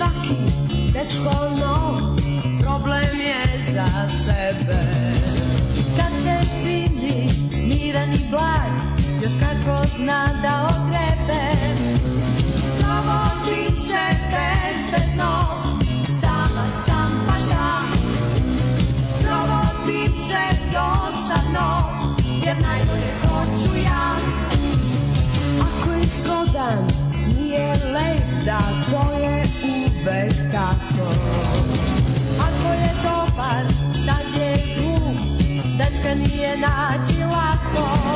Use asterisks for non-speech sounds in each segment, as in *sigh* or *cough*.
svaki dečko nije naći lako.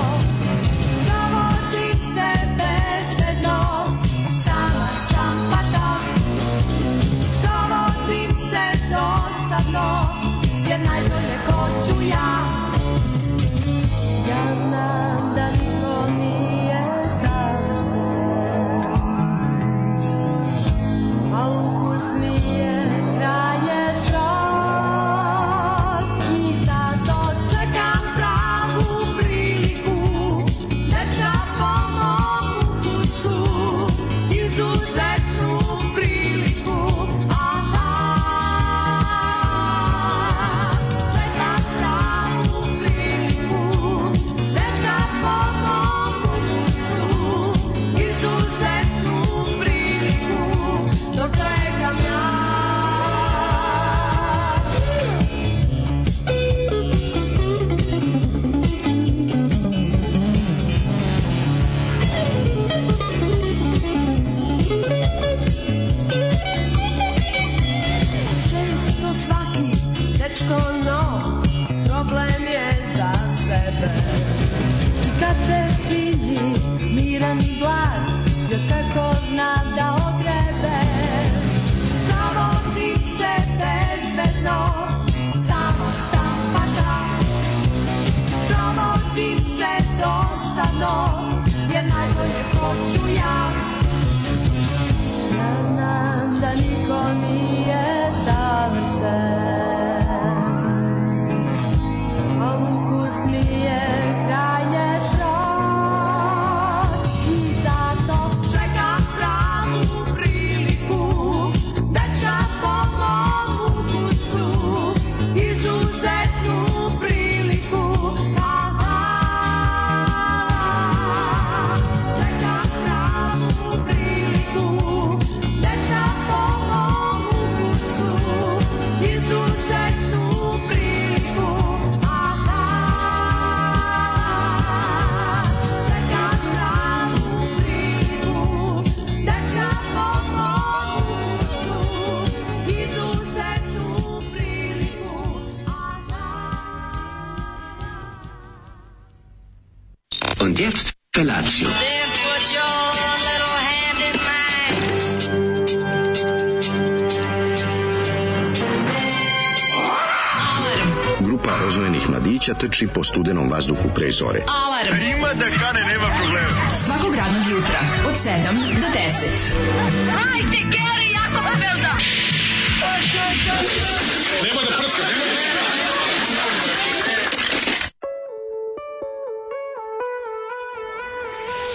Mladića trči po studenom vazduhu pre zore. Alarm. Ima da kane, nema problema. Svakog radnog jutra, od 7 do 10. Hajde, Geri, jako se velda.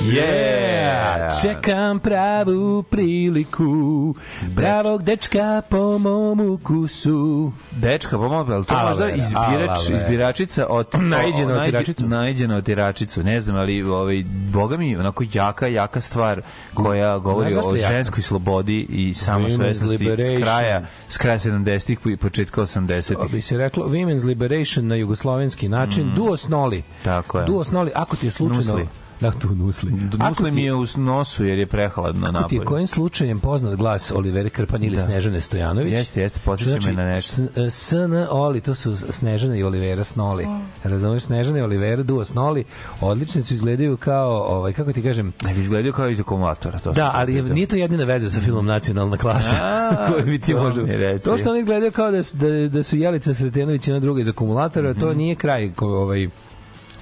Yeah! Čekam pravu priliku, pravog dečka po mom ukusu. Dečka, pa mogu, ali to Aloe možda vera, izbirač, izbiračica od... *clears throat* Naiđena naiđe- otiračica. Naiđena otiračicu, ne znam, ali ovaj, boga mi, onako jaka, jaka stvar koja govori o je jaka? ženskoj slobodi i samosvesnosti s kraja, s kraja 70-ih i početka To 80-ih. bi se reklo Women's Liberation na jugoslovenski način. Duos Noli. Mm. Tako je. Duos Noli, ako ti je slučajno... Nusli. *laughs* Da, tu nusli. Nusli mi je u nosu jer je prehladno Ako ti je napolje. kojim slučajem poznat glas Olivera Krpan ili Da. Snežane Stojanović? Jeste, jeste, podsjeća me na nešto. S- e, SN Oli, to su Snežana i Olivera Snoli. Razumeš, Snežana i Olivera, duo Snoli, odlični su izgledaju kao, ovaj, kako ti kažem, izgledao kao iz akumulatora. To Da, ali je, nije to jedina veza sa filmom Nacionalna klasa A, *laughs* koju bi ti možda... mi. To što oni izgledaju kao da, da, da su Jelica Sretenović i na druga iz akumulatora, Mhm. to nije kraj ovaj,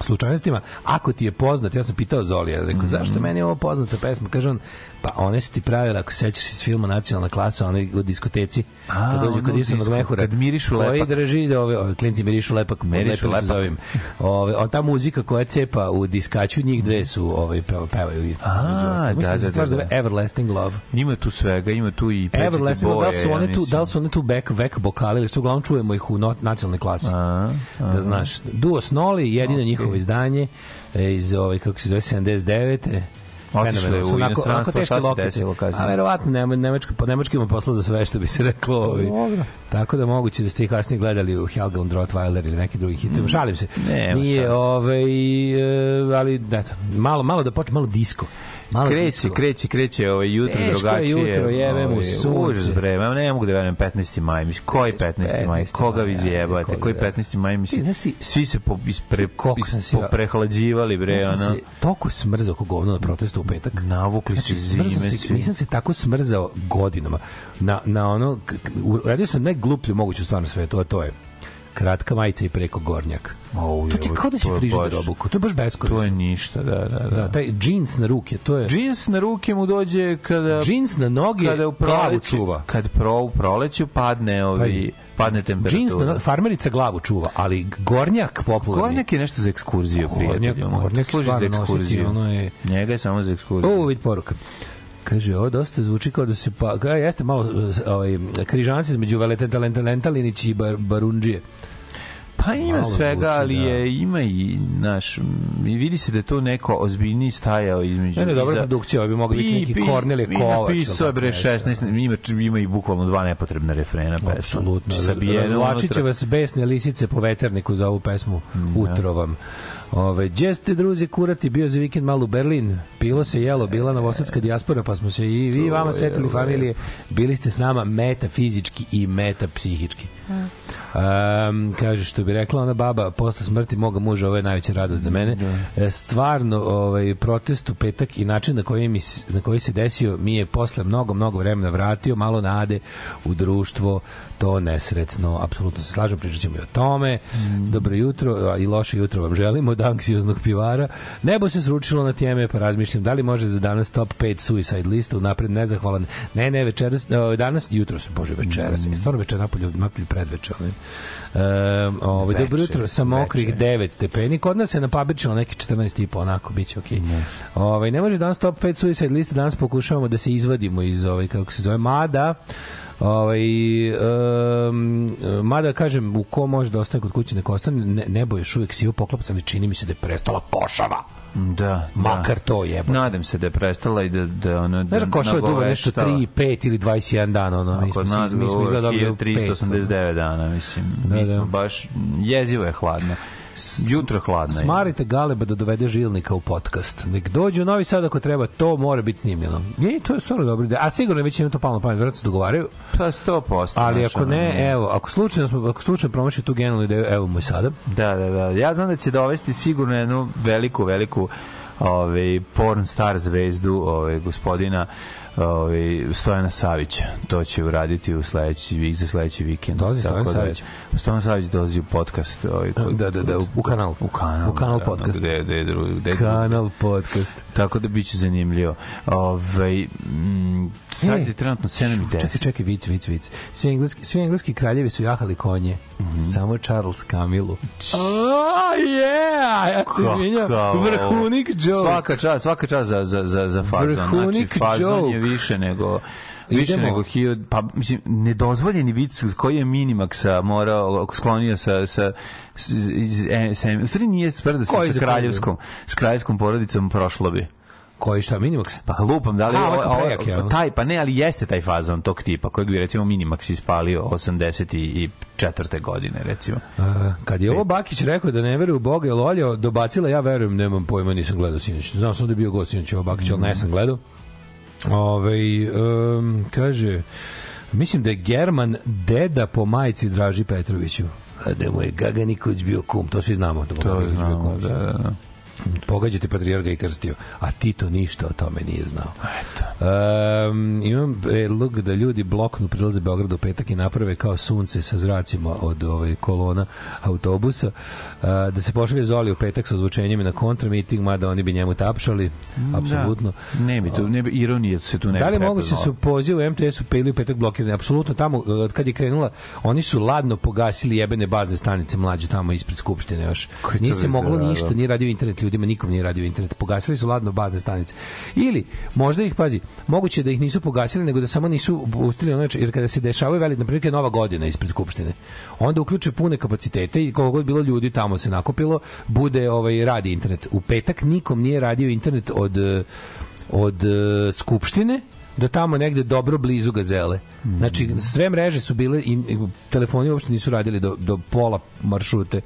slučajnostima, ako ti je poznat, ja sam pitao Zolija, rekao, zašto meni je ovo poznata pesma? Kaže on, pa one su ti pravile, ako se sećaš iz filma Nacionalna klasa, onaj u diskoteci, A, kad dođe kod disko- Mehura, kad mirišu koji lepak. drži, ove, ove klinci mirišu lepak, Mirišu lepak. lepak. Zovim. Ove, o, ta muzika koja cepa u diskaću, njih dve su ovaj, peva- pevaju. A, da, da, stvar da, da. Everlasting Love. Ima tu svega, ima tu i pečete Everlasting Love, da boje. su one tu, da su one tu back, back vokali, ili su uglavnom čujemo ih u no, nacionalnoj klasi. A, da znaš. Duo Snoli, jedino njihovo izdanje e, iz ovaj kako se zove 79. Fenomenalno. u inostranstvo, šta se desilo kasnije? A verovatno nema nemačka po nemački ima posla za sve što bi se reklo. Ovaj. Tako da moguće da ste ih kasnije gledali u Helga und Rottweiler ili neki drugi hit. Šalim se. Mm. Nema Nije ovaj e, ali eto, malo malo da počne malo disko. Malo Kreće, kreće, kreće ovaj jutro Teško je drugačije. jutro, jebe mu ovaj, sunce. Užas bre, ma ne mogu da verujem 15. maj, mislim, koji 15. maj, 15. koga vi maj, zjebate, koji da. 15. maj, mislim, Ti, svi se po, ispre, se poprehlađivali bre, ono, se toliko smrzao oko govno na protestu u petak. navukli Znači, se zime, se, nisam se tako smrzao godinama. Na, na ono, uradio sam najgluplju moguću stvar na svetu, a to je kratka majica i preko gornjak. Au, To ti kao da je frižider obuku. To je baš To je beskorisno. ništa, da, da, da. Da, taj džins na ruke, to je... Džins na ruke mu dođe kada Džins na noge, kada u proleću, čuva. kad pro u proleću padne ovi Pazi. padne temperatura. Džins na farmerica glavu čuva, ali gornjak popularni. Gornjak je nešto za ekskurziju, Gornjak- prijatelju. gornjak služi za ekskurziju. ono je- Njega je samo za ekskurziju. O, vid poruka. Kaže, ovo dosta zvuči kao da se pa... Kaj, jeste malo ovaj, križanci između Valetenta Lentalinić i bar, Barundžije. Pa ima Malo svega, zvuči, ali da. je ima i naš i vidi se da je to neko ozbiljniji stajao između Ne, ne, dobra produkcija, ovo bi mogao biti neki Kornelije i Kovač. napisao je bre 16, ima, ima i bukvalno dva nepotrebna refrena pesma. Apsolutno. Razvlačit će vas besne lisice po veterniku za ovu pesmu Utro vam. Ove, gdje ste druzi kurati, bio za vikend malo u Berlin, pilo se jelo, bila novosadska dijaspora, pa smo se i vi vama setili familije, bili ste s nama metafizički i metapsihički. Um, kaže što bi rekla ona baba posle smrti moga muža ovo je najveća radost za mene. E, stvarno ovaj protest u petak i način na koji mi na koji se desio mi je posle mnogo mnogo vremena vratio malo nade u društvo. To nesretno apsolutno se slažem pričat ćemo i o tome. Dobro jutro a, i loše jutro vam želimo od anksioznog pivara. Nebo se sručilo na teme pa razmišljam da li može za danas top 5 suicide lista unapred nezahvalan ne ne večeras danas jutro se bože večeras. Je stvarno večer napolju napolju predveče ovaj. Um, ovaj, dobro jutro sa mokrih veče. 9 stepeni. Kod nas se napabičilo neki 14 i po, onako, bit će okej. Ovaj, ne može danas top 5 suicide liste, danas pokušavamo da se izvadimo iz, ovaj, kako se zove, mada, Ovaj, um, mada kažem u ko može da ostane kod kuće neko ostane ne, nebo je još uvijek sivo poklapac ali čini mi se da je prestala košava Da, makar to jebo Nadam se da je prestala i da da ono da Znaš da košava dugo nešto nagoveštava. 3, 5 ili 21 dana ono, mi smo, mi, smo izgleda dobili 389 dana, mislim. Da, mi da. smo baš, jezivo je hladno. Jutro hladno je. Smarite Galeba da dovede žilnika u podcast. Nek dođe u Novi Sad ako treba, to mora biti snimljeno. Je, to je stvarno dobro ideja. A sigurno već im to palno pamet, vjerojatno se dogovaraju. Pa 100%. Ali ako ono, ne, evo, ako slučajno smo, ako slučajno promaši tu genijalnu ideju, evo mu i sada. Da, da, da. Ja znam da će dovesti sigurno jednu veliku, veliku ovaj porn star zvezdu, ovaj gospodina ovaj Stojana Savića. To će uraditi u sledeći vik za sledeći vikend. Dolazi Stojan da- Savić? Stojan Savić dolazi u podcast, ovaj kod- Da, da, da, u- u kanal. U kanal. U kanal naravno, podcast. Gde, gde, gde, gde, Kanal podcast. Tako da biće zanimljivo. Ovaj mm, sad je trenutno 7 i 10. Čekaj, čekaj, vic, vic, vic. Svi engleski, svi engleski kraljevi su jahali konje. Mhm. Samo Charles Kamilu. Oh, yeah! Ja se izvinjam. Vrhunik joke. Svaka čast, svaka čast za, za, za, za fazon. Znači, Vrhunik fazon je joke. Više nego više Idemo. nego hiljad, pa mislim, nedozvoljeni vic koji je Minimaxa morao, sklonio sa, sa, s, iz, e, sa, u stvari nije Koji sa za kraljevskom, s kraljevskom porodicom prošlo bi. Koji šta, Minimax? Pa lupam, da li A, ovo- prejak je, ono. taj, pa ne, ali jeste taj fazon tog tipa, kojeg bi recimo Minimax ispalio 84. godine, recimo. A, kad je ovo Bakić rekao da ne veruje u Boga, jel Olja dobacila, ja verujem, nemam pojma, nisam gledao sinoć. Znam sam da je bio gost sinoć ovo Bakić, ali ne sam gledao. Ove, um, kaže, mislim da je German deda po majici Draži Petroviću. A da mu je Gaga Nikolić bio kum, to svi znamo. Da To znamo, da, da, da. Pogađate patrijarga i krstio, a Tito ništa o tome nije znao. Eto. Um, imam predlog da ljudi bloknu prilaze Beogradu u petak i naprave kao sunce sa zracima od ovaj kolona autobusa, uh, da se pošalje Zoli u petak sa ozvučenjem na kontramiting, mada oni bi njemu tapšali, apsolutno. Da. Ne bi to, ne bi, ironija se tu ne Da li moguće prepoznala. su poziv u MTS-u peli u petak blokirani? Apsolutno tamo, od kad je krenula, oni su ladno pogasili jebene bazne stanice mlađe tamo ispred Skupštine još. Nije se moglo da, da. ništa, nije radio internet ljudima, nikom nije radio internet. Pogasili su ladno bazne stanice. Ili, možda ih, pazi, moguće da ih nisu pogasili, nego da samo nisu pustili ono, jer kada se dešavaju velik, na primjer, je nova godina ispred Skupštine, onda uključe pune kapacitete i koliko god bilo ljudi tamo se nakopilo, bude ovaj radi internet. U petak nikom nije radio internet od od eh, Skupštine do tamo negde dobro blizu gazele. Znači, sve mreže su bile i telefoni uopšte nisu radili do, do pola maršrute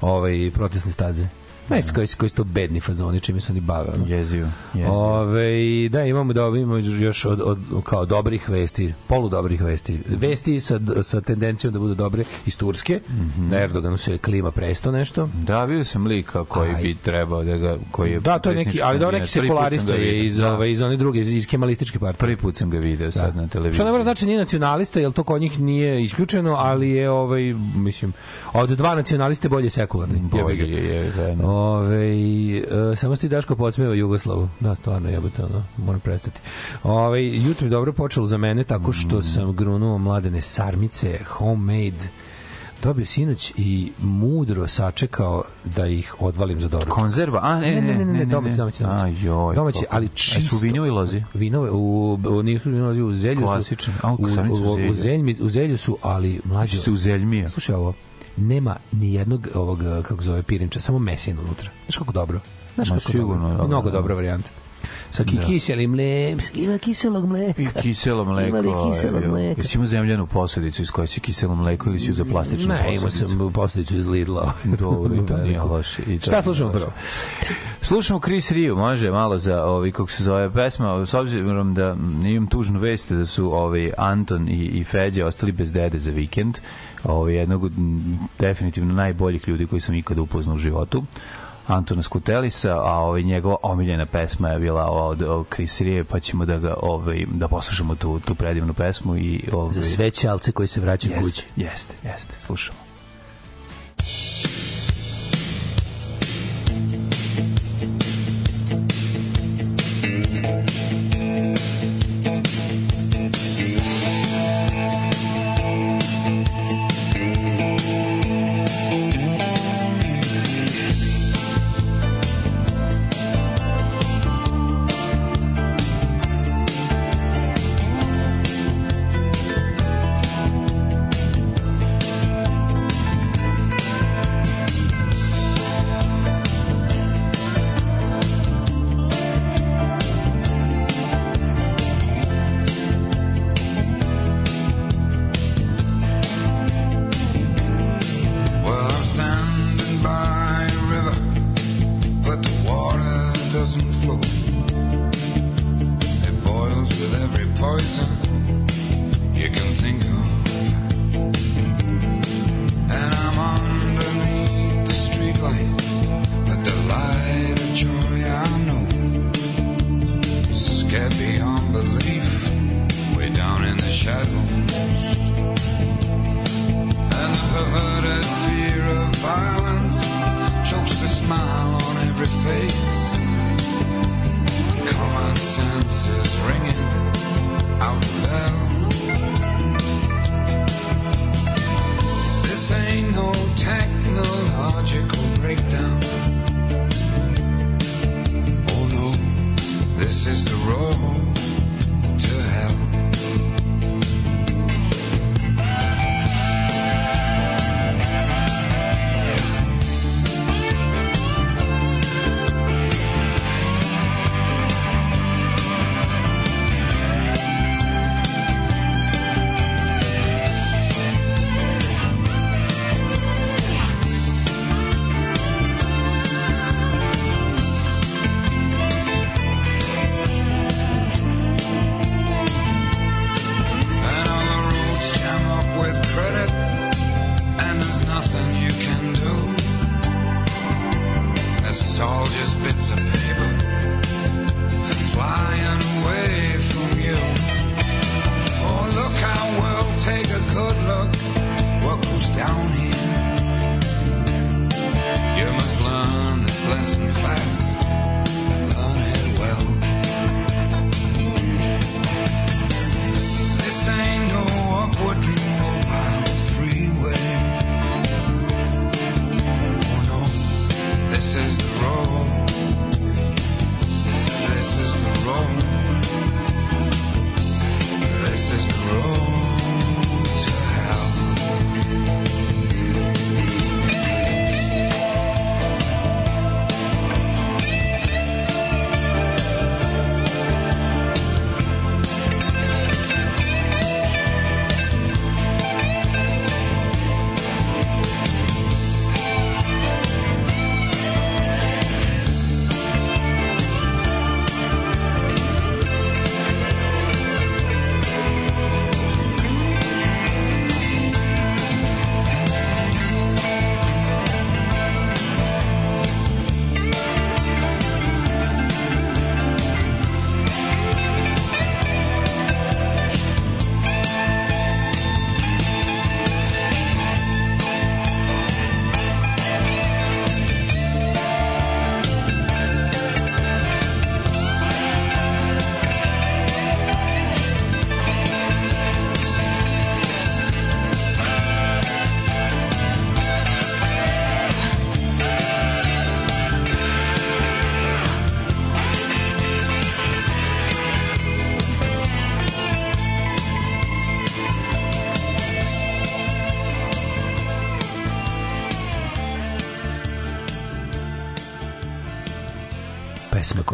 ovaj, protestne staze. Ne, koji, koji su to bedni fazoni, čime se oni bave. Ono. Jezivo, jezivo. Ove, da, imamo da imamo još od, od, kao dobrih vesti, polu dobrih vesti. Vesti sa, sa tendencijom da budu dobre iz Turske. Mm. -hmm. Na Erdoganu se klima presto nešto. Da, vidio sam lika koji Aj. bi trebao da ga koji je Da, to je neki, ali da neki sekularista je iz, Da. ove, iz one druge, iz, iz kemalističke partije. Prvi put sam ga video sad na televiziji. Što ne mora znači nije nacionalista, jer to kod njih nije isključeno, ali je ovaj mislim od dva nacionaliste bolje sekularni. Bolje Jebi ga. je, je, je, Ove, e, samo sti Daško podsmeva Jugoslavu. Da, stvarno jebote, ono, moram prestati. Ove, jutro je dobro počelo za mene tako što sam grunuo mladene sarmice, homemade, dobio sinoć i mudro sačekao da ih odvalim za doručak. Konzerva? A, ne, Ne, ne, ne, ne, domaći, domaći, domaći. A, joj. Domaći, ali čisto. su vinju i lozi? Vinove, u, u, nisu vinovi, u zelju su. A, u u, u, u, zelju. u zelju su, ali mlađe. Se uzeljmija. Slušaj ovo, nema ni jednog ovog, kako zove, pirinča, samo mesin unutra. Znaš kako dobro? Znaš Ma, kako sigurno dobro? dobro, Mnogo da. dobra varijanta. Sa ki, kiselim mlekom, ima kiselog mleka. I kiselo mleko. Ima li kiselog mleka? Jesi imao zemljanu posadicu iz koje si kiselo mleko ili si za plastičnu Ne, imao posadicu? sam posljedicu iz Lidla. *laughs* Dobro, i to nije loše. I to Šta slušamo prvo? Slušamo Chris Rio, može malo za ovi kako se zove pesma, s obzirom da imam tužnu vest da su ovi Anton i, i Feđa ostali bez dede za vikend. Ovi jednog definitivno najboljih ljudi koji sam ikada upoznao u životu. Antona Skutelisa, a ovaj njegova omiljena pesma je bila ova od, od Chris Rio, pa ćemo da ga ovaj da poslušamo tu tu predivnu pesmu i ovaj Za sve ćalce koji se vraćaju jeste, kući. jeste, jeste, slušamo. Thank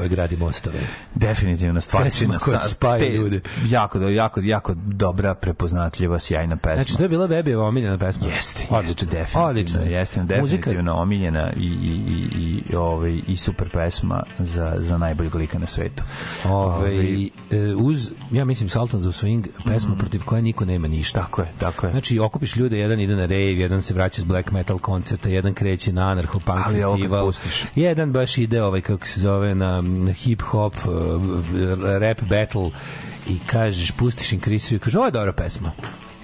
Pesma koja gradi mostove. Definitivno stvarčina. Koja spaja te- ljude. Jako, jako, jako dobra, prepoznatljiva, sjajna pesma. Znači, to je bila Bebijeva omiljena pesma. Jeste, Odlično, jeste, definitivno. Odlično. Jeste, Muzika- definitivno omiljena i, i, i, i, ovaj, i super pesma za, za najboljeg lika na svetu. Ove, Ovaj, e, uz, ja mislim, Sultans of Swing, pesma protiv koje niko nema ništa. Tako je, tako je. Znači, okupiš ljude, jedan ide na rave, jedan se vraća s black metal koncerta, jedan kreće na anarcho punk Ali ovo kad festival, jedan baš ide, ovaj, kako se zove, na, na hip hop, uh, rap battle i kažeš, pustiš im Krisiju i kažeš, ovo je dobra pesma.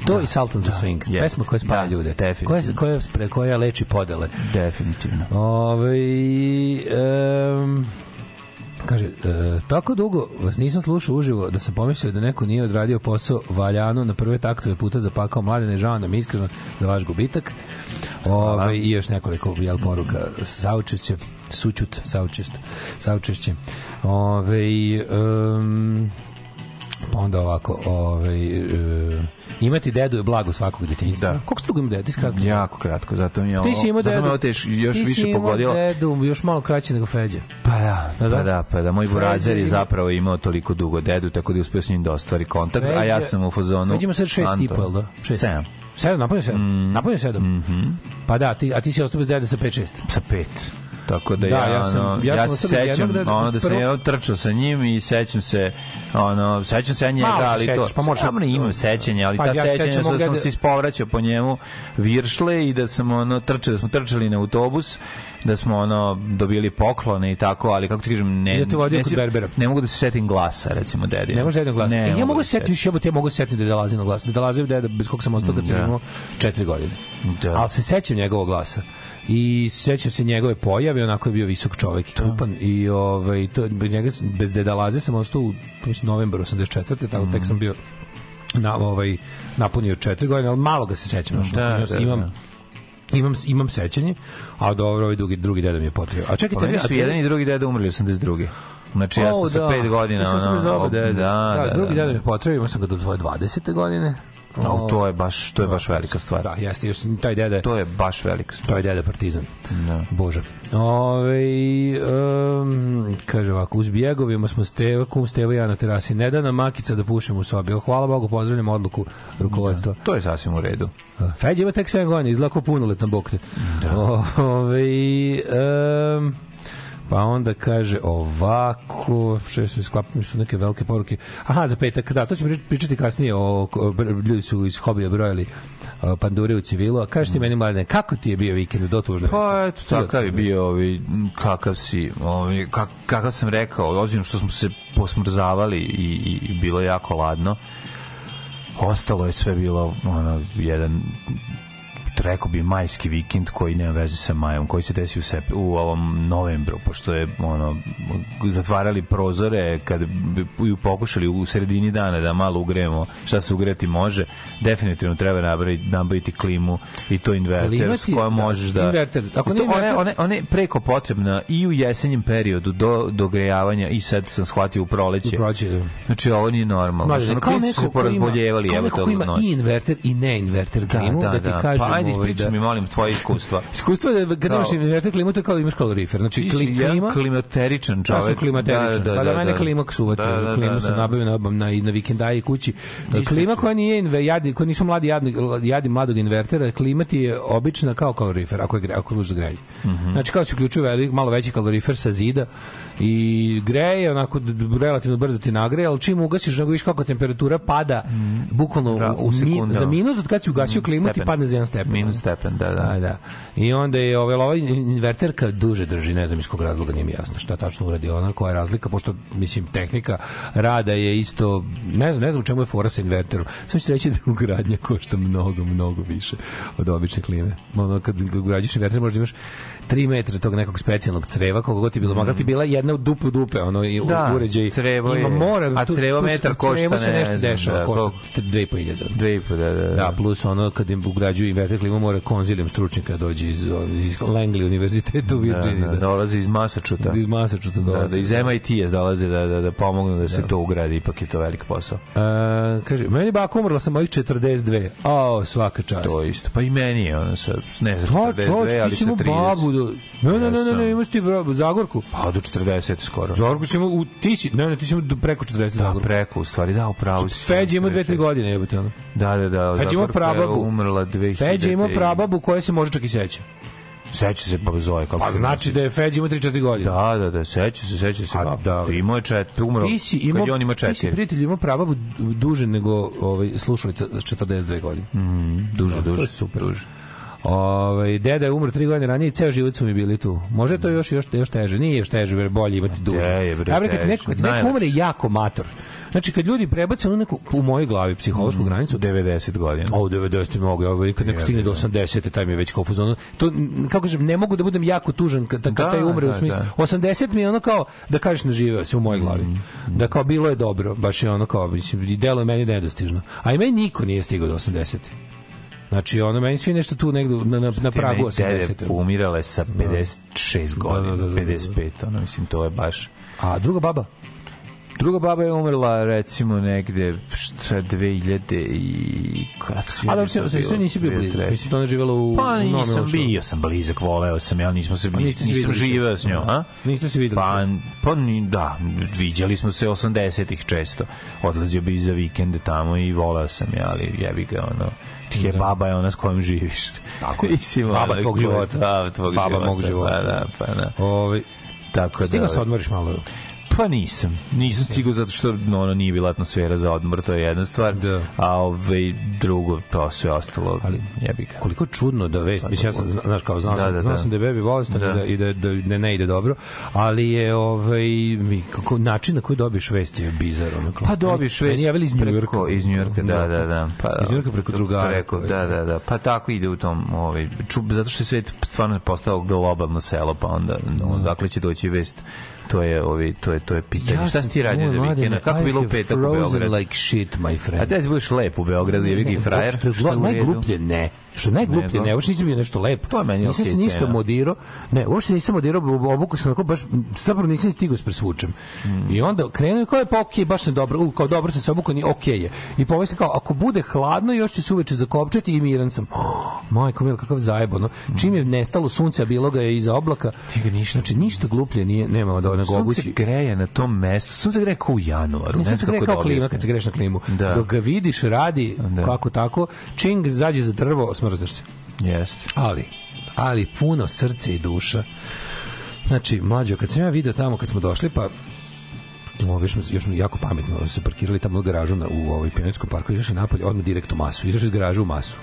To i Sultans of Swing. jest. Pesma koja spaja Da, ljude. definitivno. Koja, koja, spre, koja leči podele. Definitivno. Ove, um, kaže, e, tako dugo vas nisam slušao uživo da sam pomislio da neko nije odradio posao valjano na prve taktove puta zapakao mladene, žao nam iskreno za vaš gubitak. Ove, I još nekoliko jel, poruka saučešće, sućut, saučest, saučešće. Ove, um, pa onda ovako, ovaj, e, imati dedu je blago svakog detinjstva. Da. Koliko se dugo dedu? Ti skratko. Jako kratko, zato mi je ovo, Ti si imao zato dedu. me ovo teš, još ti si više imao pogodilo. dedu, još malo kraće nego Feđa. Pa da, Da, da. pa da, pa da. Moj burazer je zapravo imao toliko dugo dedu, tako da je uspio s njim da ostvari kontakt, a ja sam u fazonu... Feđa ima sad šest i po, jel da? Šest. Sedam. Sedam, napunio sedam. Mm. Napunio sedam. Mhm. Pa da, ti, a ti si ostao bez deda sa 5-6. Sa pet. Tako da, Da, ja, ja sam- ono, ja ja, sam se sećam deda, ono da sam prvo- jednom trčao sa njim i sećam se ono sećam se ja njega Malo ali to sećaš, pa možeš- samo ne imam sećanja ali Pa ta ja se sećanja su da sam dede- se ispovraćao po njemu viršle i da sam ono trčali da smo trčali na autobus da smo ono dobili poklone i tako ali kako ti kažem ne da vodio ne, si- ne mogu da se setim glasa recimo dedi Ne može jednog glasa. ne, e, ja mogu da se setiti, više jebote, ja mogu se setiti da je Delazino glas. Da je Delazio deda bez kog sam ostao kad sam Da. imao 4 godine. Da. Ali se sećam njegovog glasa. I sećam se njegove pojave, onako je bio visok čovek i krupan i ovaj to bez njega bez Deda Laze sam ostao u mislim, novembru 84. tako tek sam bio na ovaj napunio 4 godine, ali malo ga se sećam, Da, imam, da, imam da. imam imam sećanje, a dobro ovaj drugi drugi deda mi je potrebio. A čekajte, Pa meni a su jedan i drugi deda umrli 82. Znači ja sam O, sa da. 5 godina Ja sam ono, ob- dede. da, da, drugi da, deda mi je potrebio, imao sam ga do tvoje 20. godine. A, to je baš to je baš velika stvar. Da, jeste, još taj deda To je baš velika stvar. To je deda partizan. Da. Bože. Ove, um, kaže ovako, uz bjegovima smo Steva, kum Steva ja na terasi. Ne da nam makica da pušemo u sobi. Hvala Bogu, pozdravljam odluku rukovodstva. To je sasvim u redu. Feđa ima tek 7 godina, izlako punoletan bokte. Da. Ove, um, pa onda kaže ovako, što su sklapili su neke velike poruke. Aha, za petak, da, to ćemo pričati- kasnije o, ljudi su iz hobija brojali pandure u civilu, a kažeš ti meni mladene, kako ti je bio vikend do tužne Pa eto, takav je bio ovi, kakav si, ovi, kak, kakav sam rekao, ozbiljno što smo se posmrzavali i, i, i bilo jako ladno. Ostalo je sve bilo ono, jedan rekao bi majski vikend koji nema veze sa majom, koji se desi u, sep, u ovom novembru, pošto je ono zatvarali prozore kad bi bi pokušali u sredini dana da malo ugrejemo šta se ugreti može, definitivno treba nabaviti, nabaviti klimu i to inverter s kojom da, možeš da... inverter. Ako to, one, one, one preko potrebna i u jesenjem periodu do, do grejavanja i sad sam shvatio u proleće. Proći. Znači ovo nije normalno. Mlađe, kao neko ko ima, kao neko ko ima i inverter i ne inverter klimu, da, ti kažem Pa ajde, ovaj, ispričaj da, mi, molim, tvoje iskustva. *laughs* Iskustvo je da imaš inverter klimu, to kao da imaš kalorifer. Znači, klima, klimateričan Ja čovek. sam klimateričan. Da, da, da, mene klima. Da, da, klimu da, sam da. nabavio na, na, na vikendaji kući. Nisam klima koja nije inve, jadi, koja nisu mladi jadni, jadi mladog invertera, klima ti je obična kao kalorifer, ako je ako služi grejanje. Mhm. Znači kao se uključuje velik, malo veći kalorifer sa zida i greje, onako relativno brzo ti nagreje, ali čim ugasiš, nego viš kako temperatura pada, bukvalno Da, u, u mi- sekundama. za minut od kad si ugasio klimu ti stepen. padne za jedan stepen. Minus stepen, da, da. Da, da. I onda je ovaj, ovaj inverter kad duže drži, ne znam iz kog razloga nije mi jasno šta tačno uradi ona, koja je razlika, pošto, mislim, tehnika rada je isto, ne znam, ne znam u čemu je fora sa inverterom. Samo ću ti reći da ugradnja košta mnogo, mnogo više od obične klime. Ono, kad ugrađuješ inverter, možda imaš 3 metra tog nekog specijalnog creva, koliko god ti bilo, makar ti bila jedna u dupu dupe, ono, i Mm. Da, uređaj. crevo ima je- mora, a crevo tu- metar košta, se ne nešto znam, dešava, da, košta koliko? 2.500. Dve i po, da, da, da. Da, plus ono kad im ugrađuju inverter klimu mora konzilijum stručnjaka dođe iz, iz Langley univerziteta u Da, Virginiji. da, dolazi iz Massachusetts. iz Massachusetts Da, dolaze. da, iz MIT-a dolaze da, da, da pomognu da se to ugradi, ipak je to velik posao. A, kaže, meni baka umrla sam mojih 42. O, svaka čast. To je isto. Pa i meni je ono sa, ne za Pa, 42, čovječ, ali sa imao 30. babu do... Ne, ne, ne, ne, ne, imaš ti bro, Zagorku. Pa do 40 skoro. Zagorku imao, u, ti si, ne, ne, ti do preko 40 Da, Zagorku. preko, u stvari, da, upravo si. Ima dve, tri godine, jebote, ono. Da, da, da. Feđa ima prababu. Umrla 2000. Feđa ima prababu koja se može čak i seća. Seća se baba Zoe. Kako Pa znači da je Feđa ima 3-4 godine. Da, da, da, seća se, seća se. A, baba. da. Imao je četiri, umro. Ti si imao, on ima ti si četiri. prijatelj imao prababu duže nego ovaj, slušalica s 42 godine. Duže, To duže. super. Duže. Ovaj deda je umro 3 godine ranije i ceo život su mi bili tu. Može to još još još teže. Nije još teže, jer bolje imati duže. Je, je, bre, ja bih kad neko, kad neko umre jako mator. Znači kad ljudi prebace onu neku u mojoj glavi psihološku granicu 90 godina. O, 90 mogu, ovo kad neko stigne do 80, taj mi je već kao u fazonu. To kako kažem, ne mogu da budem jako tužan kad, kad Da, taj umre u da, smislu. da. 80 mi je ono kao da kažeš naživeo se u mojoj glavi. Da kao bilo je dobro, baš je ono kao mislim delo je meni nedostižno. A i meni niko nije stigao do 80. Znači, ono, meni svi nešto tu negde na, na, na pragu Ti meni dede 80. Umirale sa 56 godina, da, da, da, da. 55, ono, mislim, to je baš... A druga baba? Druga baba je umrla recimo negde šta 2000 i kad se A da se sve nisi bio blizu. Mislim da ona živela u Pa nisam bio, sam blizak, voleo sam, ja nismo se, nisam, se nisam živeo s njom, a? Niste se videli Pa, pa ni, da, viđali smo se 80-ih često. Odlazio bi za vikende tamo i voleo sam je, ali jebi ga, ono, ti je baba je ona s kojom živiš. Tako *laughs* je. Mislim, Baba ono, tvog života. Baba tvog Baba života. mog života. Pa da, pa da. Ovaj, Tako Stigao da, se odmoriš malo. Pa nisam. Nisam stigao zato što no, ono nije bila atmosfera za odmor, to je jedna stvar. Da. A ovaj drugo, to sve ostalo, Ali- jebi ga. koliko čudno da vest, mislim ja sam zna- znaš kao znao Da, sam, da, znao da. sam da je bebi bolestan Da. da, i da, da, da ne ide dobro, ali je ovaj mi kako način na koji dobiješ vesti je bizar onako. Pa dobiš Meni- vest meni javili iz preko- Njujorka. iz Njujorka, da, da, da. Pa, Iz Njujorka preko drugara. Preko, da, da, da. Pa tako ide u tom, ovaj, ču, zato što je svet stvarno postao globalno selo, pa onda, onda dakle će doći vest to je ovi to je to je pitanje. Šta si ti radio za vikend? Kako bilo u petak u Beogradu? like shit, my friend. A si budeš lep u Beogradu, je vidi frajer. Što je najgluplje ne. Što je najgluplje ne, uopšte nisam bio nešto lepo. To je meni nisam se ništa modirao. Ne, uopšte nisam modirao, obuku sam onako baš zapravo nisam stigao s presvučem. Mm. I onda krenuo kao je pa okej, baš sam dobro, u, kao dobro sam se obukao, ni okej je. I sam kao ako bude hladno još će se uveče zakopčati i miran sam. Oh, *gasps* majko mil kakav zajebano. Čim je nestalo sunce, a bilo ga je iza oblaka. Njega ništa. Znači ništa gluplje nije nema da nego Sunce obući. greje na tom mestu. Sunce greje kao u januaru. Ne, greje kako kao da klima kad se greš na klimu. Da. Dok ga vidiš, radi Da. kako tako, čing zađe za drvo, smrzaš se. Jeste. Ali, ali puno srce i duša. Znači, mlađo, kad sam ja video tamo, kad smo došli, pa još, smo, još jako pametno se parkirali tamo u garažu na, u ovaj pionirskom parku, izašli napolje, odmah direkt u masu, izašli iz garaže u masu.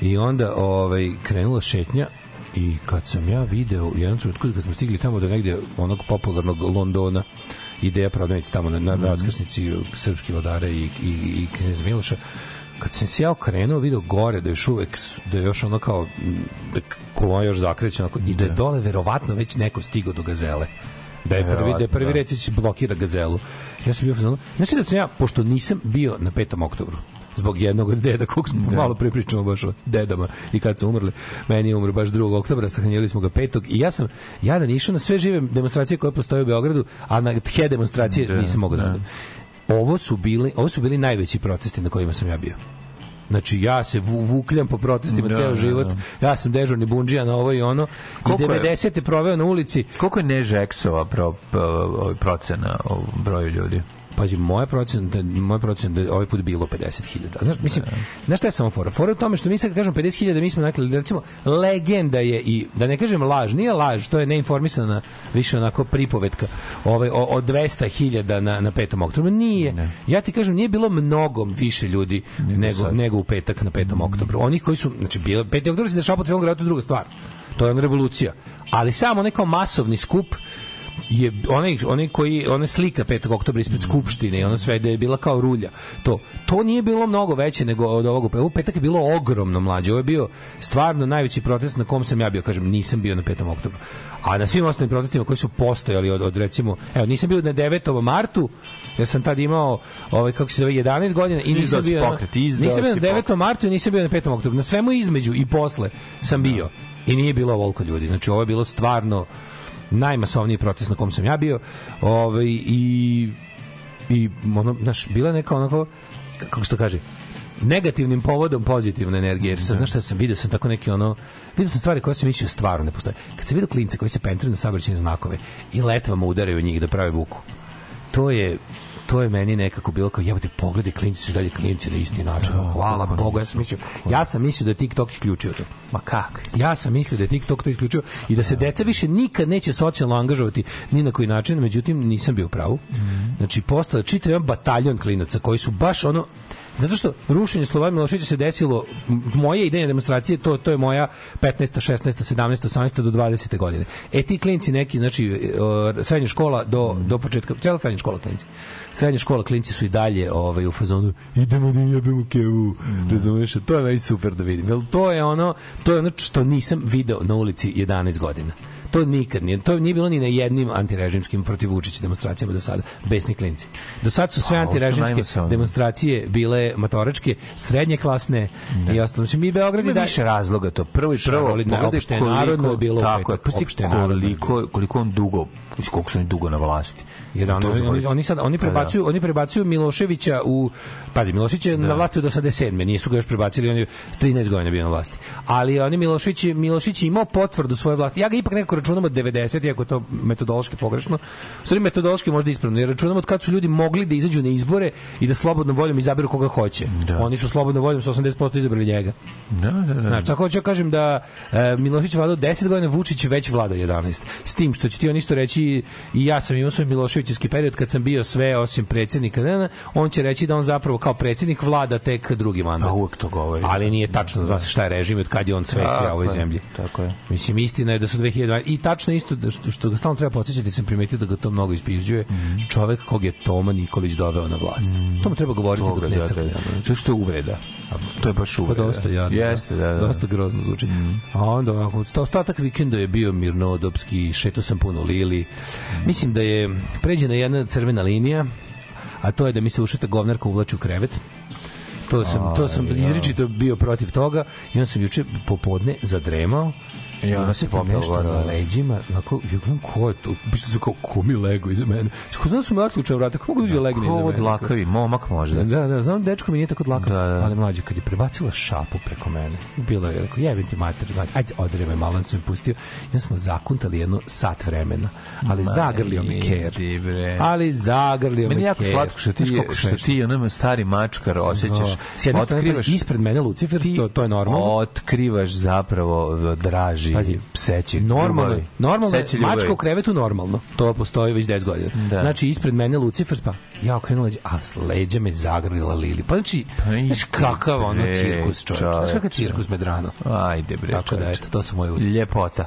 I onda ovaj, krenula šetnja i kad sam ja video, jednom trenutku kad smo stigli tamo do negde onog popularnog Londona, ideja prodavnice tamo na, na raskrsnici srpski vladare i, i, i knjeza Miloša, kad sam se ja okrenuo, video gore da još uvek, da još ono kao, da kolona još zakreće, onako, i da je dole verovatno već neko stigao do gazele. Da je prvi, da je prvi da. već blokira gazelu. Ja sam bio fazonu. Znači da sam ja, pošto nisam bio na 5. oktobru, zbog jednog od deda, kog smo malo pre pričamo baš o dedama i kad su umrli. Meni je umro baš 2. oktobra, sahranjili smo ga 5. I ja sam, jadan išao na sve žive demonstracije koje postoje u Beogradu, a na tje demonstracije nisam mogao da odem. Ovo su bili, ovo su bili najveći protesti na kojima sam ja bio. Znači ja se vu, vukljam po protestima Da, ceo da, život. Ja sam dežurni bundžija na ovo i ono. I Koliko je- 90. proveo na ulici. Koliko je Nežeksova pro, pro, procena o broju ljudi? Pazi, moja procena, da, moja procena da ovaj put bilo 50.000. Znaš, mislim, znaš šta je samo fora? Fora je u tome što mi sad kad kažemo 50.000, mi smo nakli, recimo, legenda je i, da ne kažem laž, nije laž, to je neinformisana, više onako pripovetka ovaj, o, o 200.000 na, na 5. oktobru. Nije. Ja ti kažem, nije bilo mnogo više ljudi nego, sad. nego u petak na 5. oktobru. Onih koji su, znači, bilo, 5. oktobar se dešava po celom gradu, to je druga stvar. To je ona revolucija. Ali samo neko masovni skup je onaj onaj koji ona slika 5. oktobra ispred skupštine i ono sve da je bila kao rulja. To to nije bilo mnogo veće nego od ovog u petak je bilo ogromno mlađe. Ovo je bio stvarno najveći protest na kom sam ja bio, kažem, nisam bio na 5. oktobru. A na svim ostalim protestima koji su postojali od, od recimo, evo, nisam bio na 9. martu, jer sam tad imao ovaj kako se zove 11 godina i nisam bio pokret, izdao nisam bio na 9. pokret. martu i nisam bio na 5. oktobru. Na svemu između i posle sam bio. I nije bilo ovoliko ljudi. Znači ovo je bilo stvarno najmasovniji protest na kom sam ja bio. Ovaj i i ono, znaš, bila neka onako kako se to kaže negativnim povodom pozitivne energije. Jer sam, znaš šta sam vidio sam tako neki ono, vidio sam stvari koje sam mislio stvarno ne postoje. Kad sam vidio klince koji se pentraju na saobraćajne znakove i letvama udaraju njih da prave buku. To je to je meni nekako bilo kao jebote pogledaj klinci su dalje klinci na isti način. Hvala Bogu, ja sam mislio ja sam mislio da je TikTok isključio to. Ma kako? Ja sam mislio da je TikTok to isključio i da se deca više nikad neće socijalno angažovati ni na koji način, međutim nisam bio u pravu. Znači postao čitav jedan bataljon klinaca koji su baš ono Zato što rušenje Slobodan Miloševića se desilo moje idejne demonstracije, to to je moja 15. 16. 17. 18. do 20. godine. E ti klinci neki, znači e, srednja škola do do početka, cela srednja škola klinci. Srednja škola klinci su i dalje ovaj u fazonu idemo da jebemo kevu. Razumeš? To je meni super da vidim. Jel to je ono, to je ono što nisam video na ulici 11 godina. To nikad nije, to nije bilo ni na jednim antirežimskim protiv Vučića demonstracijama do sada, besni klinci. Do sad su sve A, antirežimske demonstracije bile matoračke, srednje klasne i ostalo. Znači, mi Beograd da više razloga to. Prvo i prvo, ne, pogledaj opšte narodno je bilo tako je, narodno je koliko, koliko on dugo, koliko su oni dugo na vlasti. Jer oni, To su oni, oni sad oni da. prebacuju, oni prebacuju Miloševića u pazi Milošević je na vlasti od 87. Nisu ga još prebacili, on je 13 godina bio na vlasti. Ali oni Milošević Milošević je imao potvrdu svoje vlasti. Ja ga ipak nekako računam od 90 iako to metodološki pogrešno. U stvari metodološki možda ispravno. Jer računam od kad su ljudi mogli da izađu na izbore i da slobodno voljom izaberu koga hoće. Da. Oni su slobodno voljom sa 80% izabrali njega. Da, da, da. Znači, tako hoću da kažem da e, Milošić vladao 10 godina, Vučić već vlada 11. S tim što će ti on isto reći i ja sam imao svoj Miloševićevski period kad sam bio sve osim predsjednika, on će reći da on zapravo kao predsjednik vlada tek drugi mandat. Pa uvek to govori. Ali nije tačno, zna se šta je režim od kad je on sve u ovoj zemlji. tako je. Mislim, istina je da su 2012... I tačno isto, da što, što ga stalno treba podsjećati, sam primetio da ga to mnogo ispižđuje, Mhm. čovek kog je Toma Nikolić doveo na vlast. To mu treba govoriti Toga, dok ne da, da, crkne. da. To što je uvreda. To je baš Pa uvreda. dosta jadno. Jeste, da, da. Dosta grozno zvuči. A onda ovako, sta- ostatak vikenda je bio mirnodopski, šetao sam puno lili. Mislim da je pređena jedna crvena linija, a to je da mi se ušeta govnarka uvlači u krevet. To sam, to sam izričito bio protiv toga i onda sam juče popodne zadremao I ona se popela nešto gore, na da. leđima, onako, ja gledam ko je to, biće se kao ko mi lego iza mene. Ko znam da su mi otključali vrata, kako mogu da uđe legne iza Ko mene? od lakavi, momak možda. Da, da, znam, dečko mi nije tako dlakav, Da, da. ali mlađe, kad je prebacila šapu preko mene, bilo je, rekao, jebim ti mater, mater, ajde, odre me, malo sam pustio, i onda smo zakuntali jedno sat vremena, ali zagrlio me ker. Ali zagrlio Meni me je jako ker. slatko što ti, što ti onome stari mačkar osjećaš. Da. S jedne strane, ispred mene Lucifer, to, to je normalno. Otkrivaš zapravo draži Pazi, pseći. Normalno, ljubavi. normalno, Pseći ljubavi. mačka u krevetu normalno. To postoji već 10 godina. Da. Znači ispred mene Lucifer pa ja okrenula leđa, a s leđa me zagrlila Lili. Pa znači, Pa znaš kakav ono cirkus čovječ. Znaš kakav cirkus Medrano. Ajde bre. Tako da, eto, to su moje. Ljepota.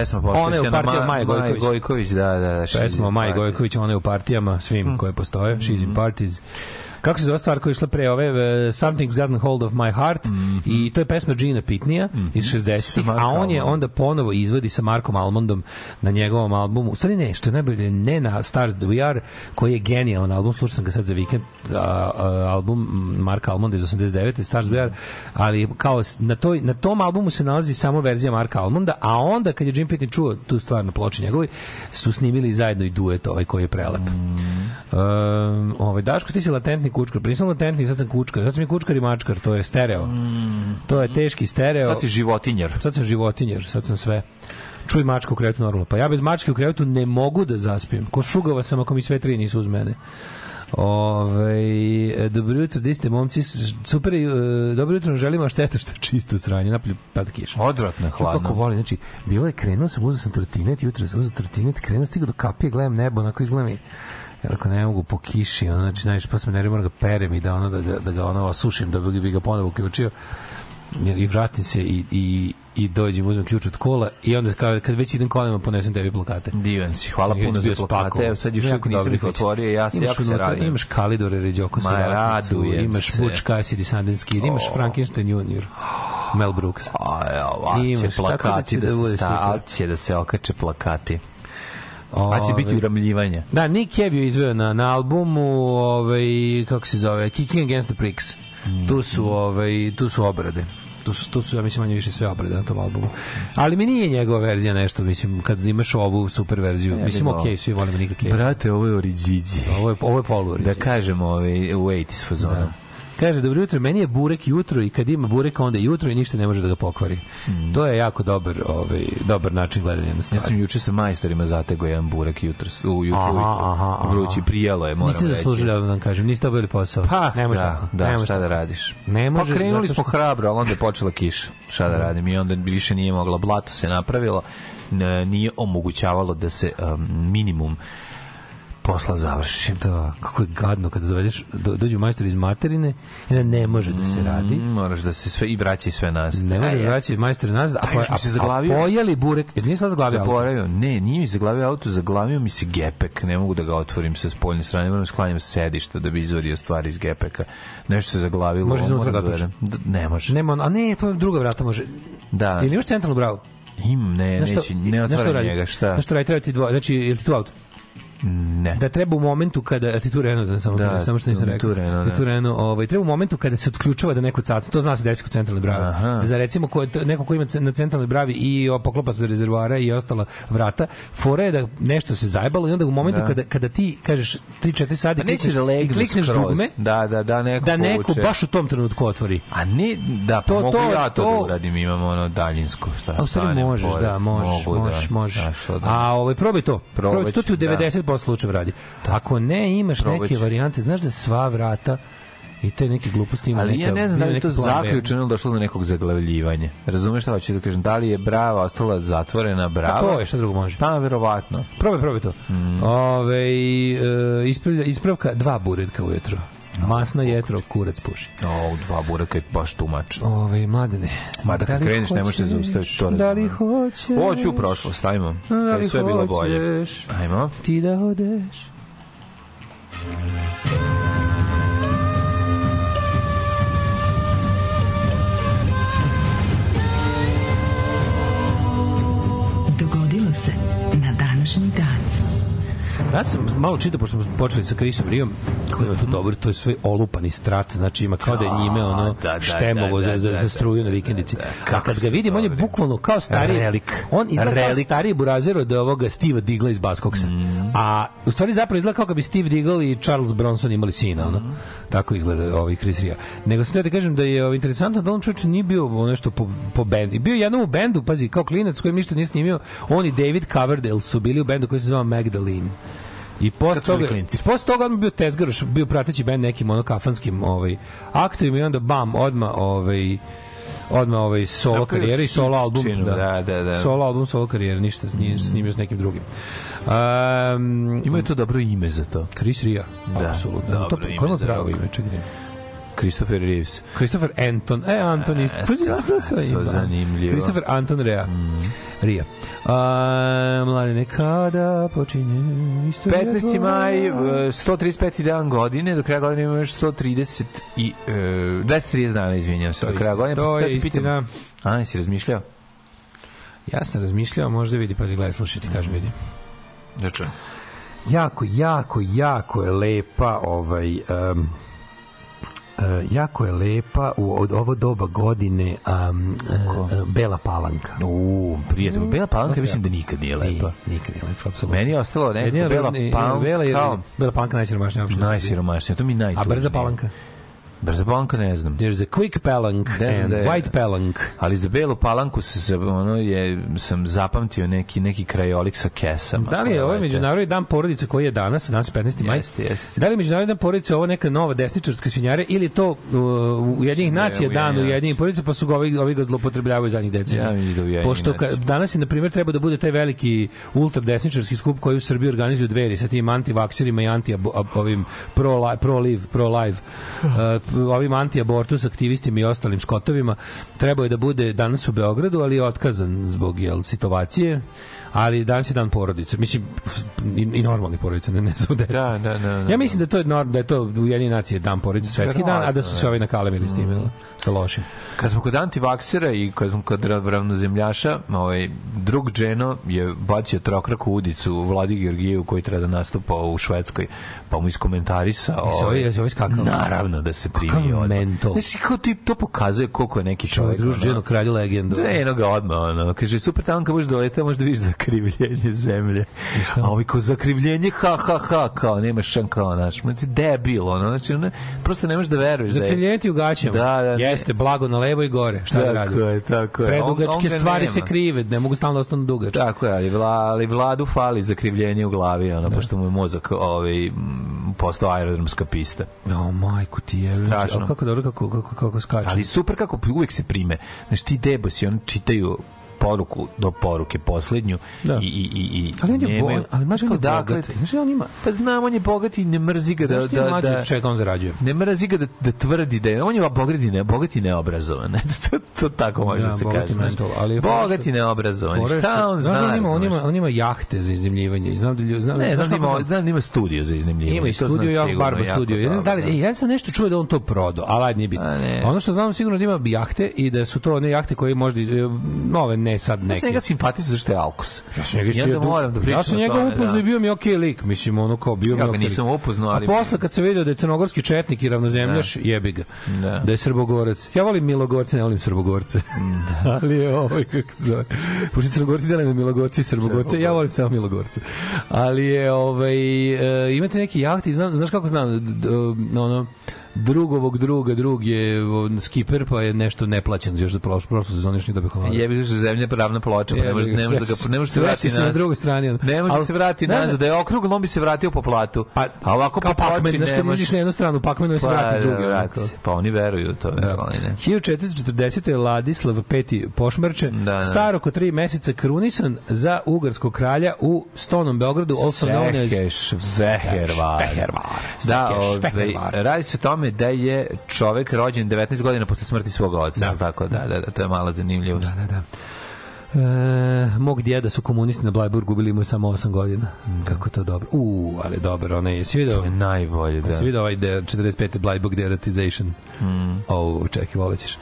Pesma Ona je u posvećena partijama Ma- Maje Gojković. Gojković, da, da. da Pesma Parties. Gojković, ona je u partijama svim koje postoje, She's in Parties. Kako se zove stvar koja je išla pre ove, uh, Something's Gotten Hold of My Heart, i to je pesma Gina Pitnija iz 60-ih, Sa a on je onda ponovo izvodi sa Markom Almondom na njegovom albumu. U stvari ne, što je najbolje, ne na Stars That We Are, koji je genijalan album, slušao sam ga sad za vikend, a, a, album Marka Almonda iz 89. Stars We Are, ali kao na, toj, na tom albumu se nalazi samo verzija Marka Almonda, a onda kad je Jim Pitney čuo tu stvar na ploči njegovoj, su snimili zajedno i duet ovaj koji je prelep. Um, ovaj, Daško, ti si latentni kučkar, pa nisam latentni, sad sam kučkar, sad sam i kučkar i mačkar, to je stereo. To je teški stereo. Sad si životinjar. Sad sam životinjer, sad sam sve. Čuj mačku u krevetu normalno. Pa ja bez mačke u krevetu ne mogu da zaspijem. Ko šugava sam ako mi sve tri nisu uz mene. Ove, dobro jutro, di ste momci, super, e, dobro jutro, želimo, a šteta što je čisto sranje, napolju pada kiša. Odvratno je Kako hladno. volim, znači, bilo je, krenuo sam, uzeo sam trotinet, jutro sam uzeo trotinet, krenuo stigao do kapije, gledam nebo, onako izgleda mi, ja ako ne mogu po kiši, ono, znači, znaš, pa sam nervio, moram ga perem i da, ono, da, ga, da ga ono osušim, da bi, bi ga ponovo uključio, jer i vratim se i, i, i dođem, uzmem ključ od kola i onda kad, kad već idem kolima ponesem tebi plakate. Divan si, hvala Ja puno za plakate. Evo sad još uvijek nisam ih otvorio, ja se jako se radim. Imaš Kalidore Ređoko Ma, radujem imaš se. Butch Cassidy Sundance Kid, imaš Frankenstein Junior, Mel Brooks. A, evo, a će da plakati da, da se sta, će da se okače plakati. A će biti uramljivanje. Da, Nick Cave je izveo na, na albumu, ovaj, kako se zove, Kicking Against the Pricks. Tu su, ovaj, tu su obrade. Tu su, tu su, ja mislim, manje više sve obrade na tom albumu. Ali mi nije njegova verzija nešto, mislim, kad imaš ovu super verziju. Ja mislim, okej, volao. svi volimo Nika Cave. Brate, ovo je Oriđiđi. Ovo je, ovo je polu Da kažemo ovaj, u 80s fazonu. Da. Kaže, dobro jutro, meni je burek jutro i kad ima burek onda je jutro i ništa ne može da ga pokvari. To je jako dobar, ovaj, dobar način gledanja na Ja stvari. sam juče sa majstorima zatego jedan burek jutros, u juče Aha, aha, aha. Vrući, prijelo je, moram Niste reći. zaslužili da vam kažem, niste dobili posao. Pa, ne može da, tako. da, ne može šta da radiš? Ne može, pa krenuli zato smo što- hrabro, ali onda je počela kiša. Šta da radim? I onda više nije mogla, blato se napravilo, nije omogućavalo da se um, minimum posla završi. Da, kako je gadno kada dovedeš, do, dođu majstori iz materine i da ne može da se radi. Mm, moraš da se sve i vraća sve nazad. Ne može da vraća majstori nazad, a, Pa mi se a, a zaglavio. pojeli burek, jer nije sad zaglavio auto. Zaboravio, ne, nije mi zaglavio auto, zaglavio mi se gepek, ne mogu da ga otvorim sa spoljne strane, moram da sklanjam sedišta da bi izvadio stvari iz gepeka. Nešto se zaglavilo. Može iznutra da ga otvoriš? gledam. D- Ne može. Nema, a ne, to je druga vrata može. Da. Ili imaš centralnu bravu? Im, ne, neće, ne radi? njega, šta? Znaš što radi, treba ti dva, znači, je li ti tu auto? Ne. Da treba u momentu kada a ti tu Renault, da samo Da, samo što nisam tu rekao. Renault, da da. tu Renault, ovaj treba u momentu kada se otključava da neko caca, to zna se desi kod centralne brave. Aha. Za recimo kod neko ko ima na centralnoj bravi i poklopac do rezervoara i ostala vrata, fora je da nešto se zajebalo i onda u momentu Da. kada kada ti kažeš 3 4 sati klikneš, da legne klikneš skroz. dugme, Da, da, da, neko da neko povuče. baš u tom trenutku otvori. A ne, da, pa To- mogu to- ja to, to- da uradim, imam ono daljinsko, šta A stvari možeš, da, možeš, možeš, da. možeš. Da, da. A ovaj probaj to. Probaj to, to ti u ću, da. 90% slučajeva radi. Ako ne imaš Probat neke varijante, znaš da sva vrata i te neke gluposti ima Ali neka, ja ne znam da li to zaključeno došlo do nekog zaglavljivanja. Razumeš šta hoću da kažem? Da li je brava ostala zatvorena brava? A to je, šta drugo može? Pa, verovatno. Probaj, probaj to. Mm. Ove, e, ispravka dva buretka ujutro. Masna jetro, kurac puši. O, dva bureka je baš tumač. Ove, mladene. Ma da kad li kreneš ne možeš hoćeš? zaustaviti, to Da li hoćeš? Hoću u prošlost, ajmo. Da li sve bilo bolje. hoćeš? Ajmo. Ti da odeš? Dogodilo se na današnji dan. Ja sam malo čitao, pošto smo počeli sa Krisom Rijom, koji ima tu dobro, to je sve olupani strat, znači ima kao da je njime ono Da, da, štemovo da, za, da, za, da, za struju na vikendici. A kad ga vidim, on je bukvalno kao stari, Relik. on izgleda kao stariji burazer od ovoga Steve Digla iz Baskoksa. Mm. A u stvari zapravo izgleda kao kad bi Steve Diggle i Charles Bronson imali sina, ono. Mm. Tako izgleda ovaj Chris Ria. Nego sam da kažem da je ovaj, interesantno da on čovječ nije bio nešto po, po bendu. Bio je jednom u bendu, pazi, kao klinac koji ništa nije snimio, on i David Coverdale su bili u bendu koji se zvao Magdalene. I posle toga, klinci. i posle toga on bio tezgaroš, bio prateći bend nekim ono kafanskim ovaj, aktovima i onda bam, odma ovaj, odma ovaj solo Napravio karijera i solo album. činu, da, da, da. Solo album, solo karijera, ništa, nije snimio s nekim drugim. Um, Ima je to dobro ime za to. Chris Ria, Da, apsolutno. dobro to, ime pravo ime? Čekaj. Christopher Reeves. Christopher Anton. E, Anton isto. Pa ja znam sve to ima. zanimljivo. Christopher Anton Rea. Ria. A, mladine, kada počinje istorija 15. maj, e, tvoja? 135. dan godine, do kraja godine imamo još 130 i, e, 230 dana, izvinjam se, do kraja godine. To pa je pitam- istina. A, jesi razmišljao? Ja sam razmišljao, možda vidi, pa gledaj, slušaj ti, kažem, vidi. Da čujem. jako, jako, jako je lepa ovaj um, jako je lepa u od ovo doba godine um, uh, Bela Palanka. U, prijatelj, Bela Palanka Dosta mislim da nikad nije Nije, lepa. nikad nije lepa, apsolutno. Meni je ostalo Jedina Bela Palanka Bela, Bela Palanka najsiromašnija opština. najsiromašnija, to mi A najtužnije. brza Palanka? Brza palanka ne znam. There's a quick palank and da je- white palank. Ali za belu palanku se, ono je sam zapamtio neki neki krajolik sa kesama. Da li je ovaj međunarodni dan porodice koji je danas, danas je 15. maj? Jeste, jeste. Da li je međunarodni dan porodice ovo neka nova desničarska svinjara ili to uh, u jednih da je nacija u dan u Ujedinjenih jednih porodica pa su ga ovi, ovi ga zlopotrebljavaju zadnjih decenija. Ja da Pošto ka, danas je na primjer treba da bude taj veliki ultradesničarski skup koji u Srbiji organizuju dveri sa tim antivakserima i anti ovim pro li, pro live pro *laughs* live uh, ovim anti-abortus aktivistima i ostalim skotovima trebao je da bude danas u Beogradu ali je otkazan zbog jel situacije ali danas je dan porodice mislim i, i normalni porodice ne ne samo. Da, da, da, da. ja mislim da to je nor- da je to u jedini nacije dan porodice svetski dan a da su se ovi nakalemili s tim jel, sa lošim Kad smo kod antivaksera i kad smo kod ravnozemljaša, ovaj, drug Dženo je bacio trokraku udicu Vladi Georgijevu koji treba da nastupa u Švedskoj, pa mu iskomentarisao... Jesi ovaj- jesi ovaj skakao? Naravno da se primi Kakav mentol. Znaš, kao ti, to pokazuje koliko je neki čovjek druž Dženo kralju legendu Dženo ga odmah, ono, kaže, super tamo kad budeš doleta, možda vidiš zakrivljenje zemlje. A ovi kao zakrivljenje, ha, ha, ha, kao, nemaš šan kao, znaš, znači, debil, ono, znači, ono, prosto ne možeš da veruješ da je... Zakrivljenje ti u gaćama. Da, da. Jeste, blago na levo i gore. Šta da Tako radim? je, tako je. On- Predugačke on ga stvari nema. se krive, ne mogu stalno da ostanu dugačke. Tako je, ali, vla, ali vladu fali zakrivljenje u glavi, ono, pošto mu je mozak ovaj, postao aerodromska pista. O, majku ti je. Strašno. Kako dobro, kako, kako, kako skače. Ali super kako uvek se prime. Znaš, ti debosi, on čitaju poruku do poruke poslednju Da. i, i, i, i ali on je nemaju- bo, ali on je Dakle, bogat. Znaš, on ima... Pa znam, on je bogat i ne mrzi ga da... Da, da, čega on zarađuje? ne mrzi ga da, da tvrdi da je... On je bogat i, ne, bogat i neobrazovan. *laughs* To, to tako može Da, da, se bogat kaže. mental, ali je bogat fora što- i neobrazovan. Šta što- on zna? da on ima, on ima, on ima jahte za iznajmljivanje. i Znam da ljudi, znam, Ne, znam da ima, znam- da ima studio za iznajmljivanje. Ima i studio, ja Barba studio. Ja ne znam da li, e, ja sam nešto čuo da on to prodao, ali ajde nije bitno. A. Ono što znam sigurno da ima jahte i da su to one jahte koje možda, nove, ne sad Ja neke. sam njega simpatisan zašto je Alkus. Ja sam njega onda isto- moram da pričam Ja sam njega upoznao da. i bio mi okej lik, mislim ono kao bio mi Ja ga nisam upoznao, ali- A posle kad se video da je crnogorski četnik i ravnozemljaš, jebi ga. Da. Da je srbogorac. Ja volim milogorce, ne volim srbogorce. *laughs* ali je ovaj kako se zove. Pošto crnogorci delaju na milogorce i srbogorce, ja volim samo milogorce. Ali je ovaj e, imate neki jahti, znam, znaš kako znam, ono drugovog druga, drug je skiper, pa je nešto neplaćen još za prošlu, prošlu sezonu još nije dobio honorar. Jebi se zemlja pravna ploča, pa ne može ne može da ga ne može se si se na nazad. drugoj strani. Ne može Ali, se vratiti znaš nazad, da je okruglo, on bi se vratio po platu. Pa, a ovako po ploči znaš ne kad može. izađeš na jednu stranu, Pac-Man se Pa, vrati s druge. da, ono, vrati se. Pa oni veruju u to, verovali ne. 1440. Ladislav V. Pošmrče, Da, da. star oko tri meseca krunisan za ugarskog kralja u Stonom Beogradu, also known as Vehervar. Da, ovaj, radi se o tome da je čovek rođen 19 godina posle smrti svog oca, Da. tako da, da, da, to je mala zanimljivost. Da, da, da. E, mog djeda su komunisti na Blajburgu bili mu je samo 8 godina. Kako je to dobro. U, ali dobro, onaj, jesi video? To je najbolje, da. Jesi video ovaj de, 45. Blajburg deratization? Mm. O, čekaj, volit ćeš.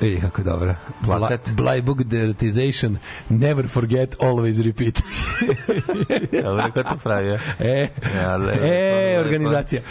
Vidi kako je dobra. Plakat. Blajburg deratization, never forget, always repeat. *laughs* Dobro, ko to pravi? ja? e, Ja, lepo, e, lepo. organizacija.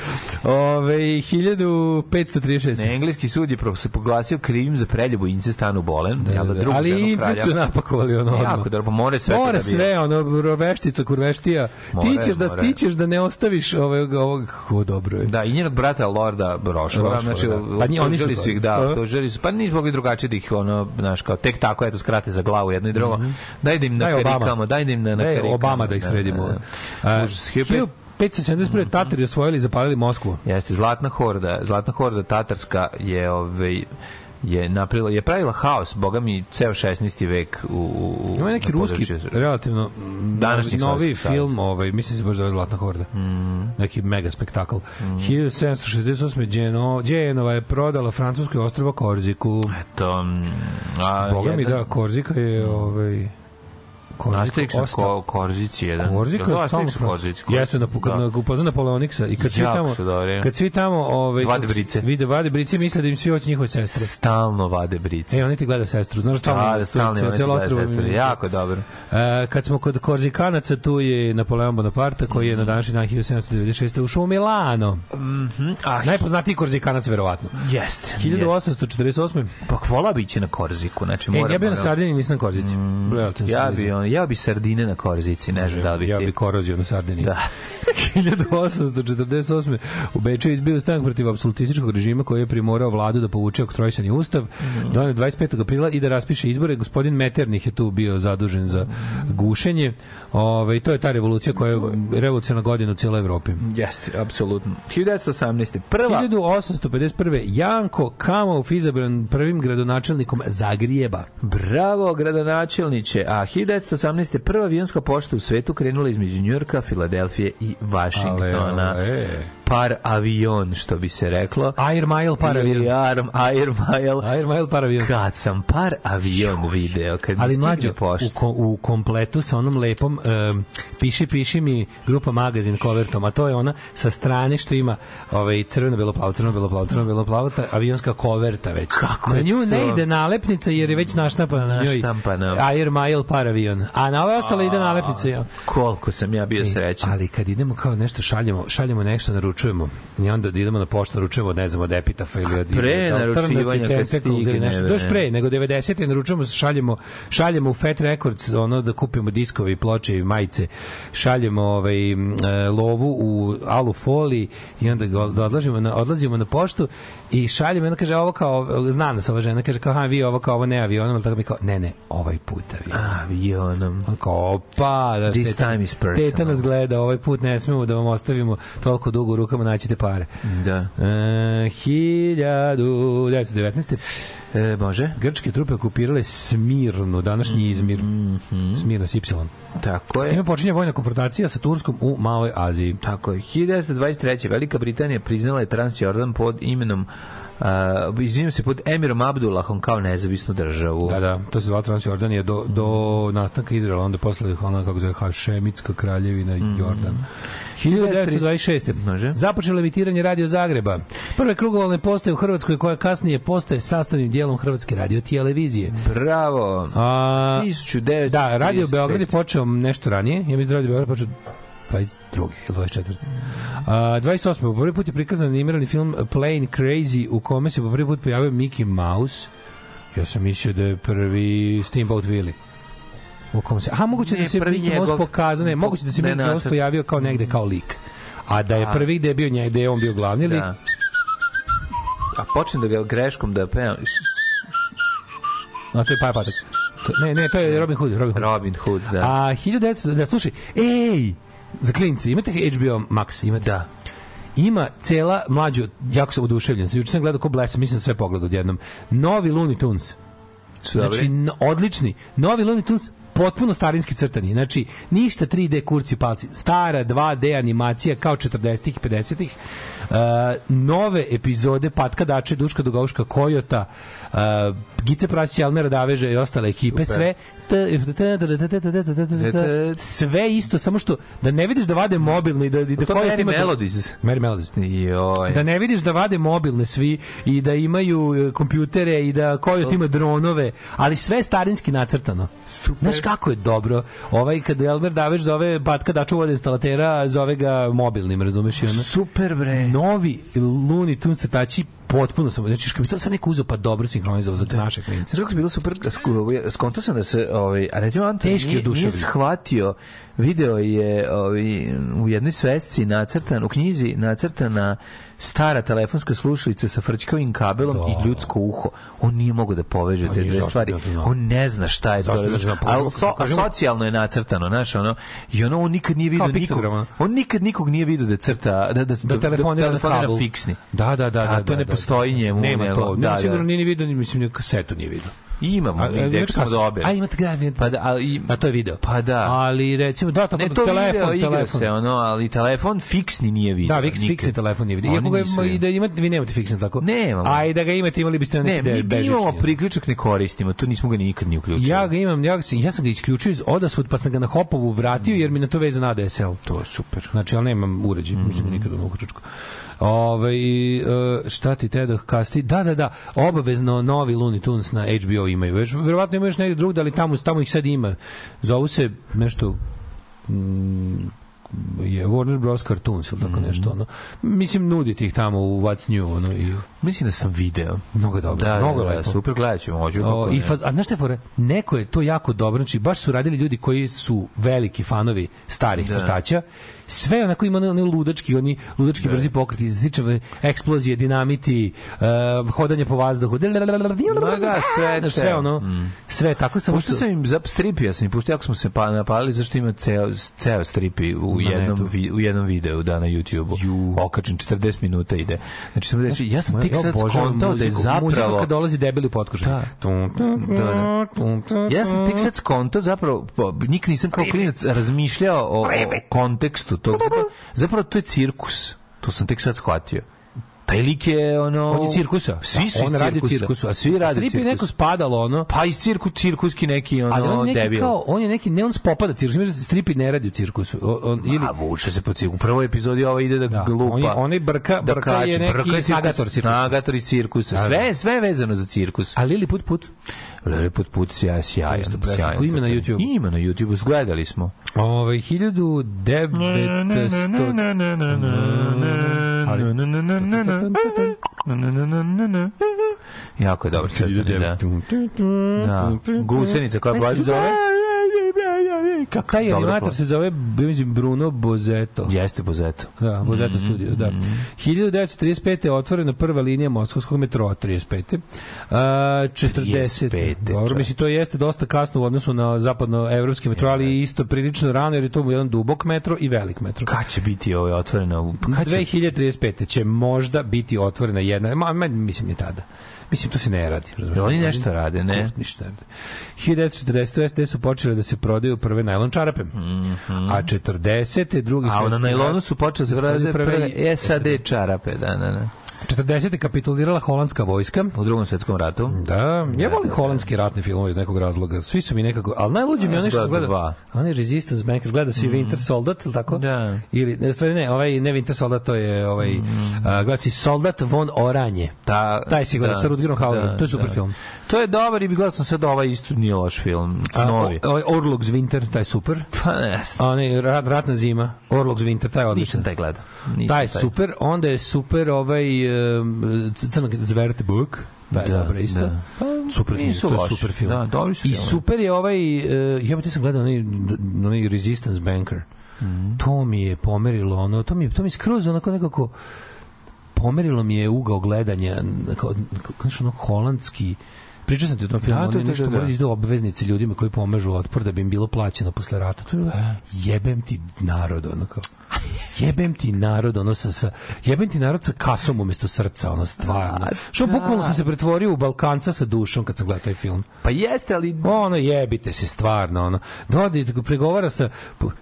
Ove, 1536. Ne, engleski sud je pro- se poglasio krivim za preljubu incest Anu Bolen, Da, da, da, da. Ali incest su napakovali ono. Jako dobro, pa more sve to Mora da sve, ono, roveštica, kurveštija. More, ti, ćeš da, more. ti ćeš da ne ostaviš ovog, ovog, kako dobro je. Da, i njenog brata Lorda Rošvora, znači, da. Pa ni- oni su to. ih, da, A? tužili su, pa nisu mogli drugačije da ih, ono, znaš, kao, tek tako, eto, skrate za glavu jedno i drugo. Daj da im Mhm. Daj Obama. nakarikamo, daj da im na Daj nakarikamo. Obama da ih sredimo. Da, A, da. Užas, 1500 1571. Tatari osvojili i zapalili Moskvu. Jeste, Zlatna horda, Zlatna horda tatarska je, ovaj, je napravila, je pravila haos, boga mi, ceo 16. vek u, u, Ima neki ruski, relativno mm, Današnji novi Sovjetski savez. film, ovaj, mislim se baš zove Zlatna horda. Neki mega spektakl. 1768. Đeno, Đenova je prodala francuske ostrvo Korziku. To, mm, a, Boga mi jedan- da, Korzika je ovaj Ostao. ko, Korzici jedan. Korzika To je Asterix Korzici. Jeste na kad Da. na upozna Napoleoniksa i kad svi tamo kad svi tamo ovaj Vade brice. Vide vade brice misle da im svi hoće njihove sestre. Stalno vade brice. E, oni ti gleda sestru. Znaš stalno. Da, da, stalno celo- ostrvo Jako dobro. E, kad smo kod Korzikanaca, tu je Napoleon Bonaparte, koji je na današnji dan 1796. ušao u Milano. Ah, Najpoznatiji Korzikanac, verovatno. jeste. 1848. Pa hvala bi će na Korziku. Znači, E, moram, ja bio na ono- Sardiniji, nisam na Korzici. Relativno Ja sam bi, ja bi sardine na Korzici, ne znam da li bi ja ti. bi korozio na Sardiniji. Da. *laughs* *laughs* 1848. u Beču je izbio stanak protiv apsolutističkog režima koji je primorao vladu da povuče oktrojsani ustav, donio 25. aprila i da raspiše izbore. Gospodin Meternih je tu bio zadužen za gušenje. Ove, I to je ta revolucija koja je revolucijna godina u cijeloj Evropi. Jeste, apsolutno. 1918. Prva 1851. Janko Kamov izabran prvim gradonačelnikom Zagrijeba. Bravo, gradonačelniče. A 1918. prva avionska pošta u svetu krenula između Njujorka, Filadelfije i Vašingtona. Ale, ale. Par avion, što bi se reklo. Air Mile paravion. Ili Air, Air Mile. Air Mile paravion. Kad sam par avion video, kad Ali mlađo, u, pošta. ko, u kompletu sa onom lepom um, piši, piši mi grupa magazin covertom, a to je ona sa strane što ima ovaj, crveno, belo, plavo, crveno, belo, plavo, crveno, belo, plavo, ta avionska koverta već. Kako na nju ne ide nalepnica jer je već naštampana na njoj Naštampana. Air Mile paravion. A na ove ostale ide nalepnica. Ja. Koliko sam ja bio srećan. Ali kad idemo kao nešto šaljemo, šaljemo nešto, naručujemo i onda da idemo na poštu, naručujemo ne znam, od Epitafa ili od pre od naručivanja kad ili stigne, nešto. ne, Još ne. pre, nego 90. naručujemo, šaljemo, šaljemo u Fat Records ono da kupimo diskove i ploče i majice. Šaljemo ovaj, e, lovu u alu foliji i onda ga odlažimo na, odlazimo na poštu i šaljemo i onda kaže ovo kao, zna nas ova žena, kaže kao, aha, vi ovo kao, ovo ne avionom, ali tako mi kao, ne, ne, ovaj put avionom. Avionom. On kao, opa, da, This teta, time is personal. teta nas gleda, ovaj put ne smemo da vam ostavimo toliko dugo u rukama, naćite pare. Da. E, 1919. E, može? Grčke trupe okupirale Smirnu, današnji Izmir. Smirna s Y. Tako je. Time počinje vojna konfrontacija sa Turskom u Maloj Aziji. Tako je. 1923. Velika Britanija priznala je Transjordan pod imenom Uh, izvinjam se pod Emirom Abdullahom kao nezavisnu državu. Da, da, to se zvala Transjordanija do, do nastanka Izraela, onda posle ona, kako zove, Hašemitska kraljevina Jordan. 1926. Može. Započelo emitiranje Radio Zagreba. Prve krugovalne postaje u Hrvatskoj koja kasnije postaje sastavnim dijelom Hrvatske radio televizije. Bravo. A, 1933. da, Radio Beograd je počeo nešto ranije. Ja mislim da Radio Beograd počeo 22. ili 24. A, 28. Po prvi put je prikazan animirani film Plane Crazy u kome se po prvi put pojavio Mickey Mouse. Ja sam mislio da je prvi Steamboat Willie. U kom se, aha, moguće Ne, da se Mickey Mouse pokazao, ne, moguće da se Mickey Mouse pojavio kao negde kao lik. A da je prvi gde je bio njej, da je on bio glavni lik, Da. A počnem da ga greškom da pevam. a to je Paja Patak. Ne, ne, to je Robin Hood. Robin Hood. Robin Hood, da. A 1900, da slušaj, ej, za klinci, imate HBO Max, imate? Da. Ima cela mlađu, jako sam oduševljen. Juče sam gledao ko blesa, mislim da sve pogledao odjednom. Novi Looney Tunes. Su? Znači, no, odlični. Novi Looney Tunes potpuno starinski crtani. Znači, ništa 3D kurci palci. Stara 2D animacija kao 40-ih, 50-ih. Uh, nove epizode Patka Dače, Duška Dugauška, Kojota, uh, Gice Prasić, Almera Daveže i ostale ekipe, sve sve isto, samo što da ne vidiš da vade mobilne i da, da Mary ima- Melodies. Mary Melodies. Joj. Da ne vidiš da vade mobilne svi i da imaju e, kompjutere i da Kojot ima dronove, ali sve je starinski nacrtano. Super. Znaš kako je dobro? Ovaj kad Elmer Daveš zove Batka Daču vode instalatera, zove ga mobilnim, razumeš? Super bre. novi Looney Tunes crtači potpuno sam, znači kad bi to sad neko uzeo pa dobro sinhronizovao za naše klince. Je bilo super, sku- skonto sam da se, ovaj, a recimo Anton Teški nije, nije shvatio, video je ovaj, u jednoj svesci nacrtan, u knjizi nacrtana stara telefonska slušalica sa frčkavim kabelom Da. i ljudsko uho. On nije mogao da poveže te dve stvari. on ne zna šta je Zašto to. znao? a, so, a Kažemo- socijalno je nacrtano, znaš, ono, i ono, on nikad nije vidio nikog, on nikad nikog nije vidio da crta, da, da, da telefonira na telefonira kabel. fiksni. Da, da, da. A da, to da, ne da, postoji da. njemu, Nema to. da, Da, da. sigurno nije ni vidio, mislim ni kasetu nije vidio. Imamo, A, mi imaš smo dobili. A imate gledanje. Pa da, ali, A to je video. Pa da. Ali recimo da tako ne to telefon, video telefon. se ono, ali telefon fiksni nije video. Da, fiks, fiksni telefon nije vidio. Oni Iako ga i da imate, vi nemate fiksni tako. Nemamo. A i da ga imate, imali biste na Ne, neki mi, imamo priključak ne koristimo, to nismo ga nikad ni uključili. Ja ga imam, ja, ja sam ga isključio iz odasvud, pa sam ga na hopovu vratio, jer mi na to vezan ADSL. To je super. Znači, ali nemam uređaj, Mhm. mislim nikad ono uključku. Ove, e, šta ti te da kasti? Da, da, da, obavezno novi Looney Tunes na HBO imaju. Već, verovatno imaju još negdje drugde, ali tamo, tamo ih sad ima. Zovu se nešto mm, je Warner Bros. Cartoons ili tako nešto. Ono. Mislim, nuditi ih tamo u What's New. Ono, i, Mislim da sam video. mnogo je dobro, Da, mnogo da, je da, lepo. super, gledat ću, moću. O, i faz, a znaš šta je fora? Neko je to jako dobro, znači baš su radili ljudi koji su veliki fanovi starih Da. crtača. Sve onako ima oni, ludački, oni ludački brzi pokreti, slične eksplozije, dinamiti, uh, hodanje po vazduhu. Ma da, sve, Znaš, sve ono, sve tako samo Pošto sam im za stripi, ja sam im puštao, jako smo se pa, napalili, zašto ima ceo, ceo stripi u jednom, u jednom videu, da, na YouTube-u. Okačen, 40 minuta ide. Znači, sam reći, ja sam tek sad skontao da je Muzika zapravo... kad dolazi debeli potkoš. Da. Da, Ja sam tek sad skonto, zapravo, po- nik nisam kao klinac razmišljao o, o kontekstu tog. Zapravo, zapravo to je cirkus. To sam tek sad shvatio. Taj lik je ono... On je cirkusa. Svi su on iz radi cirkusa. cirkusu. A Svi rade je cirkusu. neko spadalo, ono. Pa iz cirku, cirkuski neki ono Ali on je neki debil. kao, on je neki, ne on spopada cirkus, mislim da stripi ne radi u cirkusu. On, on, ili, A vuče se po cirku. U prvoj epizodi ovo ide da, Da, glupa. on je- onaj brka- da brka je kači. neki Brka je cirkus- snagator cirkusa. Snagator iz cirkusa. Da, da. Sve, sve je vezano za cirkus. a Lili put put. Lili put put sjaj, sjajan. preslatko. sjajan Ima na crtani. YouTubeu. Ima na YouTubeu, gledali smo. Ovaj 1900 Jako je dobro da. Da. Gusenica koja blaži zove. Kako taj animator se zove mislim, Bruno Bozeto. Jeste Bozeto. Da, Bozeto Studios, da. 1935. je otvorena prva linija moskovskog metroa, 35. Uh, 40. 35., Dobro, mislim, to jeste dosta kasno u odnosu na zapadnoevropski metro, ali isto prilično rano, jer je to jedan dubok metro i velik metro. Kad će biti ovo otvoreno? Kad će 2035. će možda biti otvorena jedna, ma, mislim, ni tada. Mislim, to se ne radi. razumeš? Jel oni nešto rade, ne? Kurt ništa ne radi. 1940. gde su počele da se prodaju prve najlon čarape. A 40. drugi Mhm. A na svetski najlonu su počeli da se prve prve- SAD čarape, da, da, da. 40. kapitulirala holandska vojska. U drugom svetskom ratu. Da, ja volim holandski ratni filmove iz nekog razloga. Svi su mi nekako, ali najluđi mi je onaj što gledao Onaj Resistance Banker, gleda si Winter Soldat, ili tako? Da. Ili, ne, stvari ne, ovaj, ne Winter Soldat, to je ovaj, a, gleda si Soldat von Oranje. Ta, Taj si gleda sa Rutgerom Hauerom, to je super film. To je dobar i bi gledao sam sad ovaj isto nije loš film. A, Novi. o- ovaj Orlog's Winter, taj je super. Pa ne, A onaj rat, ratna zima, Orlog's Winter, taj je odličan. nisam taj gledao. Nisam Taj je super, onda je super ovaj crnog zverte book. Da, je Da, dobro isto. da. Pa, super film, to je super film. Da, dobri su I filmovi. super je ovaj, uh, ja ti sam gledao onaj, onaj Resistance Banker. Mhm. To mi je pomerilo, ono, to mi, je- to mi je skroz onako nekako pomerilo mi je ugao gledanja, kao, kao, kao ono holandski, Pričao sam ti o tom filmu, Da, da, to- to- nešto da, da. izdao obveznice ljudima koji pomažu otpor da bi im bilo plaćeno posle rata. To je bilo, jebem ti narod, ono kao, jebem ti narod, ono sa, sa jebem ti narod sa kasom umesto srca, ono stvarno. Što da. bukvalno sam se pretvorio u Balkanca sa dušom kad sam gledao taj film. Pa jeste, ali Ono jebite se stvarno, ono. Dodi pregovara sa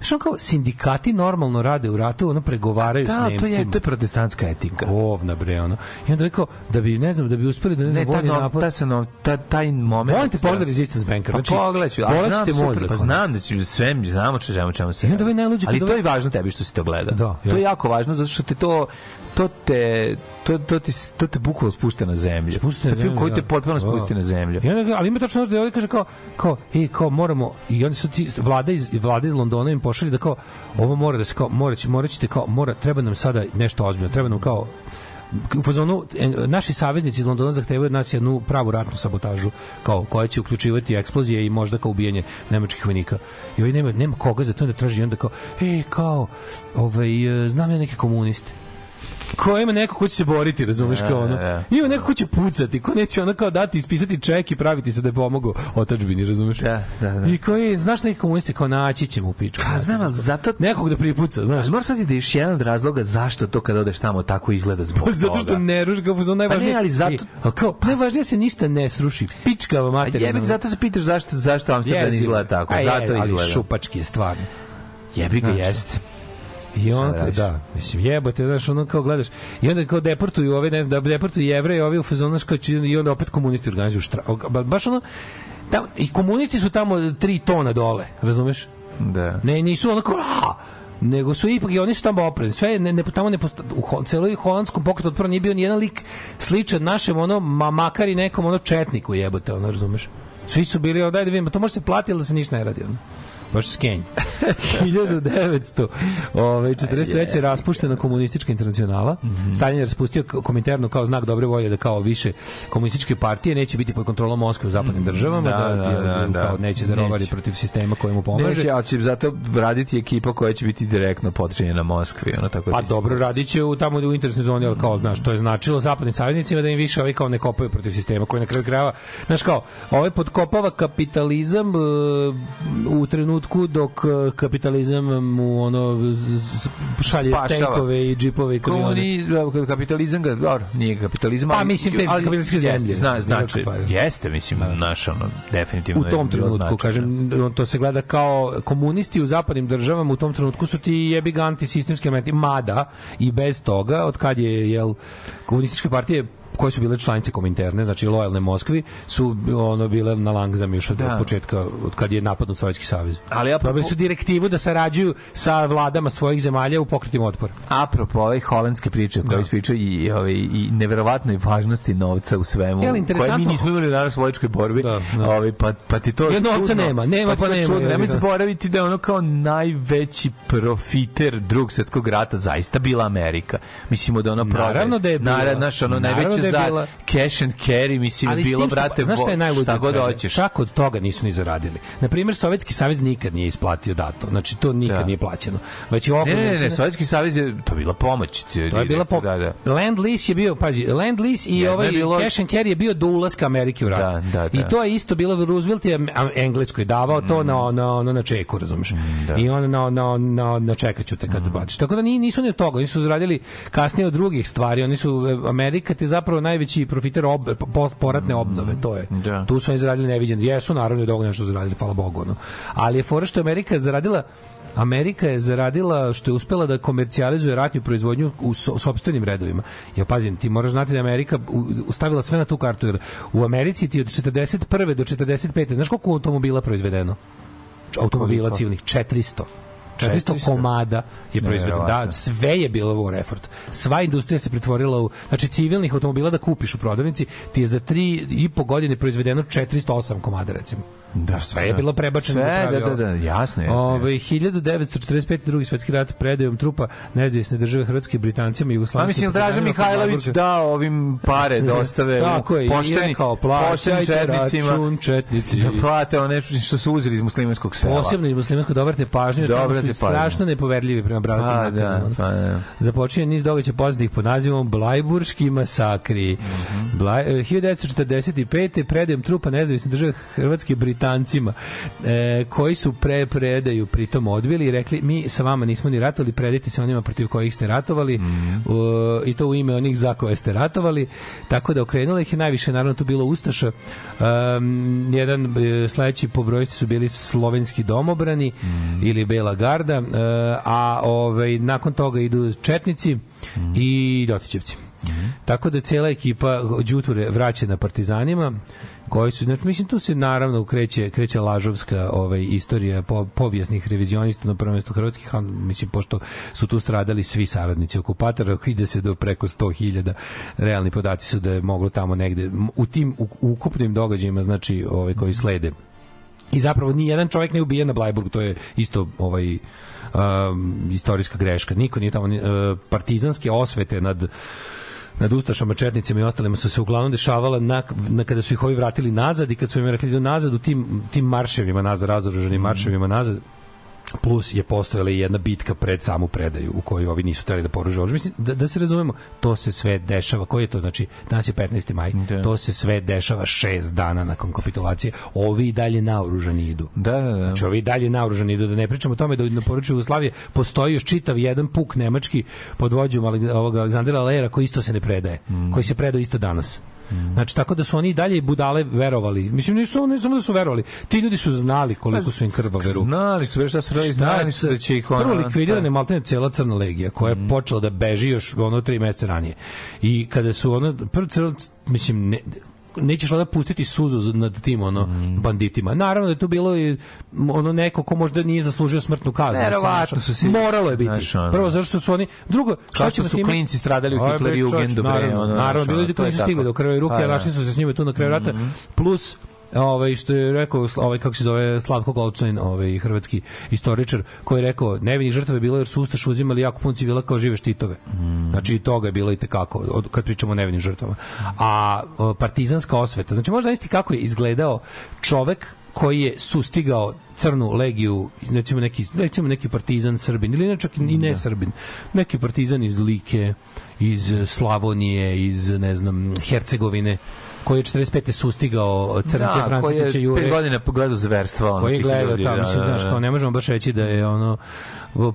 što kao sindikati normalno rade u ratu, ono pregovaraju s da, to Nemcima. je, to je protestantska etika. Govna bre, ono. I onda rekao da bi ne znam da bi uspeli da ne znam Ne, ta, vojni no, napad. ta, se no, ta, taj moment... Molim te pogledaj Resistance Banker. Pa Znači, pogledaj ću, a znam, mozak. pa znam da će sve, znamo če čemu, čemu se I onda radi. ovaj najluđi Ali to je važno tebi što si to gleda. Da, to je jako važno zato što te to to te to, to, ti, to te bukvalno spušta na zemlju. Spušta to na film zemlju, koji te da. potpuno Da. spusti na zemlju. I onda, ali ima tačno da ovdje kaže kao, kao, ej, kao moramo, i onda su ti, vlada iz, vlada iz Londona im pošalje da kao, ovo mora da se kao, morat, morat ćete kao, mora, treba nam sada nešto ozbiljno, treba nam kao, u fazonu, naši saveznici iz Londona zahtevaju od nas jednu pravu ratnu sabotažu kao koja će uključivati eksplozije i možda kao ubijanje nemačkih vojnika. I ovaj nema, nema koga za to da traži i onda kao, ej, kao, ovaj, e, znam ja neke komuniste ko ima neko ko će se boriti, razumeš kao ono. da. Ima neko ko će pucati, ko neće ono kao dati, ispisati ček i praviti se da je pomogao otačbini, razumeš? Da, da, da. I koji, znaš neki komunisti, kao naći ćemo u piču. Pa znam, ali zato... Nekog da pripuca, znaš. Moraš shvatiti da je još jedan od razloga zašto to kada odeš tamo tako izgleda zbog Zato što toga. ne ruši kao fuzon najvažnije. Pa ne, ali zato- E, ali kao, najvažnije se ništa ne sruši. Pička vam A materina. jebik, zato se pitaš zašto, zašto Amsterdam izgleda tako. Je, zato ali izgleda. šupački je stvarno. Jebi ga, jeste. I on radiš? da, mislim, jebote, znaš, ono kao gledaš, i onda kao deportuju ove, ne znam, da deportuju jevreje, ovi u fazonu, kao i onda opet komunisti organizuju štra, ba- baš ono, tam, i komunisti su tamo tri tona dole, razumeš? Da. Ne, nisu onako, a, nego su ipak i oni su tamo oprezni. Sve ne, ne, tamo ne posto, u ho, celoj holandskom pokretu otpora nije bio ni jedan lik sličan našem ono ma, makar i nekom ono četniku jebote, ono razumeš. Svi su bili, ono, daj da vidimo, to može se platiti ali da se ništa ne radi. Ono. Baš skenj. *laughs* 1900, ovaj 43. je raspuštena komunistička internacionala. Stalin je raspustio k- kominternu kao znak dobre volje da kao više komunističke partije neće biti pod kontrolom Moskve u zapadnim državama, Da, da, da, da, jer da. kao neće da rovari Neće. protiv sistema koji mu pomaže. Neće, ali će zato raditi ekipa koja će biti direktno podčinjena Moskvi. Ono, tako Pa dobro, radit će u, tamo u interesnoj zoni, ali kao, znaš, to je značilo zapadnim saveznicima da im više ovi kao ne kopaju protiv sistema, koji na kraju krajeva, znaš kao, ovaj podkopava kapitalizam e, u trenutku dok e, kapitalizam mu ono šalje Spašava. tenkove i džipove i kamione. Komuni, kapitalizam ga, dobro, nije kapitalizam, Pa, ali- mislim, te ali jeste, zemlje. Zna, znači, Pa, jeste, mislim, naš, ono, definitivno u tom trenutku, značajno. kažem, to se gleda kao komunisti u zapadnim državama, u tom trenutku su ti jebi ga antisistemski elementi, mada i bez toga, od kad je, jel, komunističke partije koje su bile članice Kominterne, znači lojalne Moskvi, su ono bile na langzam još od, Da. od početka, od kad je napadnut Sovjetski savez. Ali apropo- Dobili su direktivu da sarađuju sa vladama svojih zemalja u pokretima otpora. Apropo ove holandske priče koje Da. ispričaju i, ove, i neverovatnoj važnosti novca u svemu, Jel, koje mi nismo imali danas u vojčkoj borbi, Da, da. Ove, pa, pa ti to Jer novca čudno. nema, nema pa to nema, Čudno. Nemoj ga. zaboraviti da je ono kao najveći profiter drugog svetskog rata zaista bila Amerika. Mislimo da ono prodaje. Naravno da je bila. Naravno, znaš, ono Naravno najveće da je za bila. cash and carry, mislim, Ali s bilo, što- brate, znaš šta je najluđe šta od god hoćeš. Čak od toga nisu ni zaradili. Na primjer, Sovjetski savez nikad nije isplatio dato. Znači, to nikad Da. nije plaćeno. Već je Ne, ne, ne, ne, Sovjetski savez je, to je bila pomoć. To je bila po... Da, da. Land lease je bio, pazi, land lease i Jedno ovaj je bilo- cash and carry je bio do ulaska Amerike u rat. Da, da, da. I to je isto bilo Roosevelt je Engleskoj davao to na na na na čeku, razumeš? da. I on na na na na čekaću te kad platiš. Tako da ni nisu ni od toga, oni su zaradili kasnije od drugih stvari. Oni su e, Amerika ti je zapravo najveći profiter ob, po, poratne obnove, to je. Da. Tu su oni zaradili neviđeno. Jesu naravno i dovoljno što zaradili, hvala Bogu, ono. Ali je fora što je Amerika zaradila Amerika je zaradila što je uspela da komercijalizuje ratnu proizvodnju u so, sopstvenim redovima. Ja pazim, ti moraš znati da Amerika u- u- stavila sve na tu kartu jer u Americi ti od 41. do 45. Znaš koliko automobila proizvedeno? Automobila civilnih 400. 400 400? komada je proizvedeno. Da, sve je bilo war effort. Sva industrija se pretvorila u znači civilnih automobila da kupiš u prodavnici ti je za 3 i po godine proizvedeno 408 komada recimo. Da, sve je da. bilo prebačeno Sve, da da, da, da, jasno, jasno, Ove, 1945. drugi svetski rat predajom trupa nezavisne države Hrvatske Britancima i A Jugoslavije. mislim, Draža Mihajlović dao ovim pare *laughs* da ostave Tako je, pošteni, rekao, poštenim plaćajte četnicima račun, četnici. da plate one što su uzeli iz muslimanskog sela. Posebno iz muslimansko dobrate pažnju, jer tamo Dobrate su pažnju. strašno nepoverljivi prema Pa, bradatim da, pa, da. Započinje niz događaja poznatih pod nazivom Blajburški masakri. Mhm. Blaj, e, 1945. predajem trupa nezavisne države Hrvatske Britancima, e, koji su pre predaju pritom odbili i rekli mi sa vama nismo ni ratovali, predajte se onima protiv kojih ste ratovali Mhm. u- i to u ime onih za koje ste ratovali. Tako da okrenula ih je najviše, naravno tu bilo Ustaša. Um, jedan e, sledeći po brojnosti su bili slovenski domobrani Mhm. ili Bela garda, e, a ovaj, nakon toga idu Četnici i Ljotićevci. Tako da cela ekipa Đuture vraća na partizanima koji su znači mislim tu se naravno kreće kreće lažovska ovaj istorija po, povijesnih revizionista na prvom mestu hrvatskih mislim pošto su tu stradali svi saradnici okupatora ide se do preko 100.000 realni podaci su da je moglo tamo negde u tim u, ukupnim događajima znači ovaj koji slede i zapravo ni jedan čovjek ne ubijen na Blajburgu, to je isto ovaj um, istorijska greška. Niko nije tamo uh, partizanske osvete nad nad Ustašama, Četnicima i ostalima su se uglavnom dešavala na, na kada su ih ovi vratili nazad i kad su im rekli idu nazad u tim, tim marševima nazad, razoruženim marševima nazad plus je postojala i jedna bitka pred samu predaju u kojoj ovi nisu hteli da poruže oružje. Mislim, da, da se razumemo, to se sve dešava. Koji je to? Znači, danas je 15. maj. Da. To se sve dešava šest dana nakon kapitulacije. Ovi i dalje naoružani idu. Da, da, da. Znači, ovi i dalje naoružani idu. Da ne pričamo o tome da na području Jugoslavije postoji još čitav jedan puk nemački pod vođom ovog Aleksandra Lera koji isto se ne predaje. Mm. Koji se predao isto danas. Znači, tako da su oni i dalje budale verovali. Mislim, nisu ne samo da su verovali. Ti ljudi su znali koliko su im krvave ruke. Znali su, šta su radili, znali su da će ih ono... Prvo likvidirana je maltene cela crna legija koja je počela da beži još ono tri meseca ranije. I kada su ono prvo crno, mislim ne, nećeš da pustiti suzu nad tim ono banditima. Naravno da je tu bilo i ono neko ko možda nije zaslužio smrtnu kaznu. Verovatno su se- moralo je biti. znaš, ono. Prvo zato što su oni drugo šta ćemo su klinci stradali u Aj, bre, Hitler Jugendu, čoveče, bre, naravno, naravno bili ljudi koji su stigli do krve ruke, a da. našli su se s njima tu na kraju rata. Plus ovaj što je rekao ovaj kako se zove Slavko Golčanin, ovaj hrvatski istoričar koji je rekao nevini žrtve bilo jer su ustaše uzimali jako puno civila kao žive štitove. Znači i toga je bilo i tekako od, kad pričamo o nevinim žrtvama. A partizanska osveta, znači možda isti kako je izgledao čovek koji je sustigao crnu legiju, recimo neki, recimo neki partizan Srbin, ili ne čak i ne Srbin, neki partizan iz Like, iz Slavonije, iz, ne znam, Hercegovine, koji je 45. sustigao crnce Da, da, koji je Francetića Jure pet godina pogledao zverstva. Ono, koji je gledao tamo, da, mislim, da, znaš, da. kao ne možemo baš reći da je ono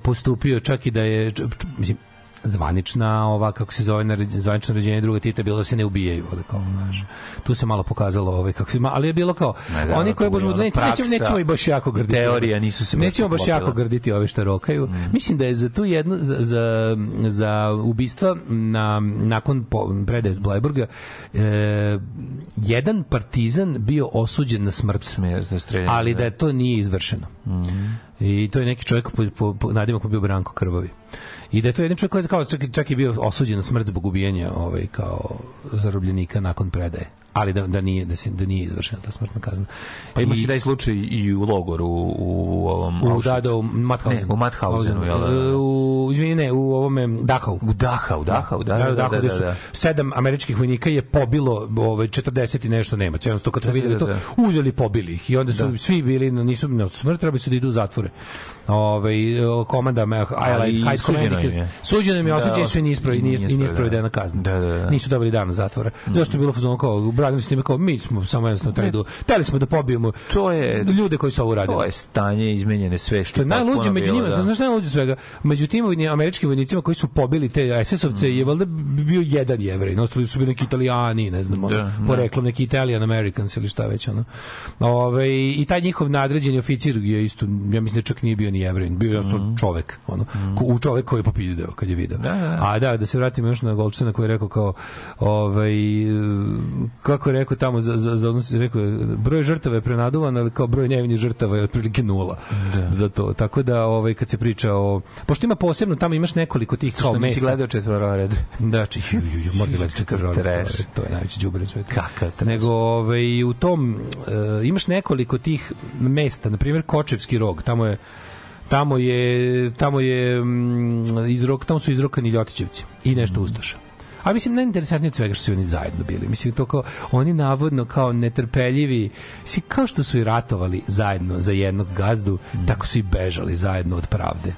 postupio čak i da je mislim zvanična ova kako se zove zvanično naređenje druga Tita bilo da se ne ubijaju ali kao znaš. Tu se malo pokazalo ovaj kako se ali je bilo kao Ma da, oni koji božmo bila nećemo, nećemo, i baš jako grditi. Teorija, nisu se baš nećemo baš poklopile. jako grditi ove što rokaju. Mislim da je za tu jednu za, za, za ubistva na, nakon po, predaje Blajburga e, jedan partizan bio osuđen na smrt. Smjer streljanje, ali da. je to nije izvršeno. I to je neki čovjek po, po, po nadimaku bio Branko Krvavi. I da je to jedan čovjek koji je kao, čak, čak je bio osuđen na smrt zbog ubijanja ovaj, kao zarobljenika nakon predaje. Ali da, da, nije, da, se, da nije izvršena ta smrtna kazna. Pa ima I- se taj slučaj i u logoru u, u ovom u da, da, u Mathausenu. Ne, u Mathausenu, jel da, da. E, U, izvini, ne, u ovome Dachau. U Dachau, Dachau, da, da, da, da, gde da, su da. sedam američkih vojnika je pobilo ovaj 40 i nešto Nemaca. Jednostavno kad su Da, da, videli to, da. uzeli i pobili ih i onda su svi bili na nisu na smrt, trebali su da idu u zatvore. Ovaj komanda Ali High suđeno Command je- je. Suđeno im je, Da, osuđeni su i nije ispravedena. kazna. Da, da, da. Nisu dobili dana zatvora. Zašto je bilo fazon kao branili su njima kao mi smo samo jednostavno trebali da smo da pobijemo To je ljude koji su ovo radili. to je stanje izmenjene svesti. Što je najluđe među njima, da. znaš najluđe svega? Među tim američkim vojnicima koji su pobili te SS-ovce je valjda bio jedan jevrej, no ostali su bili neki italijani, ne znam, ono, Da, da. poreklom neki Italian Americans ili šta već ono. Ove, I taj njihov nadređeni oficir je isto, ja mislim da čak nije bio ni jevrej, bio je jednostavno čovek, ono, ko, u čovek koji je popizdeo kad je video. Mhm. Da, da. A da, da se vratimo još na Golčana koji je rekao kao, ovaj, kako je rekao tamo, za, za, za rekao broj žrtava je prenaduvan, ali kao broj nevinih žrtava je otprilike nula za to. Tako da, ovaj, kad se priča o... Pošto ima posebno, tamo imaš nekoliko tih kao Što nisi mesta. gledao četvorored. Da, či, ju, ju, ju, četvrora. To je, najveći đubre na svetu. Kakav trash. Nego, ovaj, u tom, e, imaš nekoliko tih mesta, na primjer Kočevski rog, tamo je tamo je tamo je mm, izrok tamo su izrokani Ljotićevci i nešto ustaša A mislim najinteresantnije od svega što su oni zajedno bili. Mislim to kao oni navodno kao netrpeljivi, mislim kao što su i ratovali zajedno za jednog gazdu, tako su i bežali zajedno od pravde.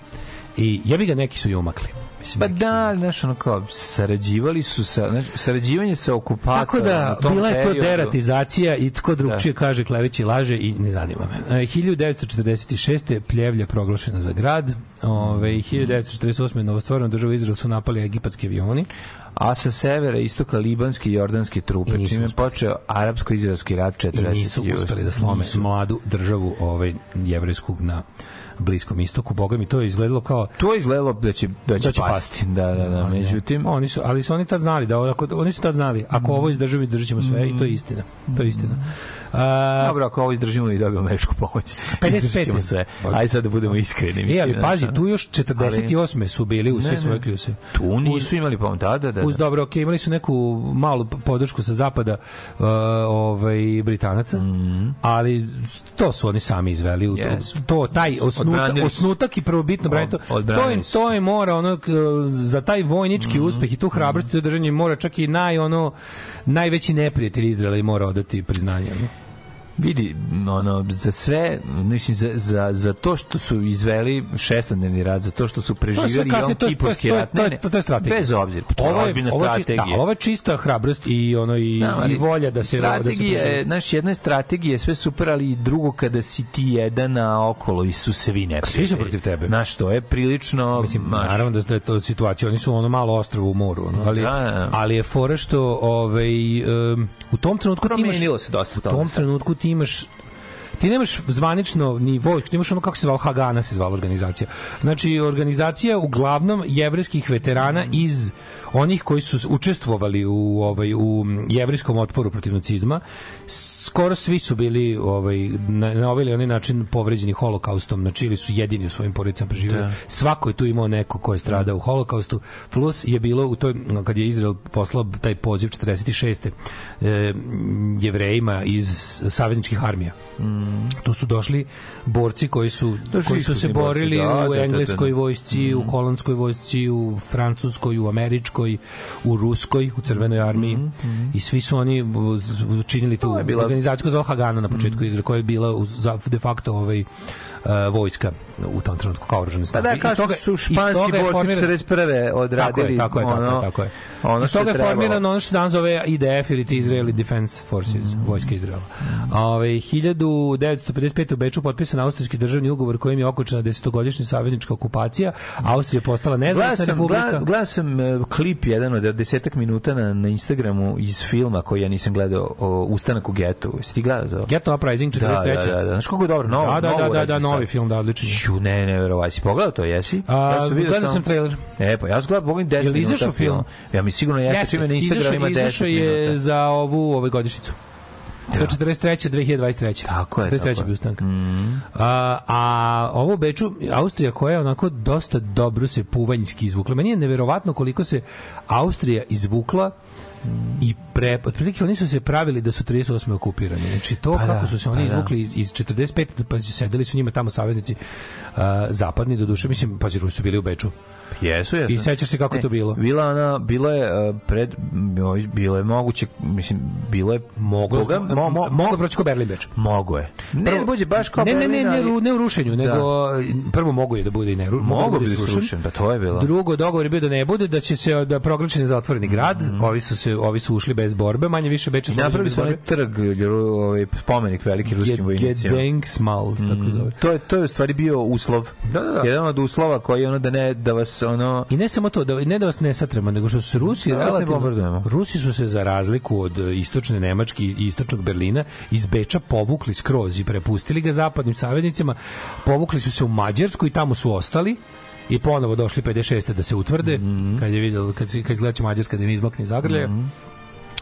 I ja bi ga neki su i umakli. Mislim, Pa da, znaš, ono kao, sarađivali su sa, znaš, sarađivanje sa okupatorom Tako da, bila je to deratizacija i tko drugčije kaže kleveći laže i ne zanima me. E, 1946. Pljevlja proglašena za grad. Ove, 1948. novostvoreno država Izrael su napali egipatski avioni. A sa severa i istoka libanski i jordanske trupe, I nisu čime je počeo arapsko-izraelski rat I 40. nisu uspeli da slome mladu državu ovaj, jevrejsku na Bliskom istoku. Boga mi to je izgledalo kao To je izgledalo da će, da će, da će pasti. pasti. Da, da, da. Ne. Međutim, oni su ali su oni tad znali da ako oni su tad znali ako ovo izdržimo izdržat ćemo sve i to je istina to je istina a, dobro, ako ovo izdržimo i dobijemo američku pomoć. 55. Izdržat ćemo sve. Ajde sad da budemo iskreni. Mislim, E, ali pazi, tu još 48. su bili u sve svoje kljuse. Tu nisu imali pomoć. Da, da, da. Uz dobro, ok, imali su neku malu podršku sa zapada uh, ovaj, Britanaca, ali to su oni sami izveli. U to, Mm. Jesu. to, taj osnutak, osnutak i prvobitno branje, to, je, to je mora, ono, za taj vojnički Mm. uspeh i tu hrabrost i to držanje mora čak i naj, ono, najveći neprijatelj Izraela i mora odati priznanje. Vidi, ono, za sve, mislim, za, za, za to što su izveli šestodnevni rat, za to što su preživjeli to to je- Kipovski rat, ne, ne, to to je strategija. Bez obzira, to je Ovo je- ozbiljna strategija. Da, ovo je čista hrabrost i ono i, Znam, ali i volja da se da se strategija je, preživi. znaš, jedna je strategija sve super, ali i drugo kada si ti jedan a okolo i su svi neprijatelji. Svi su protiv tebe. Znaš, to je prilično... Mislim, znaš, naravno da, da je to situacija, oni su ono malo ostrvo u moru, ono, ali, Da, da. ali je fora što ovaj, um, u tom trenutku ti imaš, promenilo se dosta u toga. tom trenutku ti imaš ti nemaš zvanično ni vojsku, ti imaš ono kako se zvao Hagana se zvala organizacija. Znači organizacija uglavnom jevrejskih veterana iz onih koji su učestvovali u ovaj u jevrejskom otporu protiv nacizma skoro svi su bili ovaj na, na ovaj ili onaj način povređeni holokaustom znači ili su jedini u svojim porodicama preživeli Da. svako je tu imao neko ko je stradao u holokaustu plus je bilo u toj kad je Izrael poslao taj poziv 46. E, jevrejima iz savezničkih armija tu su došli borci koji su Došli koji su se borci, borili da, da, u da, da. engleskoj vojsci, u holandskoj vojsci, u francuskoj, u američkoj, u ruskoj, u crvenoj armiji. I svi su oni činili tu bila- organizaciju zvala Hagana na početku Izraela, koja je bila u, za, de facto ovaj uh, vojska u tom trenutku kao oružane Pa snage. da, I kao što stoga- su španski toga borci formiran- 41. odradili tako je, tako je, ono, tako je, ono Iz što toga je formirano ono što danas zove IDF ili ti Israeli Defense Forces, vojska Izraela. Ove, 1955. u Beču potpisan austrijski državni ugovor kojim je okočena desetogodišnja saveznička okupacija. Austrija je postala nezavisna republika. gledao, sam e, klip jedan od desetak minuta na, na Instagramu iz filma koji ja nisam gledao o Ustanak u getu. Jesi ti gledao to? Ghetto Uprising 43. Da, da, da, da. Znaš kako je dobro, novo, Da, da, novo da, da, da. Novi film, da, odličan. je. Ću, ne, ne, verovaj. Si pogledao to, jesi? A, sam vidio gledao sam trailer. E, pa ja sam gledao, pogledam 10 Jel minuta izašao film? filma. Ja mi sigurno jeste, Jeste, čime na Instagramu ima izašao- 10 izašao je minuta. za ovu ovaj godišnicu. Je 43. 2023. Tako je, 43. tako bio ustanka. A, a ovo Beču, Austrija koja je onako dosta dobro se puvanjski izvukla. Meni je neverovatno koliko se Austrija izvukla i pre, otprilike oni su se pravili da su 38. okupirani. Znači to Pa da, kako su se oni pa da. izvukli iz, iz 45. pa sedeli su njima tamo saveznici uh, zapadni do duše, mislim, Rusi su bili u Beču. Jesu, jesu. I sećaš se kako je to bilo? Bila ona, bilo je uh, pred, bilo je moguće, mislim, bilo je Moglo, Boga, mo, mo, moglo proći ko Berlin Beč. mogo je. Ne, Prvo- ne bude baš kao ne, ne, ne, ne, ru- ne u rušenju, nego prvo mogu je da bude i ne, ru- mogu da bi da srušen. srušen, da to je bilo. Drugo, dogovor je bio da ne bude, da će se da proglašen za otvoreni grad. Ovi su se ovi su ušli bez borbe, manje više Beč oslobođen napravili su onaj trg, ovaj spomenik veliki ruskim vojnicima. Gedenksmal, tako zove. To je to je u stvari bio uslov. Da, da, da. Jedan od uslova koji je ono da ne da vas ono I ne samo to, da, ne da vas ne satremo, nego što su Rusi Da vas ne relativno... Rusi su se za razliku od e, istočne Nemačke i istočnog Berlina iz Beča povukli skroz i prepustili ga zapadnim saveznicima, povukli su se u Mađarsku i tamo su ostali i ponovo došli 56. da se utvrde Mhm. kad je vidjelo kad se kad izgleda će Mađarska da im izmakne iz zagrljaja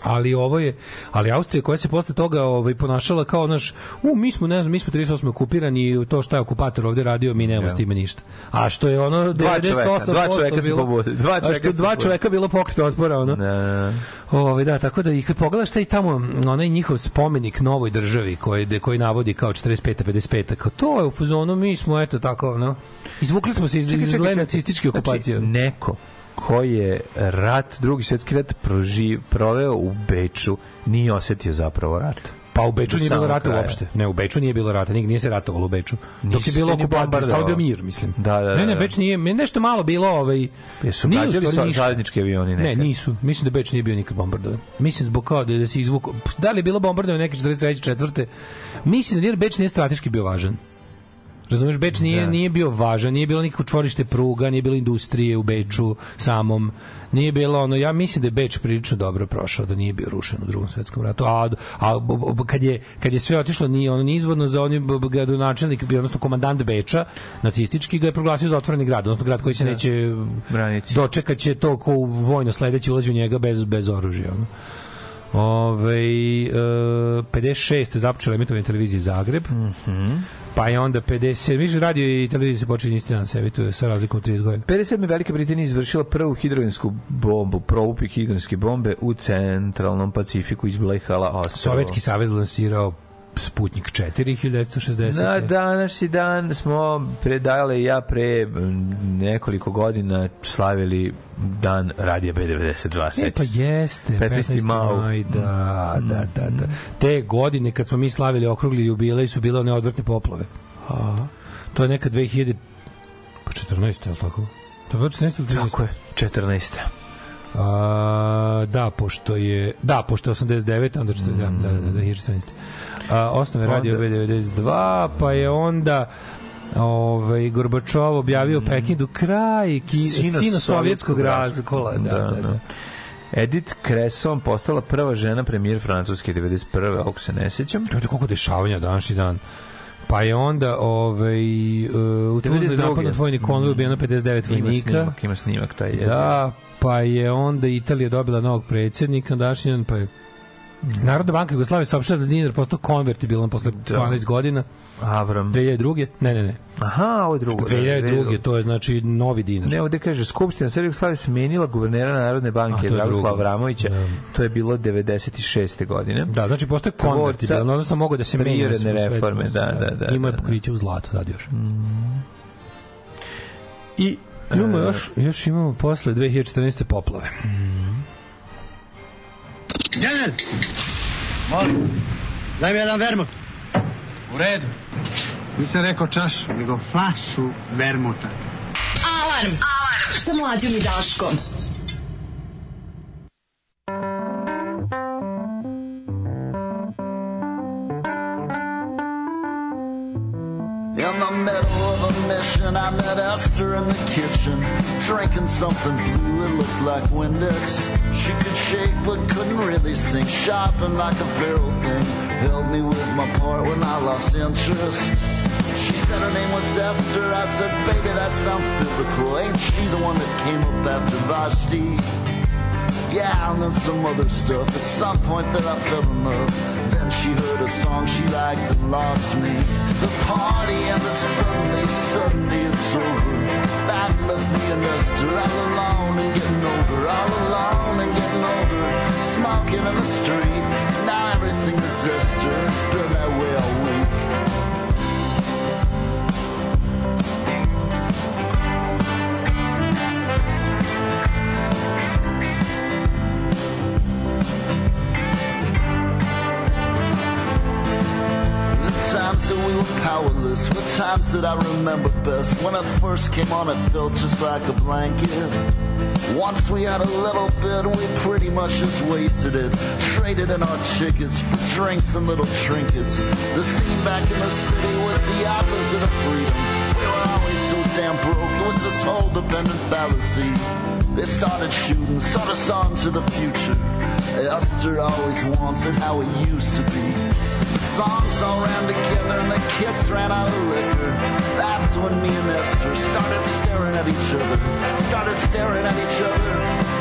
ali ovo je ali Austrija koja se posle toga ovaj ponašala kao naš u mi smo ne znam mi smo 38 okupirani i to šta je okupator ovde radio mi nemamo s time ništa. A što je ono Dva 98% čoveka, dva čoveka se bilo- pobude, dva a čoveka što se dva čoveka bilo pokret otpora ono. Ne, Ovaj da, tako da i kad pogledaš taj tamo onaj njihov spomenik novoj državi koji de koji navodi kao 45 55 kao to je u fazonu mi smo eto tako no. Izvukli smo se iz, iz zle nacističke okupacije. Znači, neko ko je rat, drugi svjetski rat proži, proveo u Beču, nije osetio zapravo rat. Pa u Beču nije bilo rata kraja. uopšte. Ne, u Beču nije bilo rata, nije se ratovalo u Beču. Dok Nisu je bilo okupacija, je bio mir, mislim. Da, da, ne, ne, da. Beč nije, nešto malo bilo, ovaj Jesu nije gađali ništa. zajednički avioni Ne, nekad? nisu. Mislim da Beč nije bio nikad bombardovan. Mislim zbog kao da, da se izvuko. Da li je bilo bombardovanje neke 43. četvrte? Mislim da jer Beč nije strateški bio važan. Razumeš, Beč nije, Da. nije bio važan, nije bilo nikakvo čvorište pruga, nije bilo industrije u Beču samom, nije bilo ono, ja mislim da je Beč prilično dobro prošao, da nije bio rušen u drugom svetskom ratu, a, a b- b- kad, je, kad je sve otišlo nije ono nizvodno za oni b- b- gradonačelnik, odnosno komandant Beča, nacistički, ga je proglasio za otvoreni grad, odnosno grad koji se neće Braniti. dočekat će to ko u vojno sledeći ulazi u njega bez, bez oružja. Ono. Ove, e, 56. započela emitovanje televizije Zagreb. Pa je onda 50. Više radio i televizija se počinje isti dan emituje sa razlikom od 30 godina. 57. Velika Britanija izvršila prvu hidrogensku bombu, probup hidrogenske bombe u centralnom Pacifiku iz Blejhala ostrava. Sovjetski savez lansirao Sputnik 4 1960. Na današnji dan smo predale i ja pre nekoliko godina slavili dan radija B92. E, pa jeste, 15. mau. maj, da, da, da, da. Te godine kad smo mi slavili okrugli jubilej su bile one odvrtne poplave. To je neka 2000 pa 14. je li tako? To je bilo 14. ili 13? Tako je, 14. A, da, pošto je da, pošto je 89, onda 40, da, da, da, da, 2014. A, osnove radio Onda- B92, pa je onda ovaj Gorbačov objavio Pekingu kraj ki, Sino sino, sovjetskog razkola, da, da, da. Edith Cresson postala prva žena premijer Francuske 91. Ovog se ne sećam. To je koliko dešavanja današnji dan. Pa je onda ovaj, uh, u Tuzli 92.. napadnut vojni konvoj, ubijeno 59 Ima vojnika. snimak, ima snimak taj je. Da, pa je onda Italija dobila novog predsjednika, dan, pa je Narodna banka Jugoslavije saopštila da dinar postao konvertibilan posle 12 godina, Avram. 2002. Ne, ne, ne. Aha, ovo je drugo. da, 2002. to je znači novi dinar. Ne, ovde kaže, Skupština Srbije Jugoslavije smenila guvernera Narodne banke A, to je Dragoslava drugo. Avramovića. Da. To je bilo 96. godine. Da, znači postoje konvertibilan, odnosno mogu da se menja svetu. reforme, da, da, da, Ima je da, da. pokriće u zlatu, tad još. I Imamo e, još, još imamo posle 2014. poplave. General! Molim. Daj mi jedan vermut. U redu. Nisam rekao čašu, nego flašu vermuta. Alarm! Alarm! Sa mlađom i Daškom. In the middle of a mission, I met Esther in the kitchen, drinking something blue. It looked like Windex. She could shake but couldn't really sing. Shopping like a feral thing, held me with my part when I lost interest. She said her name was Esther. I said, baby, that sounds biblical. Ain't she the one that came up after Vashti? Yeah, and then some other stuff. At some point that I fell in love. Then she heard a song she liked and lost me. The party and ended suddenly, suddenly it's over. That left me and Esther all alone and getting older, all alone and getting older. Smoking in the street. Now everything is Esther. It's been that way all week. We were powerless were times that I remember best. When I first came on, it felt just like a blanket. Once we had a little bit, we pretty much just wasted it. Traded in our tickets for drinks and little trinkets. The scene back in the city was the opposite of freedom. We were always so damn broke, it was this whole dependent fallacy. They started shooting, sort us on to the future. Esther always wants it how it used to be. Songs all ran together and the kids ran out of liquor. That's when me and Esther started staring at each other. Started staring at each other,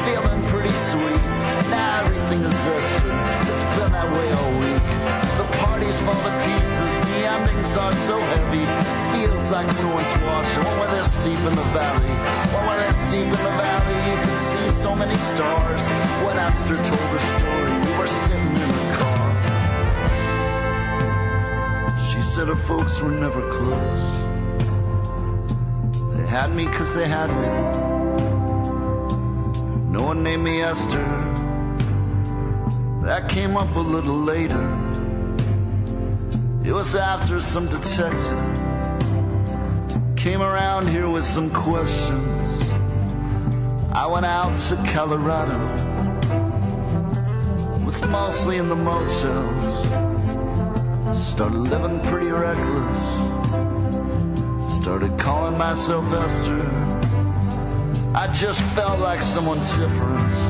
feeling pretty sweet. Now everything is Esther. It's been that way all week. The parties fall to pieces. The endings are so heavy. Like one's watching when we're this deep in the valley. When we're this deep in the valley, you can see so many stars. When Esther told her story, we were sitting in the car. She said her folks were never close. They had me 'cause they had to. No one named me Esther. That came up a little later. It was after some detective came around here with some questions. I went out to Colorado. Was mostly in the motels. Started living pretty reckless. Started calling myself Esther. I just felt like someone different.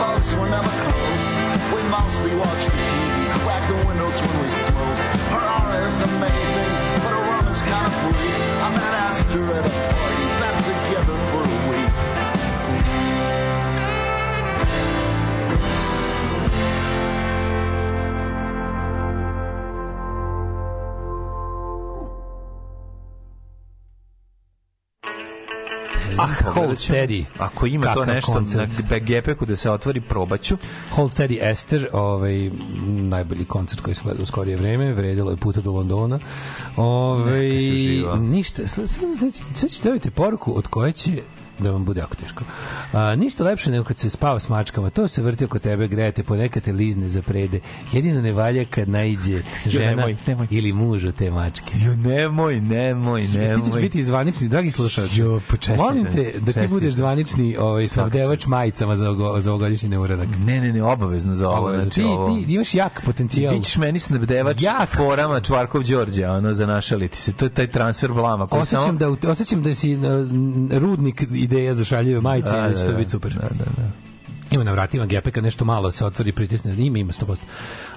folks were never close. We mostly watch the TV, crack the windows when we smoke. Her aura is amazing, but her room is kind of bleak. I met Esther at a party, been together for Hold. Steady. Ako ima to Kakav nešto koncert. na Gepeku da se otvori, probaću. Hold Steady Esther, ovaj, najbolji koncert koji sam gledao u skorije vreme, vredilo je puta do Londona. Ovaj, ništa, sad, sad, sad, sad dobiti poruku od koje će da vam bude jako teško. A, ništa lepše nego kad se spava s mačkama. To se vrti oko tebe, grejete, ponekad te lizne za prede. Jedino ne valja kad naiđe žena nemoj, nemoj. ili muž od te mačke. Jo, nemoj, nemoj, nemoj. Ti ćeš biti zvanični, dragi slušalci. Jo, pa čestitam, Molim te da ti budeš zvanični ovaj, snabdevač majicama za, ogo, za ovogodišnji neuradak. Ne, ne, ne, obavezno za ovo. Obavezno. Znači, ti, ovo... ti imaš jak potencijal. Bićeš meni snabdevač Jak. forama Čvarkov Đorđe, ono, za našaliti se. To je taj transfer blama. Koji Osjećam samo... da, osjećam da si uh, rudnik ideja za šaljive majice i da će to biti super. Da, da, da. Ima na vratima gepeka, nešto malo se otvori, pritisne, ima, ima 100%.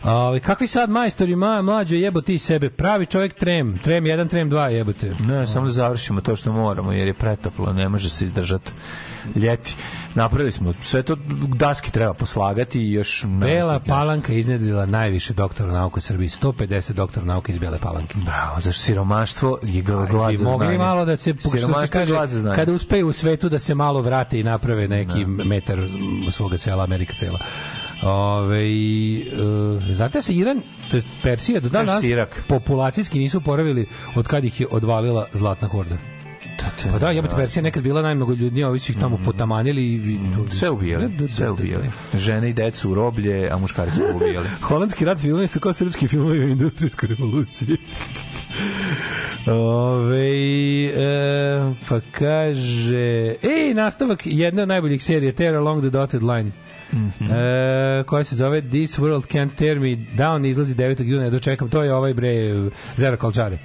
Ove, kakvi sad majstori, ma, mlađo, jebo ti sebe, pravi čovjek trem, trem 1, trem 2, jebote. Ne, samo da završimo to što moramo, jer je pretoplo, ne može se izdržati ljeti. Napravili smo, sve to daski treba poslagati i još... Bela nastaviti Palanka iznedrila najviše doktora nauke u Srbiji, 150 doktora nauke iz Bele Palanke. Bravo, zašto siromaštvo je glad za mogli znanje. malo da se se je kaže za kada uspeju u svetu da se malo vrate i naprave neki metar svoga sela Amerika cela. Ove, uh, znate da se Iran, to jest Persija, do danas populacijski nisu oporavili od kad ih je odvalila zlatna horda. Pa da, jebote, Persija je nekad bila najmnogo ljudnija, ovi su ih tamo potamanili i... Mm. Sve ubijali, Da, da, da, sve da, ubijali. da. Žene i decu u roblje, a muškarci ubijali. *laughs* Holandski rat filmovi su kao srpski filmovi o industrijskoj revoluciji. *laughs* Ove, e, pa kaže ej, nastavak jedne od najboljih serija Tear Along the Dotted Line e, koja se zove This World Can't Tear Me Down izlazi 9. juna, ja dočekam to je ovaj bre Zero Kalčare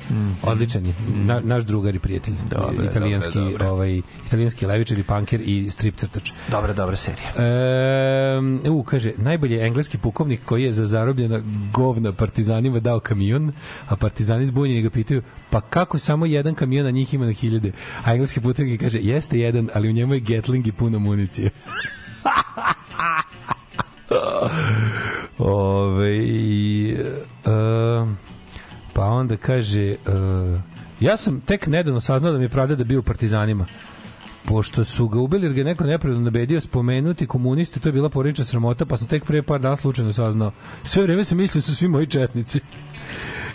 odličan je, Na, naš drugar i prijatelj Dobre, italijanski, dobre, dobre. ovaj, italijanski levičar i panker i strip crtač Dobra, dobra serija. E, u, kaže, najbolji je engleski pukovnik koji je za zarobljena govna partizanima dao kamion, a partizani zbunjeni ga pitaju, pa kako samo jedan kamion, a njih ima na hiljade? A engleski pukovnik kaže, jeste jedan, ali u njemu je Gatling i puno municije. *laughs* *laughs* Ove, e, pa onda kaže, e, ja sam tek nedavno saznao da mi je pravda da bio u partizanima pošto su ga ubili jer ga neko nepravilno nabedio spomenuti komuniste, to je bila porodična sramota, pa sam tek pre par dana slučajno saznao. Sve vreme sam mislio da su svi moji četnici.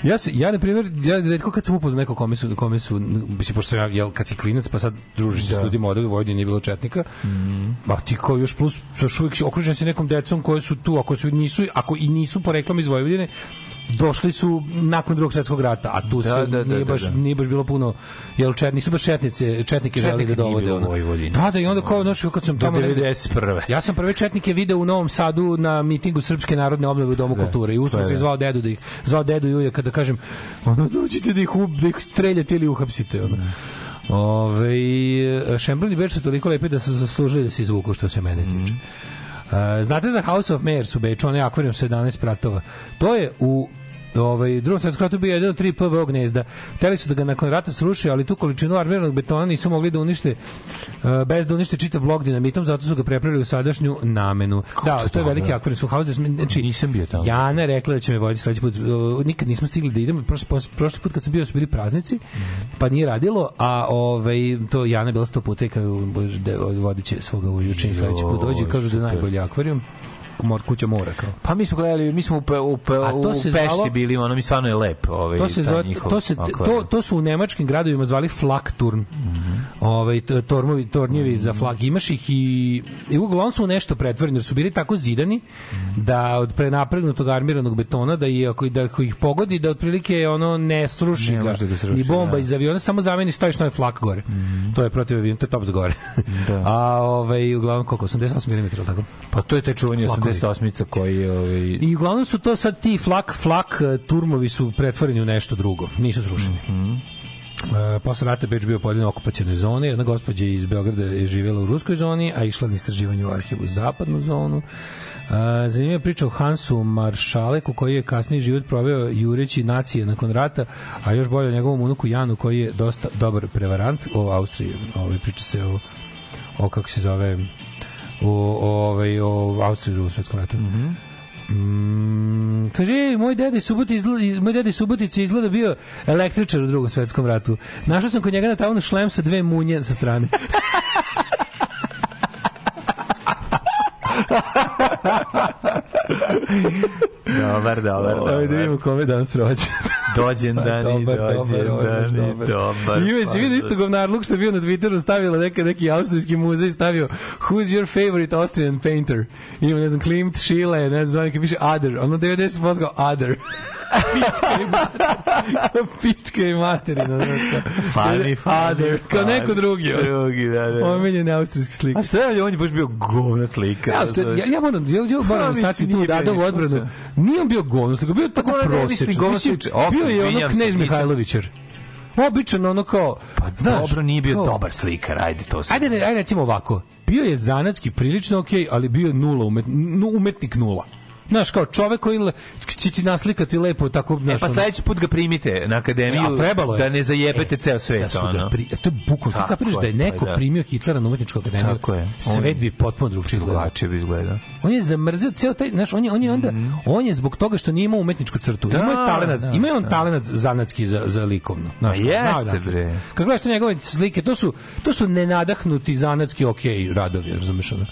Ja se ja na primjer ja retko kad sam upoznao nekog kome su kome su mislim pošto ja jel kad si klinac pa sad družiš se s ljudima od u Vojvodini nije bilo četnika. Ma ti kao još plus još uvijek okružen si nekom decom koji su tu ako su nisu ako i nisu poreklom iz Vojvodine došli su nakon drugog svjetskog rata, a tu Da, se da, da, nije, da, baš, da. nije baš bilo puno, jel čet, nisu baš četnice, četnike želi da dovode. ono. Da, da, i onda kao, znaš, kad sam tamo... negde- 91. Ja sam prve četnike video u Novom Sadu na mitingu Srpske narodne obnove u Domu kulture i je se da. zvao dedu da ih zvao dedu i ujaka da kažem ono dođite da ih ub, da ih streljate ili uhapsite ono. Ove, Šembrun i Beč su toliko lepi da su zaslužili da se izvuku što se mene tiče. E, znate za House of Mayors u Beču, onaj akvarijum sa 11 pratova. To je u ovaj drugom svetskom ratu bio jedan od tri PVO gnezda. Hteli su da ga nakon rata sruše, ali tu količinu armiranog betona nisu mogli da unište e, bez da unište čitav blok dinamitom, zato su ga prepravili u sadašnju namenu. da, to, to je veliki akvarijum su House znači Nisam bio tamo. Jana rekla da će me voditi sledeći put. O, nikad nismo stigli da idemo. Prošli, prošli put kad sam bio su bili praznici, pa nije radilo, a ovaj to Jana je bila sto puta i kao da vodiće svoga ujučenja sledeći put dođe i kažu da je najbolji akvarijum mor, kuća mora kao. Pa mi smo gledali, mi smo u, pe, u, pe, u Pešti zvalo, bili, ono mi stvarno je lep. Ovaj, to, se zove, njihov, to, se, to, to su u nemačkim gradovima zvali Flakturn. Mm -hmm. ovaj, tormovi, tornjevi mm -hmm. za mhm. flag. Imaš ih i, i uglavnom su nešto pretvoreni, jer su bili tako zidani mm -hmm. da od prenapregnutog armiranog betona da, i, ako, da ako ih pogodi da otprilike ono ne sruši ne, ga, da sruši, ni bomba da. iz aviona, samo zameni staviš novi flak gore. Mm -hmm. To je protiv aviona, to je top za gore. da. *laughs* A ovaj, uglavnom koliko? 88 mm, tako? Pa to je te čuvanje 88 608 koji ovaj I uglavnom su to sad ti flak flak e, turmovi su pretvoreni u nešto drugo, nisu srušeni. Mm -hmm. Posle rata Beč bio podeljen okupacijalne zone, jedna gospođa iz Beograda je živjela u ruskoj zoni, a išla na istraživanje u arhivu u zapadnu zonu. Uh, zanimljiva priča o Hansu Maršaleku koji je kasniji život proveo jureći nacije nakon rata, a još bolje o njegovom unuku Janu koji je dosta dobar prevarant o Austriji. Ove priče se o, o kako se zove o, ovaj, o Austriji u drugom svetskom ratu. Mm, kaže, ej, moj deda iz Subotice izgleda, iz- moj deda iz Subotice izgleda bio električar u drugom svetskom ratu. Našao sam kod njega na tavanu šlem sa dve munje sa strane. *laughs* Dobar, dobar, dobar. Ajde da vidimo kome danas rođen. Dođendani, Dobar, dobar, dođendani, dobar. dobar. Ima se vidio isto govnarluk što je bio na Twitteru stavila neka, neki austrijski muzej stavio Who's your favorite Austrian painter? Ima, ne znam, Klimt, Schiele, ne znam, neki piše Other. Ono 90% kao Other. Pička i materina. *laughs* Pička i materina. znaš kao. Funny, funny, Other. Kao neko drugi. Drugi, da, da. Omiljene austrijski slike. A šta je, on je baš bio govna slika. Ja, što, ja, ja moram, ja, ja moram stati tu nije bio Dadovu ništa odbranu. Nije on bio govno slika, bio je tako Pa, mislim, prosječan. Mislim, bio je ono knez nisam- Mihajlovićar. Običan ono kao... Pa znaš, dobro, nije bio kao- dobar slikar, ajde to se. Ajde, ajde recimo ovako. Bio je zanatski prilično okej, ali bio je nula, umet, nu- umetnik nula. Znaš, kao čovek koji će ti naslikati lepo tako, E, znaš, pa ono- sledeći put ga primite na akademiju E, a trebalo je. da ne zajebete E, ceo svet. Da su ga ono. pri, to je bukvalno, ti Tako kapiraš da je neko pa da. primio Hitlera na umetničku akademiju, Tako je. svet bi potpuno drugačije izgledao. Drugačije bi izgledao. On je zamrzio ceo taj, znaš, on je, on je onda, on je zbog toga što nije imao umetničku crtu. Da, imao je talenat, da, ima je on da. talenat zanatski za, za likovno. Znaš, je jeste, da bre. Kad gledaš njegove slike, to su, to su nenadahnuti zanatski okej radovi, razumeš ono.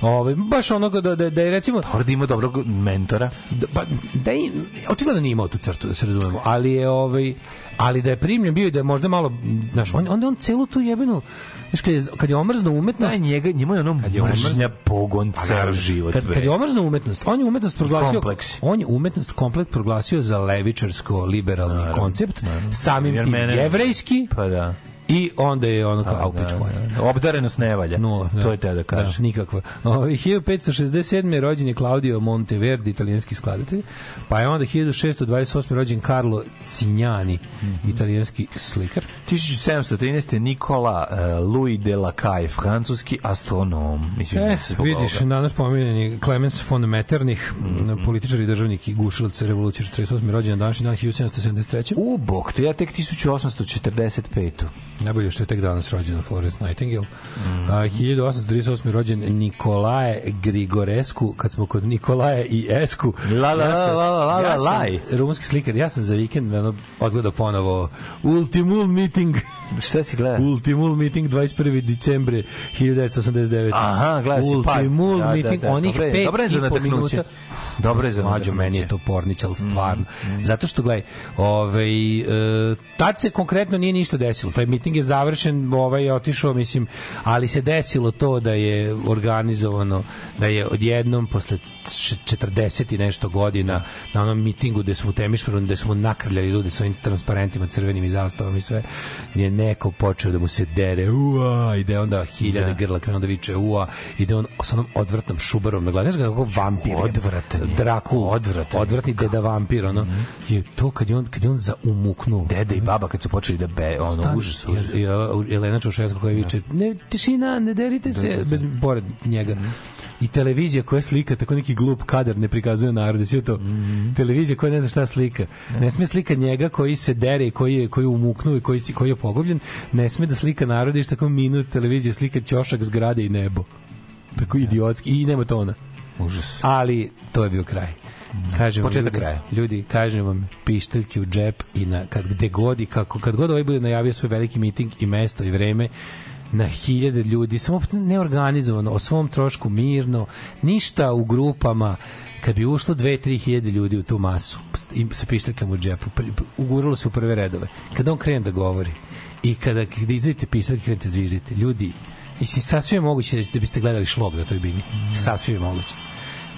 Ove, baš onoga da, da, da je recimo Mora da ima dobrog mentora. da, pa, da i, očigledno nije imao tu crtu, da se razumemo, ali je ovaj, ali da je primljen bio i da je možda malo, znaš, on, onda on celu tu jebenu, znaš, kad je, kad je omrzno umetnost, Daj njega, njemu je ono Kad je mržnja pogon Pa ceo naravno. život. Kad, kad je omrzno umetnost, on je umetnost proglasio kompleksi. on je umetnost komplet proglasio za levičarsko liberalni koncept, samim Jer tim jevrejski Pa da. I onda je ono kao Da, pičku da, mater. da. Obdarenost ne valja. Nula. To je te da kažeš. nikakva. Ovaj 1567. rođen je Claudio Monteverdi, italijanski skladatelj. Pa je onda 1628. rođen Carlo Cignani, Mhm. italijanski slikar. 1713. Nikola uh, Louis de Lacaille, francuski astronom. Mislim, E, da se vidiš, ovoga. danas pomenjeni Clemens von Metternich, Mhm. političar i državnik i gušilac revolucije 48. rođen na današnji dan 1773. U, bok, to ja tek 1845. Najbolje što je tek danas rođen Florence Nightingale. Mhm. A, 1838. rođen Nikolaje Grigorescu, kad smo kod Nikolaje i Esku. La, la, la, la, la, la, ja sam laj. rumunski slikar, ja sam za vikend ono, odgledao ponovo Ultimul Meeting. Šta si gleda? Ultimul Meeting 21. decembre 1989. Aha, gledaš si. Ultimul Da, da, Meeting, da, onih dobro je- pet za i po minuta. Dobro je za nataknuće. meni je to pornić, ali stvarno. Mm, Zato što, gledaj, ovaj, e, tad se konkretno nije ništa desilo. Taj miting je završen, ovaj je otišao, mislim, ali se desilo to da je organizovano, da je odjednom posle č- 40 i nešto godina na onom mitingu gde smo u Temišvaru, gde smo nakrljali ljude sa ovim transparentima, crvenim i zastavama i sve, je neko počeo da mu se dere, ua, i da onda hiljade Da. grla krenuo da viče, ua, i da on sa onom odvrtnom šubarom, na glavi, znaš kako vampir, Odvratan je. Drakul, Odvratan odvratni deda vampir, ono, je to kad je on, kad je on zaumuknuo. Deda i baba kad su počeli da be, ono, Stan- užas, užas. Jelena Čaušeska koja viče, ne, tišina, ne derite se, bez, pored njega. I televizija koja slika, tako neki glup kadar ne prikazuje narode, sve to. Televizija koja ne zna šta slika. Ne sme slika njega koji se dere koji je, koji je umuknuo i koji, koji je pogubljen. Ne sme da slika narode i što tako minut televizije slika ćošak zgrade i nebo. Tako idiotski. I nema tona. Užas. Ali to je bio kraj. Kažem vam, Početak ljudi, kraja. ljudi, kažem vam, pišteljke u džep i na, kad, gde god i kako, kad god ovaj bude najavio svoj veliki miting i mesto i vreme, na hiljade ljudi, samo neorganizovano, o svom trošku, mirno, ništa u grupama, kad bi ušlo dve, tri hiljade ljudi u tu masu i sa pišteljkama u džepu, uguralo se u prve redove, kada on krene da govori i kada, kada izvedite pišteljke, krenete zviždite, ljudi, mislim, sasvim je moguće da biste gledali šlog na toj bini. Sasvim je moguće.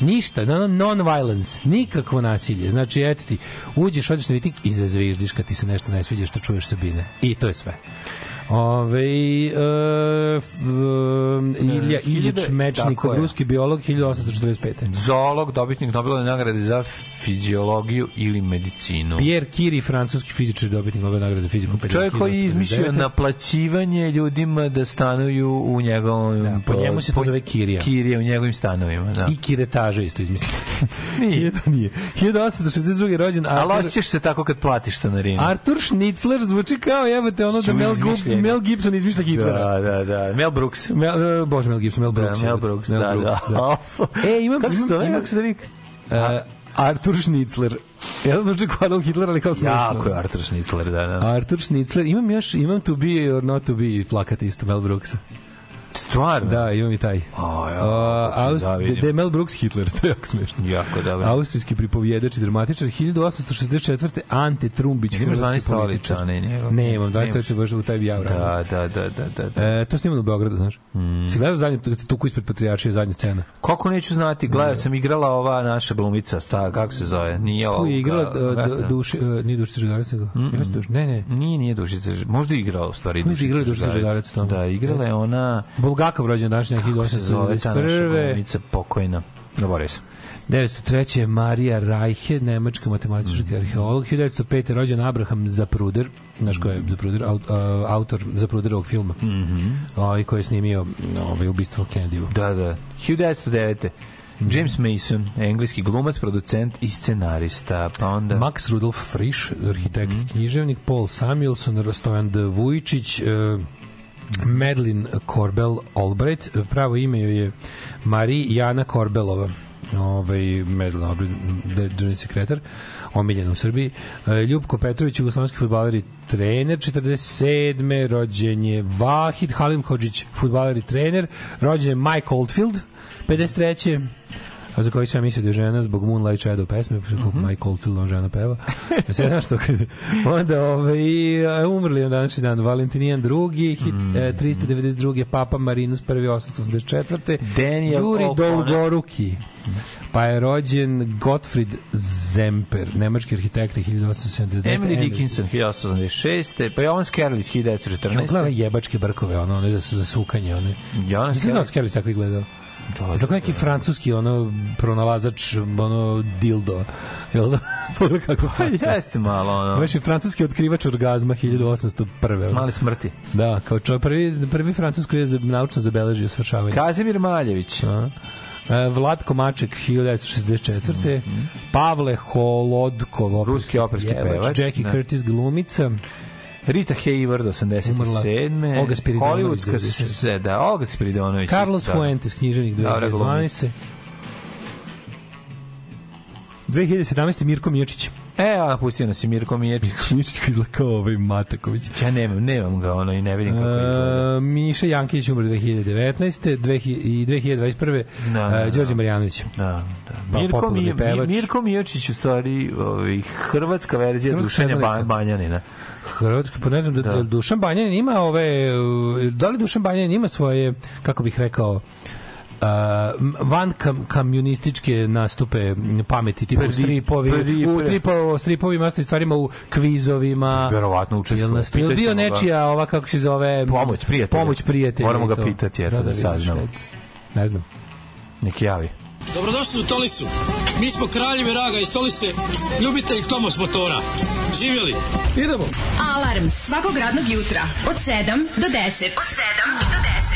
Ništa, no, non-violence, nikakvo nasilje. Znači, eto ti, uđeš, odeš na miting i zazviždiš kad ti se nešto ne sviđa što čuješ Sabine. I to je sve. Ove, e, f- e, Ilja Iljić je. ruski biolog, 1845. Zoolog, dobitnik Nobelove nagrade za fiziologiju ili medicinu. Pierre Curie, francuski fizičar, dobitnik Nobelove nagrade za fiziku. Čovjek koji je izmišljio 1849. naplaćivanje ljudima da stanuju u njegovom... Da, po njemu se to zove kirija. Kirija u njegovim stanovima, da. I kiretaža isto izmislio. *laughs* Nije. to nije. 1862. rođen Ali Arthur, osjećaš se tako kad platiš stanarinu. Arthur Schnitzler zvuči kao jebate ono da Mel, izmišljeni. Gib- Mel Gibson izmišlja Hitlera. Da, da, da. Mel Brooks. Mel, e, bože, Mel Gibson, Mel Brooks. Da, Mel jebote. Brooks, da, da. E, imam, Kako se zove? Kako se lik? E, Artur Schnitzler. Ja zvuči kao Adolf Hitler, ali kao smešno. Jako je Artur Schnitzler, da, da. Artur Schnitzler. Imam još, imam to be or not to be plakat isto Mel Brooksa. Stvarno? Da, imam i taj. Ja, A, kako ti Aus- zavidim. da je Mel Brooks Hitler, *laughs* to je jako smešno. Jako dobro. Austrijski pripovjedač i dramatičar 1864. Ante Trumbić, Imaš 12 hrvatski stolica, ne njegov. Ne, imam 12 Nemaš. stolica baš u taj ja. Da, da, da, da, da. da. E, to snimano u Beogradu, znaš. Mm. Si gledao zadnju, kad se tuku ispred Patrijaršije, zadnja scena? Kako neću znati, gledao sam igrala ova naša glumica, sta, kako se zove? Nije ova. Tu je igrala uh, duši, uh, nije Dušica Žegarac, nego... Jeste Duš- Ne, ne. Nije, nije Dušica, možda je igrala u stvari Možda igrala Dušica Žegarac tamo. Da, igrala je ona, Bulgakov rođen se ta naša 1891. glumica pokojna. Zaboravio sam. 1903. je Marija Rajhe, nemačka matematička Mhm. arheolog. 1905. je rođen Abraham Zapruder, znaš ko je Zapruder, aut, uh, autor Zapruderovog filma, mm -hmm. koji je snimio ovaj, ubistvo Kennedy-u. Da, da. 1909. James Mason, engleski glumac, producent i scenarista, pa onda... Max Rudolf Frisch, arhitekt, Mhm. književnik, Paul Samuelson, Rostojan D. Vujičić, uh, Madeline Korbel Albright, pravo ime joj je Marie Jana Korbelova ovaj Madeline Albright, državni sekretar, omiljen u Srbiji. E, Ljubko Petrović, jugoslovenski fudbaler i trener, 47. rođen je Vahid Halimhodžić, fudbaler i trener, rođen je Mike Oldfield, 53 a za koji sam mislio da je žena zbog Moonlight Shadow pesme, mm Mhm. -hmm. Mike Oldfield on žena peva. Ja se znaš što kad, onda ovaj, umrli na današnji dan Valentinijan drugi, hit, Mhm. e, 392. Papa Marinus prvi 884. Daniel Juri. Dolgoruki. Pa je rođen Gottfried Zemper, nemački arhitekta 1879. Emily Dickinson, 1886. Pa Jovan Skerlis, Ja 1914. gledam jebačke brkove, ono, ono za, za sukanje, one. Jovan Nisi znao. Skerlis tako izgledao? Znači neki francuski ono pronalazač ono dildo. Jel da? *laughs* Kako Pa faca. jeste malo, ono. Baš je francuski otkrivač orgazma 1801. ono. Mali smrti. Da, kao čo, prvi, prvi francuski je naučno zabeležio svršavanje. Kazimir Maljević. A? Vlatko Maček 1964. Pavle Holodkov Ruski operski pevač, Jackie da. Curtis glumica Rita Hayward, 87. Olga Spiridonović, Hollywoodska 97. se, da, Olga Spiridonović. Carlos isto. Fuentes, književnik Dobra 2012. 2017. Mirko Mijačić. E, a pustio nas je Mirko Miječić. Mijačić koji izgleda kao ovaj Mataković. Ja nemam, nemam ga, ono, i ne vidim kako izgleda. E, Miša Jankić umre 2019. 2000 i 2021. Da, da, Da. Đorđe Marjanović. Da, da. Pa, Mirko, popularni Mi, pevač. Mirko Mijočić u stvari ovaj, hrvatska verzija Hrvatska Dušanja ba. Banjanina. Hrvatski, pa ne znam, da, Da. Dušan Banjanin ima ove, da li Dušan Banjanin ima svoje, kako bih rekao, Uh, van kam, kamionističke nastupe pameti tipa u Pri- stripovi pri- u tripo, stripovima ostalim stvarima u kvizovima Verovatno učestvuje. Jel nas jel bio ga. nečija ova kako se zove Pomoć prijatelja. pomoć prijatelja Moramo ga to. pitati, eto, da vidiš, saznamo. eto. ne znam Nek javi. Dobrodošli u Tolisu. Mi smo kraljevi raga iz Tolise, ljubitelj Tomos motora. Živjeli! idemo Alarm svakog radnog jutra od 7 do 10. Od 7 do 10.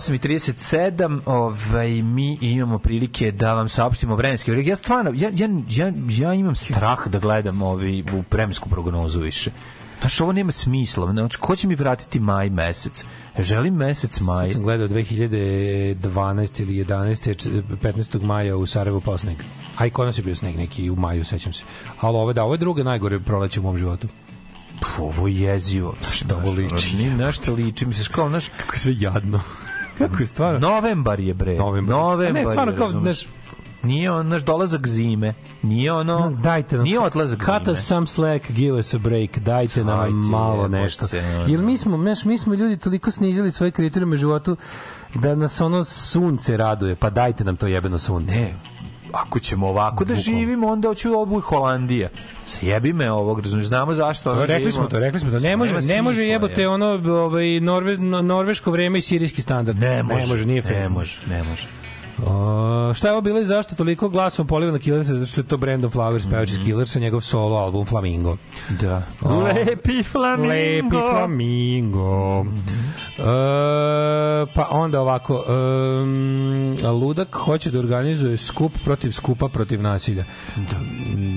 8.37, ovaj, mi imamo prilike da vam saopštimo vremenske prilike. Ja stvarno, ja, ja, ja, ja imam strah da gledam ovi, u vremensku prognozu više. Znaš, ovo nema smisla. Znači, ko će mi vratiti maj mesec? Želim mesec maj. Sad sam gledao 2012 ili 11. 15. maja u Sarajevu pao sneg. A i kod nas je bio sneg neki u maju, sećam se. Ali ovo, da, ovo je druga najgore proleće u mom životu ovo je jezivo. Šta ovo liči? Ni nešto liči, misliš kao, znaš... Kako je sve jadno. Kako je stvarno? novembar je bre. Novembar. Novembar A ne, stvarno je, kao, znaš, Nije on naš dolazak zime. Nije ono... dajte nam Nije odlazak cut zime. us some slack, give us a break, dajte nam Dajte, malo jebote, nešto. ono. Jer mi smo, znaš, mi smo ljudi toliko snizili svoje kriterijume u životu da nas ono sunce raduje, pa dajte nam to jebeno sunce. Ne, ako ćemo ovako da živimo, onda hoću obu Holandija. Se jebi me ovog, razumiješ, znamo zašto. To, rekli živimo. smo to, rekli smo to. Ne može, ne može jebote je. ono ovaj norve, no- norveško vreme i sirijski standard. Ne može, ne može nije fair. Ne može, ne može. O, šta je ovo bilo i zašto toliko glasom poliva na Killersa? Zato što je to Brandon Flowers, pevač iz Killersa, njegov solo album Flamingo. Da. O, Lepi flamingo. Lepi Flamingo. E, pa onda ovako, um, Ludak hoće da organizuje skup protiv skupa protiv nasilja.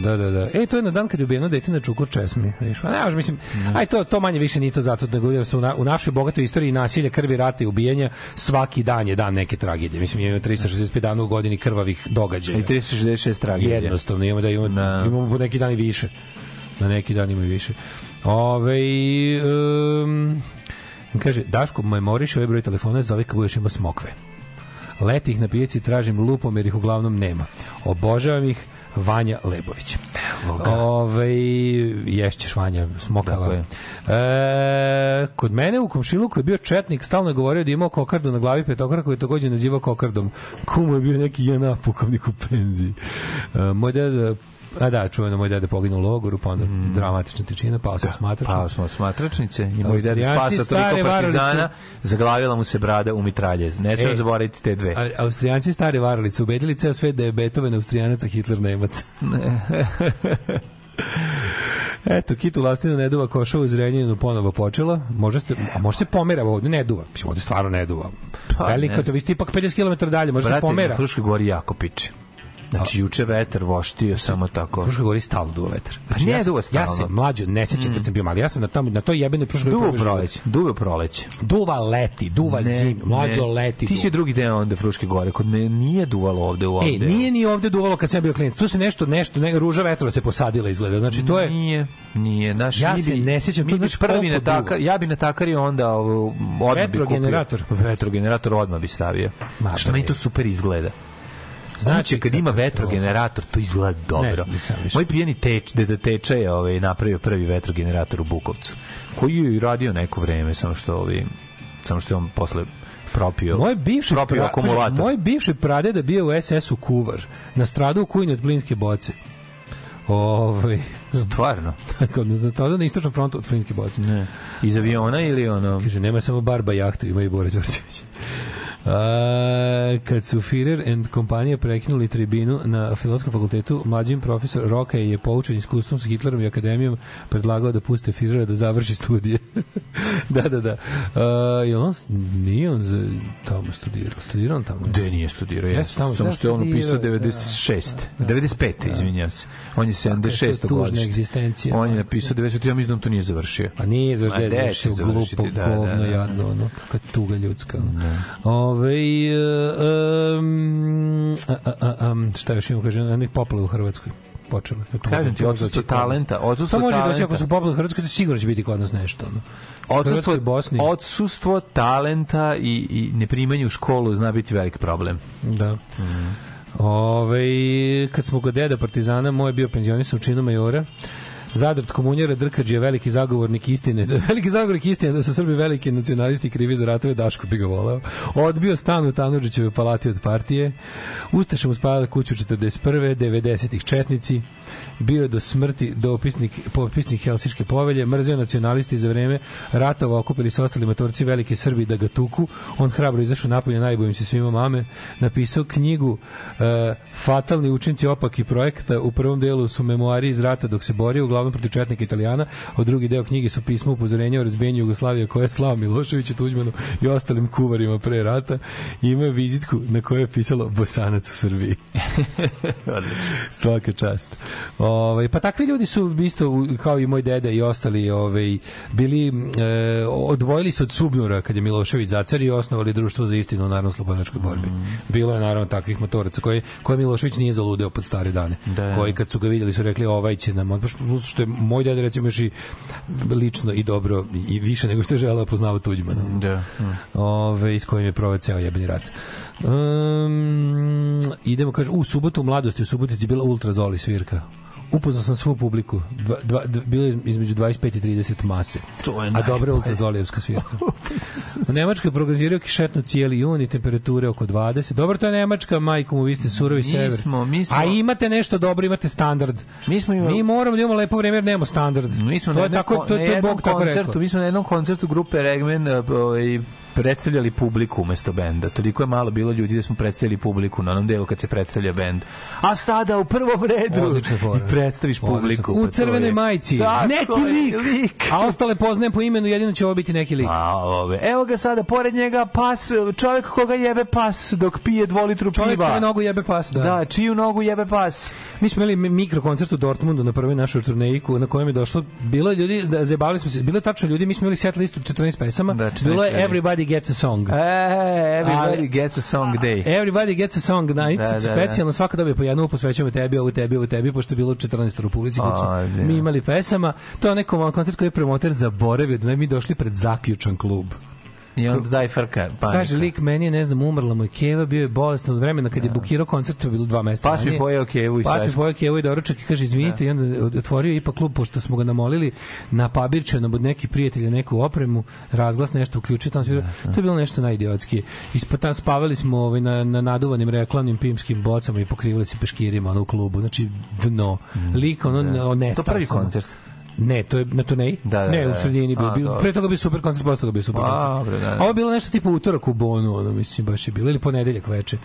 Da, da, da. E, to je na dan kad je ubijeno dete na čukur česmi. Viš, ne, može, mislim, aj to, to manje više nije to zato nego su u, na, u našoj bogatoj istoriji nasilja, krvi, rata i ubijanja svaki dan je dan neke tragedije. Mislim, imamo 365 dana u godini krvavih događaja. I 366 tragedija. Jednostavno, imamo da imamo, Da. imamo po neki dan i više. Na neki dan ima i više. Ove, um, kaže, Daško, memoriš ovaj broj telefona, zove kad budeš imao smokve. Leti ih na pijaci, tražim lupom jer ih uglavnom nema. Obožavam ih, Vanja Lebović. Ove, ješćeš Vanja, smokava. E, kod mene u komšiluku je bio četnik, stalno je govorio da je imao kokardu na glavi petokra koji je takođe nazivao kokardom. Kumu je bio neki JNA pukovnik u penziji. E, moj deda A da, čuveno moj deda poginuo u logoru, pa onda dramatična tičina, pao sam smatračnicu. Pao smo smatračnice i moj Austrijanci, spasa toliko partizana, zaglavila mu se brada u mitraljez. Ne smijemo E. zaboraviti te dve. A, Austrijanci stare varalice ubedili ceo svet da je Beethoven Austrijanac, a Hitler Nemac. *laughs* Eto, Kitu Lastinu ne duva koša u Zrenjaninu ponovo počela. Može, ste, a može se pomera ovde, ne duva. Mislim, ovde stvarno ne duva. Pa, Veliko, ne to vi ste ipak 50 km dalje, može se Brate, pomera. na Fruškoj gori jako piče. Znači, juče vetar voštio samo tako. Fruškoj gori stalno duva vetar. Znači, Pa ne ja, duva Ja stalno. se mlađo ne sećam kad sam bio mali. Ja sam na, tamo, na toj jebenoj u gori prvi proleće. Duva proleće. Duva leti, duva zim, mlađo leti. Ti si drugi deo onda Fruške gore. Kod me nije duvalo ovde u ovde. Ej, nije ni ovde duvalo kad sam ja bio klinac. Tu se nešto, nešto, ne, ruža vetrova se posadila izgleda. Znači, to je... Nije, nije. Naš, Ja se ne sećam, mi to bi znaš prvi natakar, duva. ja bi natakario onda ovu, odmah bi Vetrogenerator? kupio. Vetrogenerator odmah bi stavio. Ma, Što meni to super izgleda. Znači, Znači, kad ima katastrofa. vetrogenerator, to izgleda dobro. Moj pijeni teč, deda teča je ovaj, napravio prvi vetrogenerator u Bukovcu, koji je radio neko vreme, samo što, ovaj, samo što je on posle propio, Moj bivši propio pra- akumulator. Moj bivši pradeda bio u SS-u kuvar. Nastradao u kujni od plinske boce. Ovaj Stvarno? Tako, nastradao na istočnom frontu od plinske boce. Ne. Iz aviona ili ono... Kaže, nema samo Barba jahtu, ima i Bora Đorđević. A, kad su Führer and kompanija prekinuli tribinu na filozofskom fakultetu, mlađim profesor Roka je poučen iskustvom sa Hitlerom i akademijom predlagao da puste Führera da završi studije. *laughs* da, da, da. A, je on, nije on za, tamo studirao? Studirao on tamo? Gde nije studirao? Tamo samo da što je on upisao studirao, da. 96. 95. izvinjavam se. On je 76. tužna godište. On je napisao 90. Ja mislim da on to nije završio. Pa nije završio, gde završio će završiti, glupo, da, da, govno, da. jadno, ono, kakva tuga ljudska. Ove, um, a, a, a, šta još imamo, kaže, onih poplava u Hrvatskoj počelo. Kažem ti, odsustvo talenta, odsustvo To može doći talenta. ako su poplave u Hrvatskoj, da sigurno će biti kod nas nešto. Ono. Odsustvo, Bosni. odsustvo talenta i, i neprimanje u školu zna biti velik problem. Da. Ove, kad smo kod deda Partizana, moj je bio penzionisan u činu majora. Zadrt komunjera Drkađ je veliki zagovornik istine. *laughs* veliki zagovornik istine da su Srbi veliki nacionalisti krivi za ratove, Daško bi ga voleo. Odbio stan u Tanuđićevoj palati od partije. Ustaša mu spavali kuću 41. 90-ih četnici. Bio je do smrti dopisnik, popisnik Helsiške povelje. Mrzio nacionalisti za vreme ratova okupili se ostali matorci velike Srbi da ga tuku. On hrabro izašao napolje, najbojim se svima mame. Napisao knjigu e, Fatalni učinci opaki projekta. U prvom delu su memoari iz rata dok se borio, uglavnom protiv četnika Italijana. A drugi deo knjige su pismo upozorenja o razbijenju Jugoslavije koje je slao Miloševiću, Tuđmanu i ostalim kuvarima pre rata. I je vizitku na kojoj je pisalo Bosanac u Srbiji. *laughs* Svaka čast. Ovaj pa takvi ljudi su isto kao i moj deda i ostali ovaj bili e, odvojili se od Subnura kad je Milošević zacario i osnovali društvo za istinu u narodno slobodačkoj borbi. Bilo je naravno takvih motoraca koje koje Milošević nije zaludeo pod stare dane. Da. Koji kad su ga videli su rekli ovaj će nam baš što je moj deda recimo još i lično i dobro i više nego što je želeo poznava Tuđmana. Da. Ove, s kojim je proveo ceo jebeni rat. Um, idemo, kaže, u subotu u mladosti u Subotici bila ultrazoli svirka. Upoznao sam svu publiku. Dva, dva, bilo je između 25 i 30 mase. To je A dobra najbolje. ultrazolijevska svirka. *laughs* U Nemačkoj prognoziraju kišetnu cijeli jun i temperature oko 20. Dobro, to je Nemačka, majko mu, vi ste surovi Mi sever. smo- mi smo- A imate nešto dobro, imate standard. Mi smo imali- Mi moramo da imamo lepo vreme jer nemamo standard. Mi smo to je tako, ko- to, to je Bog tako rekao. mi smo na jednom koncertu grupe Regmen eh, ovaj, predstavljali publiku umesto benda. Toliko je malo bilo ljudi da smo predstavili publiku na onom delu kad se predstavlja bend. A sada u prvom redu i predstaviš publiku. U pa crvenoj majici. Tako neki lik. lik. A ostale poznajem po imenu, jedino će ovo biti neki lik. A, ove, evo ga sada, pored njega pas, čovjek koga jebe pas dok pije dvolitru Čovjek piva. koji nogu jebe pas, da. Da, čiju nogu jebe pas. Mi smo imali mi- mikrokoncert u Dortmundu na prvoj našoj turnejiku na kojem je došlo bilo je ljudi da zabavili smo se bilo je tačno ljudi mi smo imali set listu 14 pesama Da, 14 bilo je ljudi. Everybody Gets a Song E, everybody Ali- gets a song day. Everybody Gets a Song Night Da, da, da. specijalno svaka dobije po jednu posvećujemo tebi ovu tebi ovu tebi pošto je bilo 14 u publici kog su A, da. mi imali pesama to je neko koncert koji je promoter zaboravio da mi došli pred zaključan klub I onda daj frka, panika. Kaže lik, meni je, ne znam, umrla mu je keva, bio je bolestan od vremena kad je bukirao koncert, to je bilo dva meseca. Pas mi pojeo kevu i Pas mi sve. pojeo kevu i doručak i kaže, izvinite, i onda otvorio ipak klub, pošto smo ga namolili na pabirčanom od nekih prijatelja neku opremu, razglas nešto uključio, tamo sve, to je bilo nešto najidiotskije. Ispa tam spavali smo ovaj, na, na naduvanim reklamnim pimskim bocama i pokrivali se peškirima ono, u klubu, znači dno. Lik, ono, da. To prvi koncert. Ne, to je na turneji. Da, da, ne, da, u da. sredini bio. A, bio pre toga bio super koncert, posle toga bio super A, koncert. dobro, da. A Ovo je bilo nešto tipa utorak u Bonu, ono, mislim, baš je bilo, ili ponedeljak veče.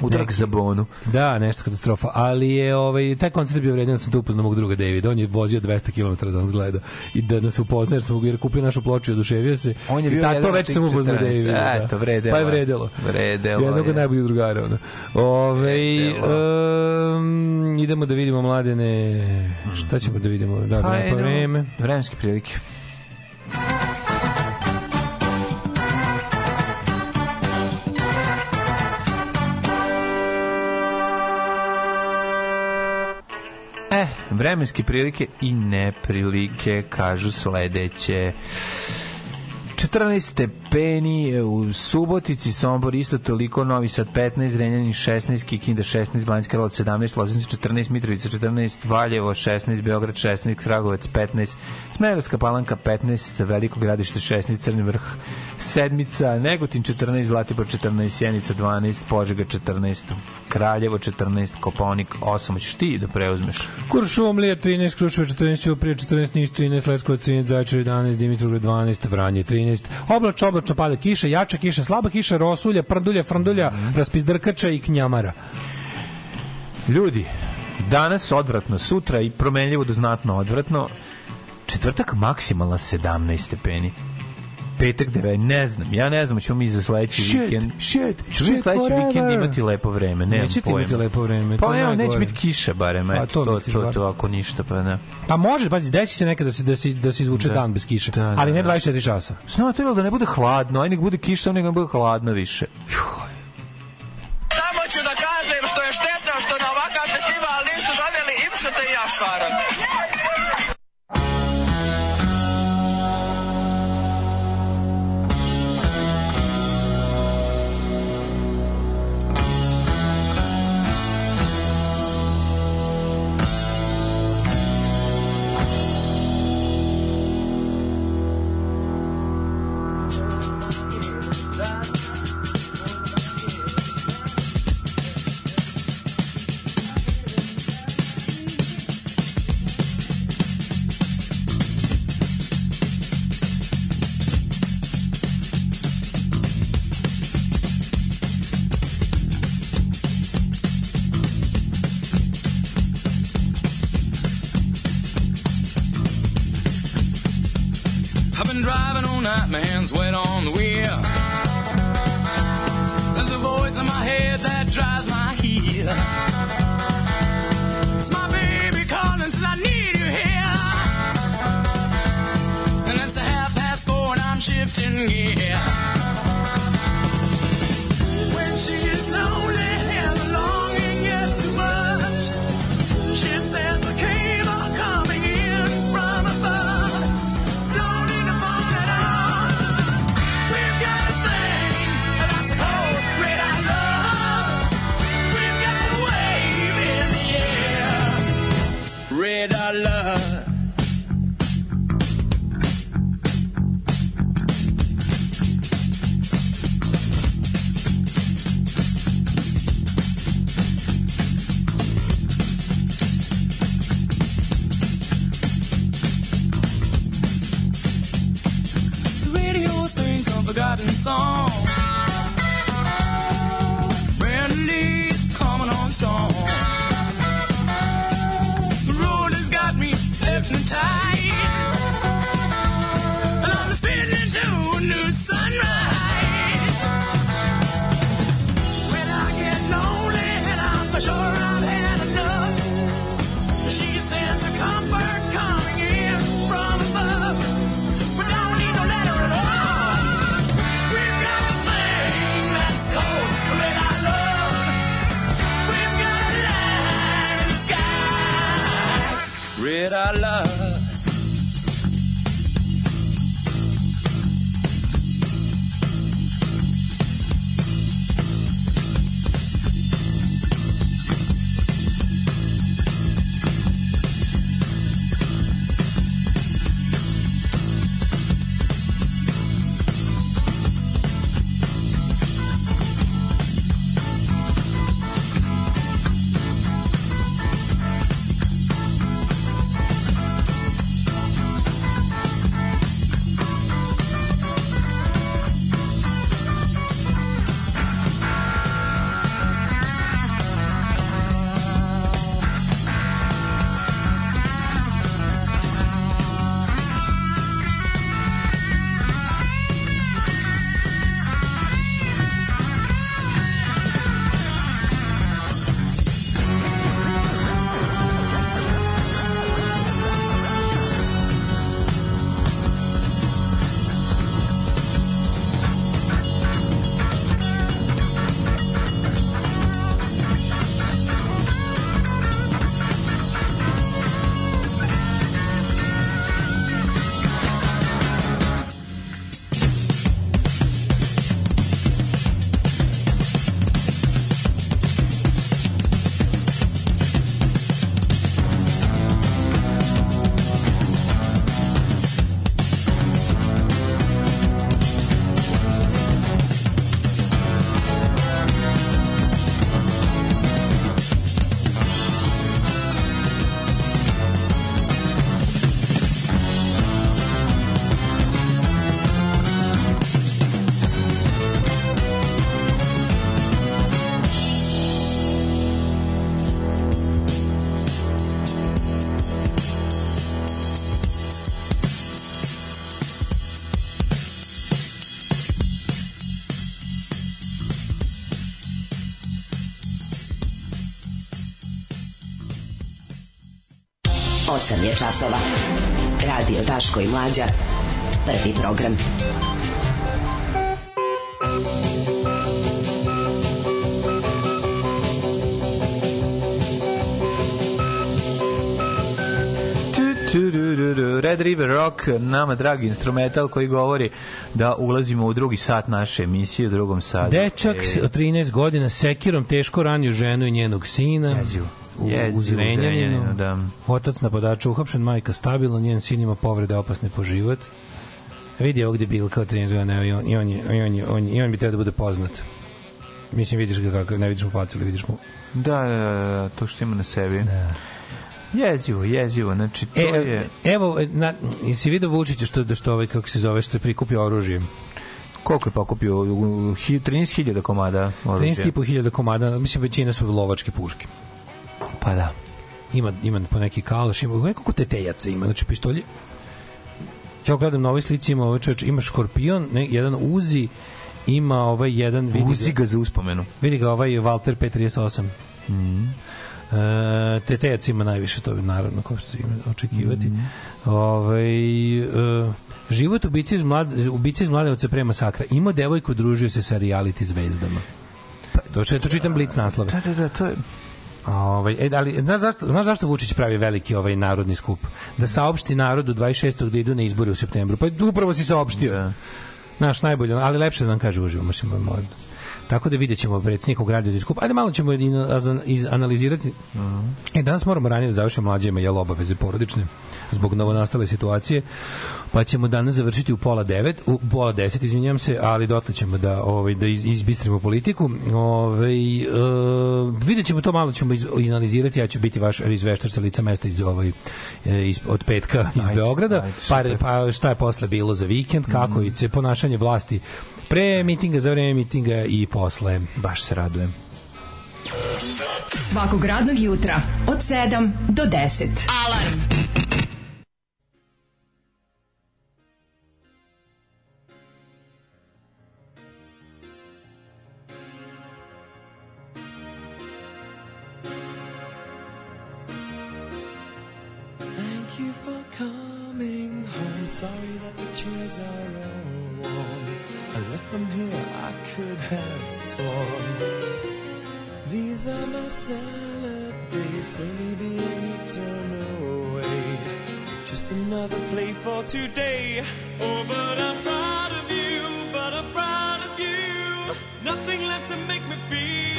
Utorak Neki- za bonu. Da, nešto katastrofa, ali je ovaj taj koncert je bio vredan da sam tu upoznao mog druga Davida. On je vozio 200 km da nas gleda i da nas upozna jer smo jer kupio našu ploču i oduševio se. On je I bio ta, jedan to već sam upoznao 14. Davida. Eto, da. vredelo Pa je vredelo. Vredelo Jednog je. najboljih drugara. Ove, Vredelo. um, idemo da vidimo mladene. Šta ćemo da vidimo? Da, Pa, pa, vreme. Vremenske prilike. Vremenske prilike i neprilike kažu sledeće. 14 stepeni u Subotici, Sombor isto toliko, Novi Sad 15, Renjanin 16, Kikinda 16, Banjska Karlovac 17, Loznica 14, Mitrovica 14, Valjevo 16, Beograd 16, Kragovec 15, Smederska Palanka 15, Veliko gradište 16, Crni vrh Sedmica, Negotin 14, Zlatibor 14, Sjenica 12, Požega 14, Kraljevo 14, Koponik 8. Hoćeš ti da preuzmeš? Kuršumlija 13, Kruševac 14, Ćuprije 14, Niš 13, Leskovac 13, Zaječar 11, Dimitrovgrad 12, Vranje 13. Oblač, oblačno pada kiša, jača kiša, slaba kiša, rosulja, prndulja, frndulja, raspizdrkača i knjamara. Ljudi, danas odvratno, sutra i promenljivo do znatno odvratno. Četvrtak maksimalna 17 stepeni. Petak 9, ne znam, ja ne znam, ćemo mi za sledeći Shit, vikend. shit, ćemo mi shit sledeći forever. vikend imati lepo vreme, nemam Nećete pojma. imati lepo vreme, to Pa evo, neće biti kiša barem, Pa, eto, to to, to, to, ako ništa, pa ne. Pa može, pazi, desi se nekada da se, da se, da se izvuče Da. dan bez kiše, Da, da, ali ne da. 24 časa. Znate li da ne bude hladno, aj nek bude kiša, samo nek ne bude hladno više. Samo ću da kažem što je štetno što na ovakav festival nisu doveli Imšeta i Jašvara. 8 je časova. Radio Daško i Mlađa. Prvi program. Red River Rock, nama dragi instrumental koji govori da ulazimo u drugi sat naše emisije, u drugom satu. Dečak E, od 13 godina sekirom teško ranio ženu i njenog sina. Jezivo. U, Jezivo, u Zrenjaninu. Da. Otac napadača uhapšen, majka stabilno, njen sin ima povrede opasne po život. Vidi ovog debilka od 13 godina, i on, i on, je, i on, je, on, i on bi trebao da bude poznat. Mislim, vidiš ga kako, ne vidiš mu facu, ali vidiš mu. Da, da, da, to što ima na sebi. Da. Jezivo, jezivo, znači to E, je... evo, na, jesi vidio Vučića što, da što ovaj, kako se zove, što je prikupio oružje? Koliko je pokupio? U- u- hi- 13.000 komada oružja. 13.500 komada, mislim većina su lovačke puške. Pa da. Ima, ima po neki kalaš, ima nekoliko tetejaca ima, znači pištolje. Ja gledam na ovoj slici ima ovaj čovječ, ima škorpion, ne, jedan uzi, ima ovaj jedan vidi Uzi ga za uspomenu. Vidi ga ovaj Walter P38. Mm. E, tetejac ima najviše, to je naravno kao što ima očekivati. Mhm. Ovaj, e, život ubice iz, mlad, ubice iz Mladenovca pre masakra. Imao devojku, družio se sa reality zvezdama. To što to čitam blic naslove. Da, da, da, to je... Ovaj, e, ali, znaš zašto, znaš zašto Vučić pravi veliki ovaj narodni skup? Da saopšti narodu 26. da idu na izbore u septembru. Pa upravo si saopštio. Da. Naš najbolje, ali lepše da nam kaže uživo, mislim, moj. Tako da vidjet ćemo predsjednikov radio skup. Ajde malo ćemo i na- iz- analizirati. E, danas moramo ranije da završimo mlađima jel obaveze porodične zbog novonastale situacije. Pa ćemo danas završiti u pola devet, u pola deset, izvinjam se, ali dotle ćemo da ovaj da iz- izbistrimo politiku. Ovaj e, vidjet ćemo to malo ćemo iz, analizirati, ja ću biti vaš izveštar sa lica mesta iz ovaj e, iz, od petka iz Ajde, Beograda. ajde, pa, pa šta je posle bilo za vikend, kako Mhm. i se ponašanje vlasti pre mitinga, za vreme mitinga i posle. Baš se radujem. Svakog radnog jutra od 7 do 10. Alarm. Thank you for coming home. Sorry that the chairs are all warm. I left them here, I could have sworn. These are my salad days, slowly being eaten away. Just another play for today. Oh, but I'm proud of you, but I'm proud of you. Nothing left to make me feel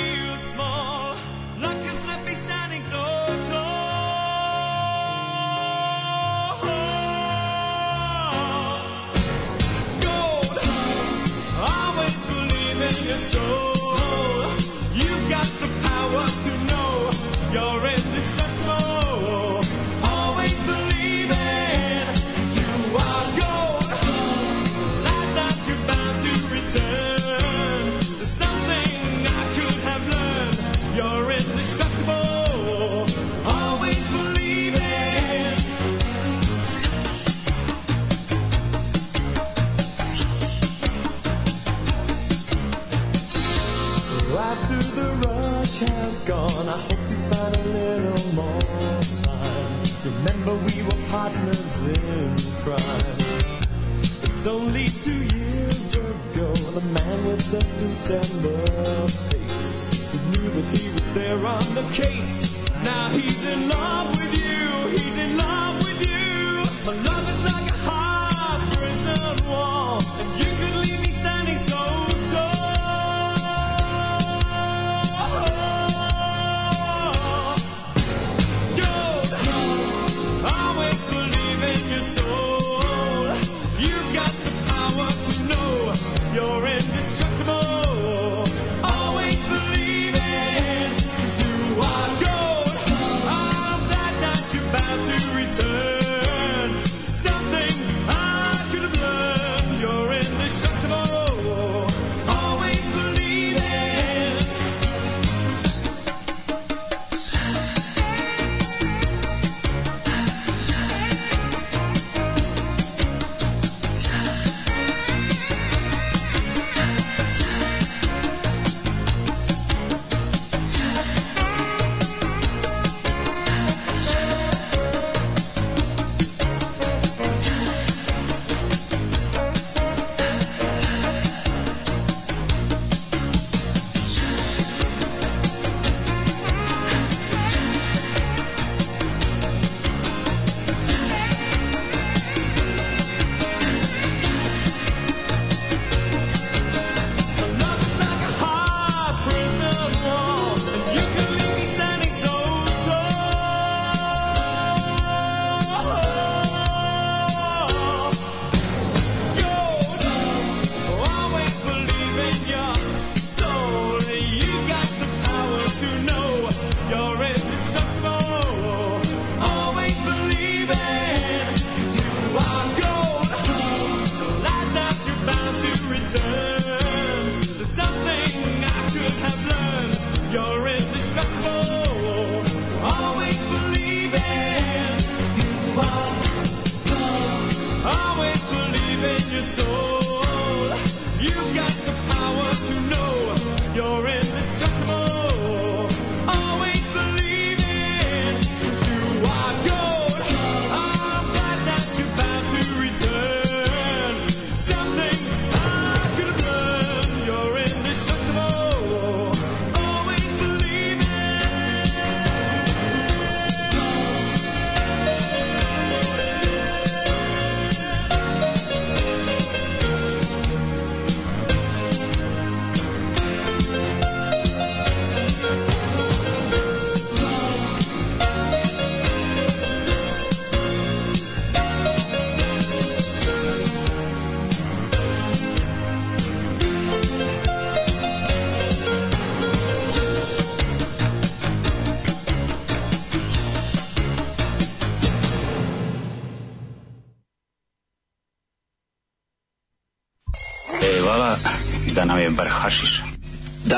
Find a little more time. Remember, we were partners in crime. It's only two years ago, the man with the suit and the face who knew that he was there on the case. Now he's in love with you, he's in love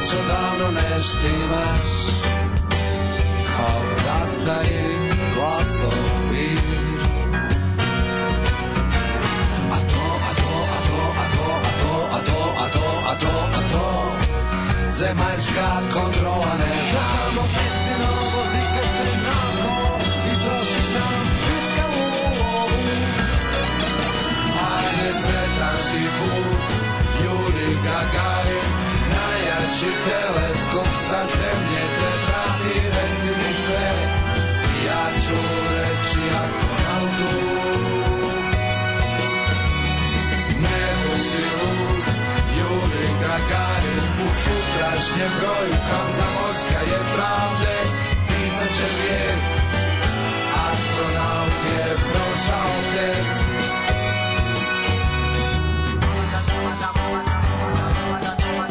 Već odavno glasovi. A to, a to, a to, a to, a to, a to, a to, a to. Zemaljska kontrola ne sutrašnjem broju Kamzamorska je pravde, pisat će vijest, astronaut je prošao test.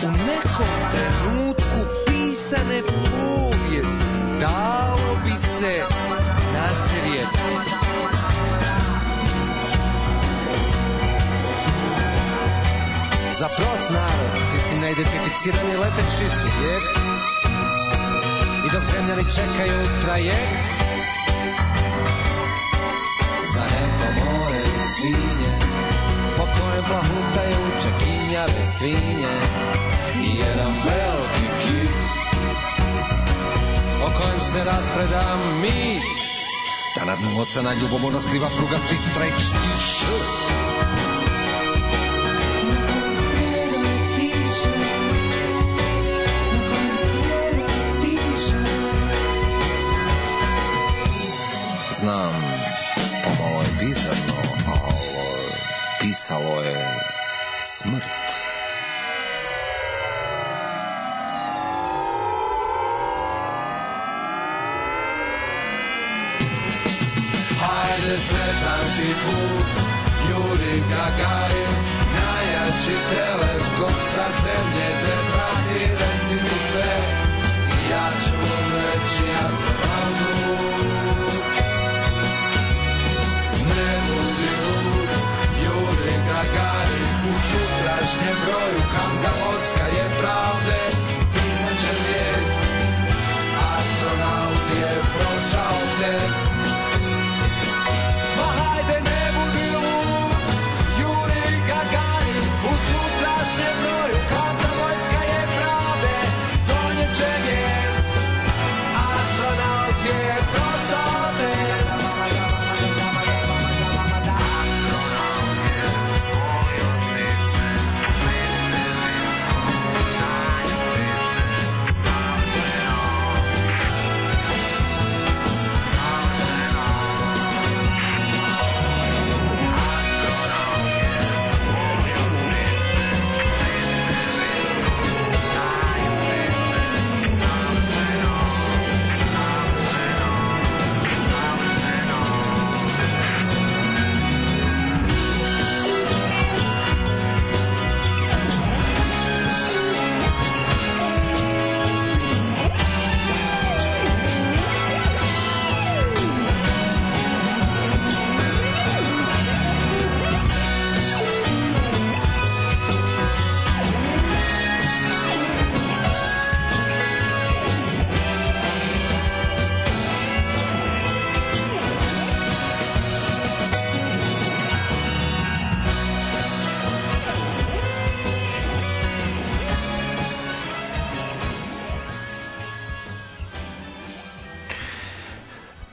U nekom trenutku pisane povijest dalo bi se. Za prost narod neidentificirani leteći subjekt. I dok zemljani čekaju trajekt za neko more svinje po kojem plahutaju čekinjave svinje. I jedan veliki kit o kojem se raspreda mić da nad mu ocena ljubomorno skriva prugasti strečki š pisalo je smrt. Hajde sretan ti put, Juri Gagarin, najjači teleskop sa zemlje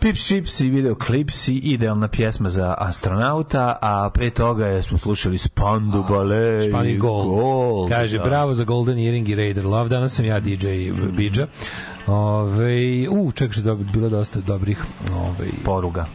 Pips Chips i video Clips i idealna pjesma za astronauta, a pre toga smo slušali Spandu Ballet. Špani Gold. Gold, Kaže, da. bravo za Golden Earring i Raider Love. Danas sam ja DJ Bidža. Ove, u, čekaj, što je bilo dosta dobrih ove, Poruga.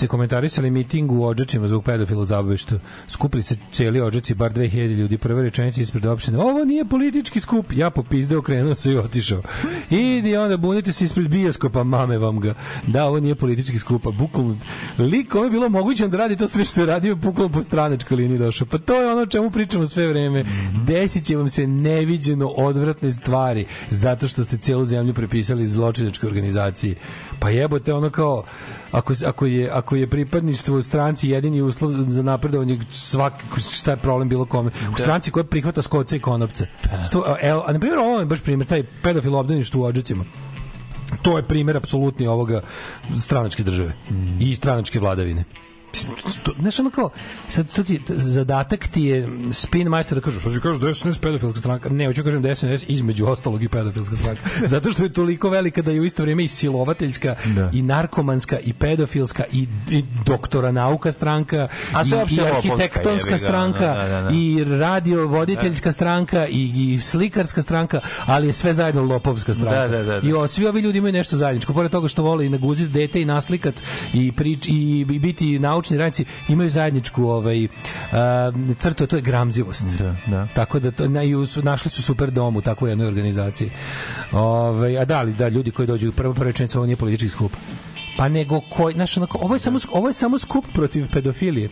Jeste komentarisali miting u Odžačima zbog pedofila u zabavištu. Skupili se cijeli Odžaci, bar 2000 ljudi. Prva rečenica ispred opštine. Ovo nije politički skup. Ja popizdeo, okrenuo se i otišao. Idi onda bunite se ispred bioskopa, mame vam ga. Da, ovo nije politički skup. A bukvalno, lik, je bilo moguće da radi to sve što je radio, bukvalno po stranačkoj liniji došao. Pa to je ono čemu pričamo sve vreme. Desit će vam se neviđeno odvratne stvari zato što ste cijelu zemlju prepisali iz zločinačke organizacije. Pa jebote, ono kao, ako, ako je ako je pripadništvo stranci jedini uslov za napredovanje svak šta je problem bilo kome? U stranci koja prihvata skoce i konopce. Sto, a, a na primjer ovo je baš primjer taj pedofil obdaništvo u Odžacima to je primjer apsolutni ovoga stranačke države i stranačke vladavine znaš, ono kao, sad to ti, zadatak ti je spin majstor da kažeš, ti kažeš da je SNS pedofilska stranka, ne, hoću kažem da je SNS između ostalog i pedofilska stranka, *laughs* zato što je toliko velika da je u isto vrijeme i silovateljska, Da. i narkomanska, i pedofilska, i, i doktora nauka stranka, A i, i arhitektonska stranka, da, da, da. i radiovoditeljska stranka, i, i slikarska stranka, ali je sve zajedno lopovska stranka. Da, da, da, da. I o, svi ovi ljudi imaju nešto zajedničko. Pored toga što vole i naguziti dete i naslikat i, prič, i, i biti naučni radnici, imaju zajedničku ovaj, uh, crtu, to je gramzivost. Da, da. Tako da to, na, su, našli su super dom u takvoj jednoj organizaciji. Ovaj, a da li, da, ljudi koji dođu, prva prva rečenica, ovo nije politički skup. Pa nego koji, znaš, onako, ovo je samo, ovo je samo skup protiv pedofilije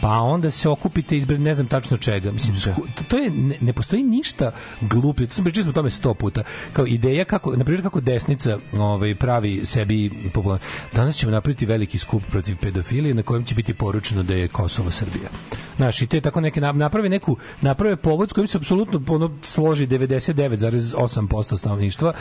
pa onda se okupite izbred ne znam tačno čega. Mislim, sku- to je, ne, ne postoji ništa gluplje. To smo pričali smo o tome sto puta. Kao ideja kako, na primjer, kako desnica ovaj, pravi sebi popularno. Danas ćemo napraviti veliki skup protiv pedofilije na kojem će biti poručeno da je Kosovo Srbija. Znaš, i te tako neke na- naprave neku, naprave povod s kojim se apsolutno ono složi 99,8% stanovništva.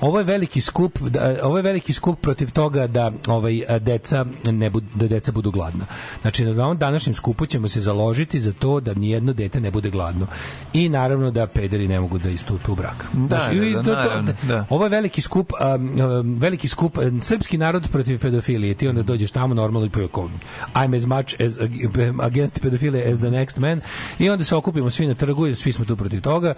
Ovo je veliki skup, da, ovo je veliki skup protiv toga da ovaj deca ne budu, da deca budu gladna. Znači na ovom današnjem skupu ćemo se založiti za to da nijedno dete ne bude gladno. I naravno da pederi ne mogu da istupe u brak. Da, Znaš, i- da, da, to- to- da. Ovo je veliki skup, um, um, veliki skup um, srpski narod protiv pedofilije. Ti onda dođeš tamo normalno i pojako I'm as much as against pedofile as the next man i onda se okupimo svi na trgu i svi smo tu protiv toga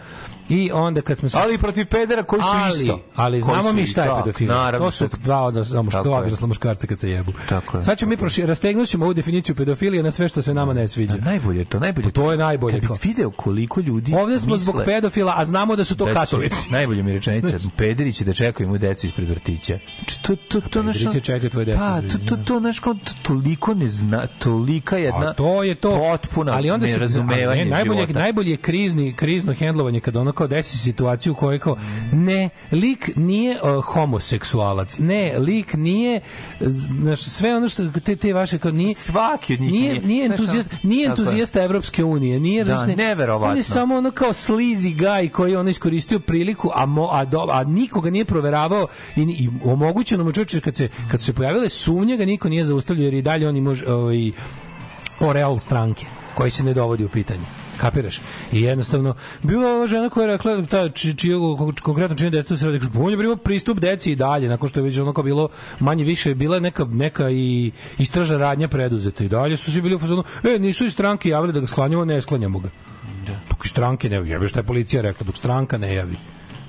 i onda kad smo se Ali protiv pedera koji su ali, isto. Ali znamo mi šta je da, pedofilija. naravno, to su dva Tako dva odrasla muškarca kad se jebu. Tako je. Sad ćemo mi proši, rastegnuti ćemo ovu definiciju pedofilije na sve što se nama ne sviđa. Najbolje je to, najbolje. To je najbolje. Kad bi video koliko ljudi Ovde smo zbog misle pedofila, a znamo da su to da katolici. *laughs* Najbolje mi je rečenica, pederi će da čekaju mu decu ispred vrtića. Znači, To, to, to, znaš, će čekati tvoje decu Pa, to, to, to, to, toliko ne zna, tolika jedna A to je to. potpuna ali onda se nerazumevanje ne, najbolje najbolje je krizni krizno hendlovanje kada ono kao desi se situaciju u kojoj kao ne lik nije uh, homoseksualac. Ne, lik nije znaš, sve ono što te te vaše kao nije svaki od njih nije nije. nije entuzijast nije entuzijasta Evropske unije, nije Da, ne, neverovatno. On je samo ono kao slizi gaj koji je ono iskoristio priliku, a mo, a, do, a nikoga nije proveravao i, i omogućeno mu čoveče kad se kad su se pojavile sumnje ga niko nije zaustavljao jer i dalje oni može ovaj oreal stranke koji se ne dovodi u pitanje. Kapiraš? I jednostavno, bila ova žena koja je rekla, ta či, čije konkretno čini detetu se radi, on je primao pristup deci i dalje, nakon što je već ono kao bilo manje više, bila neka, neka i istražna radnja preduzeta i dalje su svi bili u fazonu, e, nisu iz stranke javili da ga sklanjamo, ne sklanjamo ga. Dok iz stranke ne javi, šta je policija rekla, dok stranka ne javi.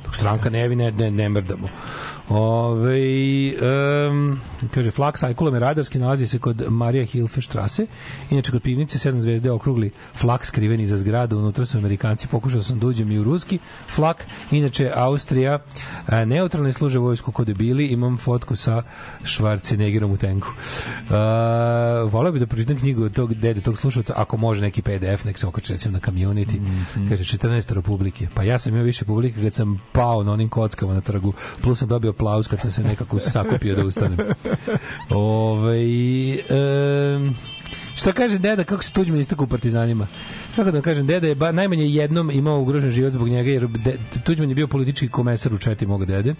Dok stranka ne javi, ne, ne, ne mrdamo. Ove, um, kaže, flak sajkulom je radarski, nalazi se kod Marija Hilfe štrase. Inače, kod pivnice 7 zvezde okrugli flak skriven iza zgrada. Unutra su amerikanci, pokušao sam da uđem i u ruski flak. Inače, Austrija a, neutralne služe vojsku kod je bili. Imam fotku sa Schwarzeneggerom u tenku. Uh, voleo bi da pročitam knjigu od tog dede, tog slušalca, ako može neki PDF, nek se okače recimo na community. Kaže, 14 republike. Pa ja sam imao više publike kad sam pao na onim kockama na trgu, plus sam dobio aplauz kad sam se nekako sakupio da ustanem. Ove, um, šta kaže deda, kako se Tuđman istakao u partizanima? Kako da kažem, deda je ba, najmanje jednom imao ugrožen život zbog njega, jer de, Tuđman je bio politički komesar u četi mog dede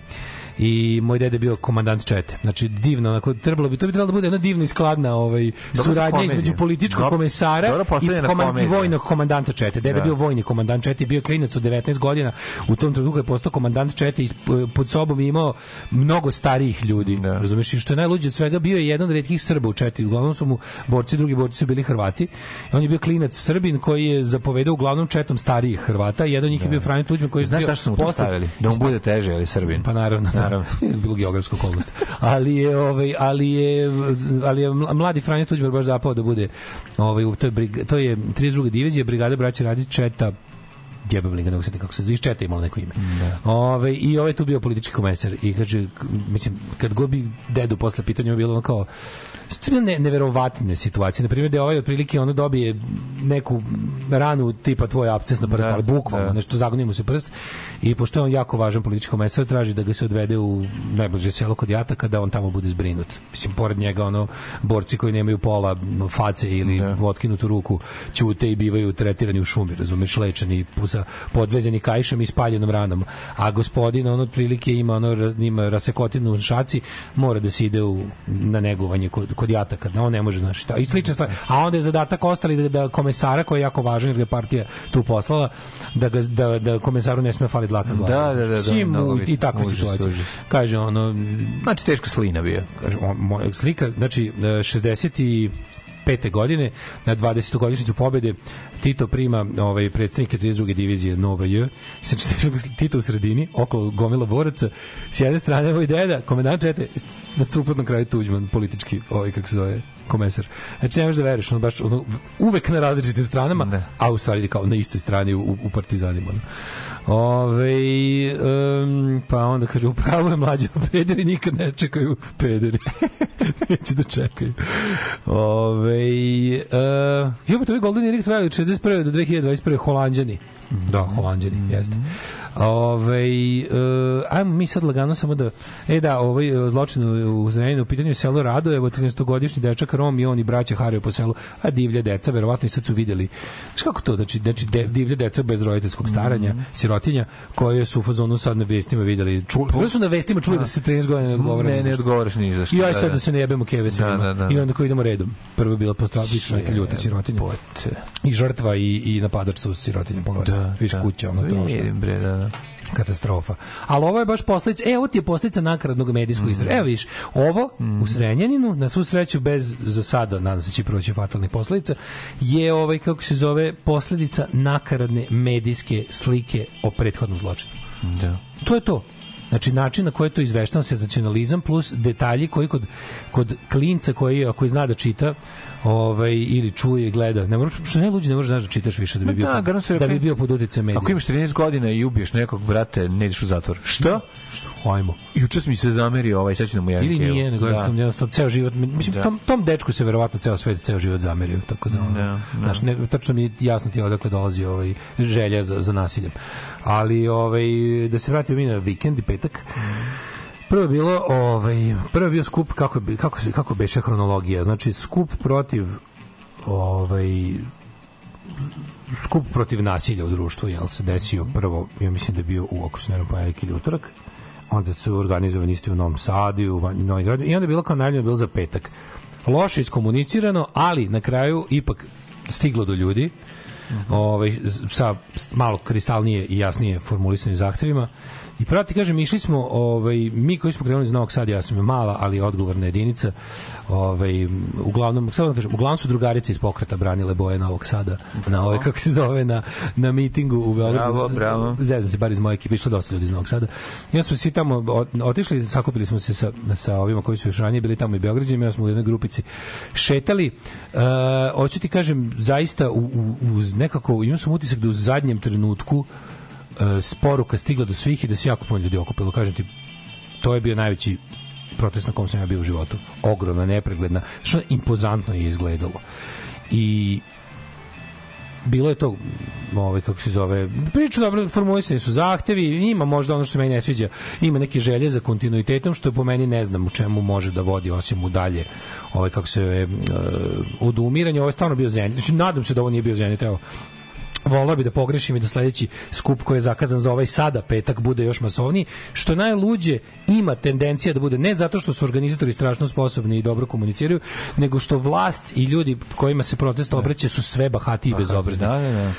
i moj dede je bio komandant čete. Znači, divno, onako, trebalo bi, to bi trebalo da bude jedna divna i skladna ovaj, Dobro suradnja između političkog Dobro- komesara dobro i, postavljena koman- i vojnog komandanta čete. Deda je Da. bio vojni komandant čete, bio klinac od 19 godina, u tom trenutku je postao komandant čete i pod sobom je imao mnogo starijih ljudi. Razumeš? I što je najluđe od svega, bio je jedan od retkih Srba u četi. Uglavnom su mu borci, drugi borci su bili Hrvati. On je bio klinac Srbin koji je zapovedao uglavnom četom starijih Hrvata. Jedan od njih je bio Franjo Tuđman koji je Znaš mu to poslat- stavili? Da mu bude teže, ali Srbin. Pa naravno, naravno. *laughs* bilo geografska okolnost. Ali je ovaj ali je ali je mla- mladi Franjo Tuđman baš zapao da bude ovaj u toj brig, to je 32. divizija brigade braće Radić Četa jebem li ga, nego se kako se zove, iz Četa imalo neko ime. Ove, I ovaj je tu bio politički komesar i kaže, mislim, kad god bi dedu posle pitanja je bilo ono kao, stvarno ne, neverovatne situacije. Na primjer, da je ovaj otprilike ono dobije neku ranu tipa tvoj absces na prst, Da, ali bukvalno, da. nešto zagoni mu se prst i pošto je on jako važan politički komesar, traži da ga se odvede u najbliže selo kod Jataka da on tamo bude zbrinut. Mislim, pored njega ono, borci koji nemaju pola face ili otkinutu ruku ćute i bivaju tretirani u šumi, razumeš, lečeni sa podvezeni kajšom i spaljenom ranom. A gospodin, on otprilike ima, ono, ima rasekotinu u šaci, mora da se ide u, na negovanje kod, kod Jataka. On ne može, znaš, šta. I slična stvar. A onda je zadatak ostali da, da komesara, koji je jako važan, jer ga partija tu poslala, da, ga, da, da komesaru ne sme faliti dlaka s glave. Da, da, da, da, u- bitno. I takve situacije. Kaže ono... Znači, teška slina bio. Kaže, on, moja slika, znači, e, 60 i pete godine na 20. godišnjicu pobede Tito prima ovaj predsednika 32. divizije Nova J sa Tito u sredini okolo gomila boraca s jedne strane ovaj deda komandant čete na suprotnom kraju Tuđman politički ovaj kako se zove komesar znači ne možeš da veruješ on baš ono, uvek na različitim stranama a u stvari kao na istoj strani u, u partizanima ono. Ove, um, pa onda kaže, upravo je mlađe, pederi nikad ne čekaju pederi. *laughs* Neće da čekaju. Ove, uh, jebate, ovi Golden Erik trajali od 61. do 2021. Holandjani. Da, Holandjani, jeste. Ove, uh, ajmo mi sad lagano samo da... E da, ovaj zločin u, Zrenjaninu u pitanju selo Radojevo, 13-godišnji dečak Rom i on i braća haraju po selu, a divlje deca, verovatno i sad su videli. Znaš kako to? Znači, znači de, divlje deca bez roditeljskog staranja, sirotinja, koje su u fazonu sad na vestima videli. Čuli, su na vestima čuli da se 13 godina ne odgovara. Ne, ne odgovaraš ni za šta. I aj da, sad da. da se ne jebemo keve svima. Da, da, da. I onda koji idemo redom. Prvo je bila postraviš neka ljuta sirotinja. I žrtva i, i napadač su sirotinja. Pogledaj. Da, Viš da. kuća, ono trošno bre, da, da. katastrofa. Ali ovo je baš posljedica, e, ovo ti je posljedica nakaradnog medijskog mm. Evo viš, ovo u Zrenjaninu, na svu sreću bez, za sada, nadam se će proći fatalnih posljedica, je ovaj, kako se zove, posljedica nakaradne medijske slike o prethodnom zločinu. Da. To je to. Znači način na koji je to izveštan senzacionalizam plus detalji koji kod, kod klinca koji ako zna da čita ovaj ili čuje i gleda ne možeš što ne luđi ne možeš znaš da čitaš više da bi bio da, pod- se da bi bio pod uticajem medija. Ako imaš 13 godina i ubiješ nekog, brate, ne ideš u zatvor. Što? Što? Ajmo. Juče mi se zamerio ovaj, da mu javim Ili nije, nego Da. jednostavno, jednostavno ceo život, mislim, Da. tom, tom dečku se verovatno ceo svet, ceo život zamerio, tako da, ono, Da, da. znaš, ne, tačno mi je jasno ti je odakle dolazi ovaj, želja za, za nasiljem. Ali, ovaj, da se vratimo mi na vikend i petak, Prvo bilo, ovaj, prvo bio skup kako bi kako se kako beše hronologija. Znači skup protiv ovaj skup protiv nasilja u društvu, jel se desio prvo, ja mislim da je bio u ako se ne varam, ponedjeljak ili utorak, onda su organizovani isti u Novom Sadu u Novom Gradu i onda je bilo kao najavljeno bilo za petak. Loše iskomunicirano, ali na kraju ipak stiglo do ljudi ovaj, sa malo kristalnije i jasnije formulisanim zahtevima. I pravo ti kažem, išli smo, ovaj, mi koji smo krenuli iz Novog Sada, ja sam je mala, ali odgovorna jedinica, ovaj, uglavnom, samo da kažem, uglavnom su drugarice iz pokreta branile boje Novog Sada, na ovaj, kako se zove, na, na mitingu u Beogradu. Bravo, bravo. Zezam se, bar iz moje ekipe, išlo dosta ljudi iz Novog Sada. I onda smo svi tamo otišli, sakupili smo se sa, sa ovima koji su još ranije bili tamo i Beograđanima, ja smo u jednoj grupici šetali. Uh, hoću ti kažem, zaista u, u, uz nekako, imam sam utisak da u zadnjem trenutku e, sporuka stigla do svih i da se jako puno ljudi okupilo. Kažem ti, to je bio najveći protest na kom sam ja bio u životu. Ogromna, nepregledna. Što impozantno je izgledalo. I bilo je to ovaj kako se zove priča dobro formulisani su zahtevi ima možda ono što meni ne sviđa ima neke želje za kontinuitetom što po meni ne znam u čemu može da vodi osim u dalje ovaj kako se zove uh, odumiranje ovo je stvarno bio zenit znači nadam se da ovo nije bio zenit evo volao bi da pogrešim i da sledeći skup koji je zakazan za ovaj sada petak bude još masovniji, što najluđe ima tendencija da bude ne zato što su organizatori strašno sposobni i dobro komuniciraju, nego što vlast i ljudi kojima se protest obraća su sve bahati i bezobrazni. Da, da, da.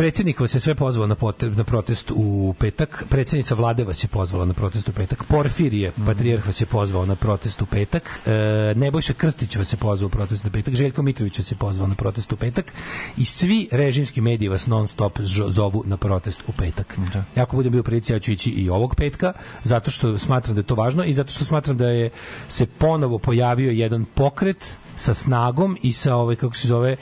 Predsjednik vas je sve pozvao na, pote- na protest u petak, predsjednica vlade vas je pozvala na protest u petak, Porfirije, patrijarh vas je pozvao na protest u petak, e, Nebojša Krstić vas je pozvao na protest u petak, Željko Mitrović vas je pozvao na protest u petak i svi režimski mediji vas non stop zovu na protest u petak. Ja ako budem bio prilici, ja ću ići i ovog petka, zato što smatram da je to važno i zato što smatram da je se ponovo pojavio jedan pokret sa snagom i sa ovaj kako se zove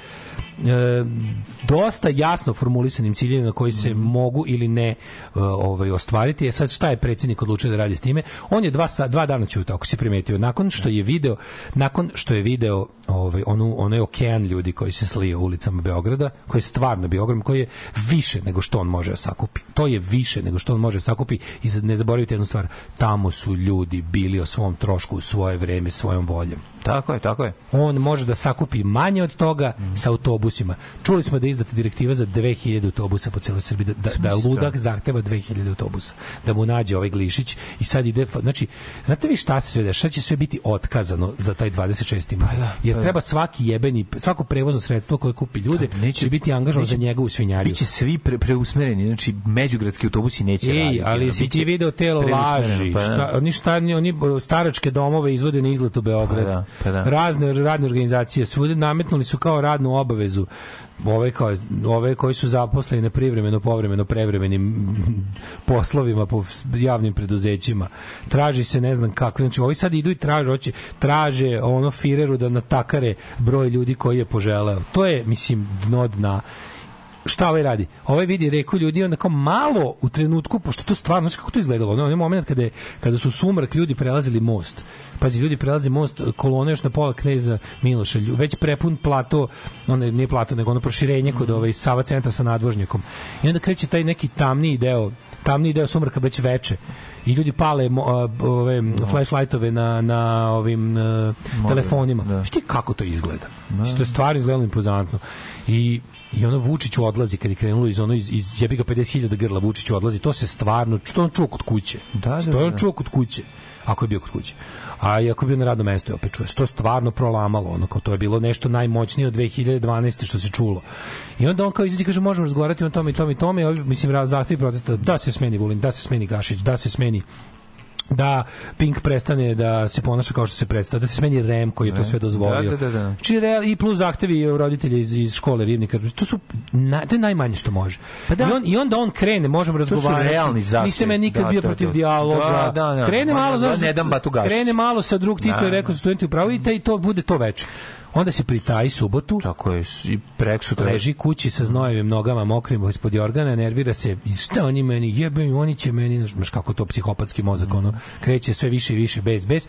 dosta jasno formulisanim ciljevima na koji se mogu ili ne e, ovaj ostvariti. E sad šta je predsjednik odlučio da radi s time? On je dva sa, dva dana ćutao, ako si primetio. Nakon što je video, nakon što je video ovaj onu onaj okean ljudi koji se slio ulicama Beograda, koji je stvarno bio ogrom, koji je više nego što on može da sakupi. To je više nego što on može da sakupi i ne zaboravite jednu stvar, tamo su ljudi bili o svom trošku u svoje vreme, svojom voljom. Tako je, tako je. On može da sakupi manje od toga sa autobusima. Čuli smo da je izdata direktiva za 2000 autobusa po celoj Srbiji, da, da, da ludak zahteva 2000 autobusa, da mu nađe ovaj Glišić i sad ide, znači, znate vi šta se sve dešava? Šta će sve biti otkazano za taj 26. maj? Jer pa da. treba svaki jebeni, svako prevozno sredstvo koje kupi ljude, će biti angažovano za neće- njegovu svinjariju. Biće svi pre, preusmereni, znači međugradski autobusi neće Ej, raditi. ali si ti video te laži. pa da. šta, oni šta oni staračke domove izvode na izlet u Beograd. Pa da, pa da. Razne radne organizacije svude nametnuli su kao radnu obavezu. Ove kao ove koji su zaposleni na privremeno povremeno prevremenim poslovima po javnim preduzećima. Traži se ne znam kakve znači ovi sad idu i traže hoće traže ono fireru da natakare broj ljudi koji je poželeo. To je mislim dno dna šta ovaj radi? Ovaj vidi reku ljudi onda kao malo u trenutku, pošto to stvarno, znaš kako to izgledalo, ono, onaj moment kada, je, kada su sumrak ljudi prelazili most, pazi, ljudi prelaze most, kolona još na pola kneza Miloša, već prepun plato, ono, nije plato, nego ono proširenje kod ovaj Sava centra sa nadvožnjakom. I onda kreće taj neki tamniji deo, tamniji deo sumraka već veče i ljudi pale mo, ove flashlightove na, na ovim a, telefonima. Da. Šti kako to izgleda? Da. To je stvarno izgledalo impozantno. I I ono Vučić odlazi kad je krenulo iz ono iz, iz jebi ga 50.000 grla Vučić odlazi, to se stvarno što on čuo kod kuće. Da, da, to je on da. čuo kod kuće. Ako je bio kod kuće. A i ako je bio na radnom mestu, je opet čuje. To stvarno prolamalo, ono, kao to je bilo nešto najmoćnije od 2012. što se čulo. I onda on kao izađe kaže, možemo razgovarati o tome i tome i tome, i ovi, mislim, raz- zahtevi protesta, da se smeni Vulin, da se smeni Gašić, da se smeni da Pink prestane da se ponaša kao što se predstavlja, da se smeni REM koji je to sve dozvolio. Da, da, da, da. Či real, i plus zahtevi roditelja iz, iz škole Rivnika. To su na, to je najmanje što može. Pa da. I, on, I onda on krene, možemo su razgovarati. realni zahtevi. Nisam ja nikad Da, bio to je protiv to. dijaloga. Da, da, da. Krene Ma, malo, da, ne dam Batu Gašić. krene malo sa drug Tito Da, i rekao da. su studenti u pravu i, taj, to bude to veče. Onda se pritaji subotu, Tako je, i prek sutra. leži kući sa znojevim nogama mokrim ispod jorgana, nervira se, šta oni meni, jebe oni će meni, znaš kako to psihopatski mozak, ono, kreće sve više i više, bez, bez,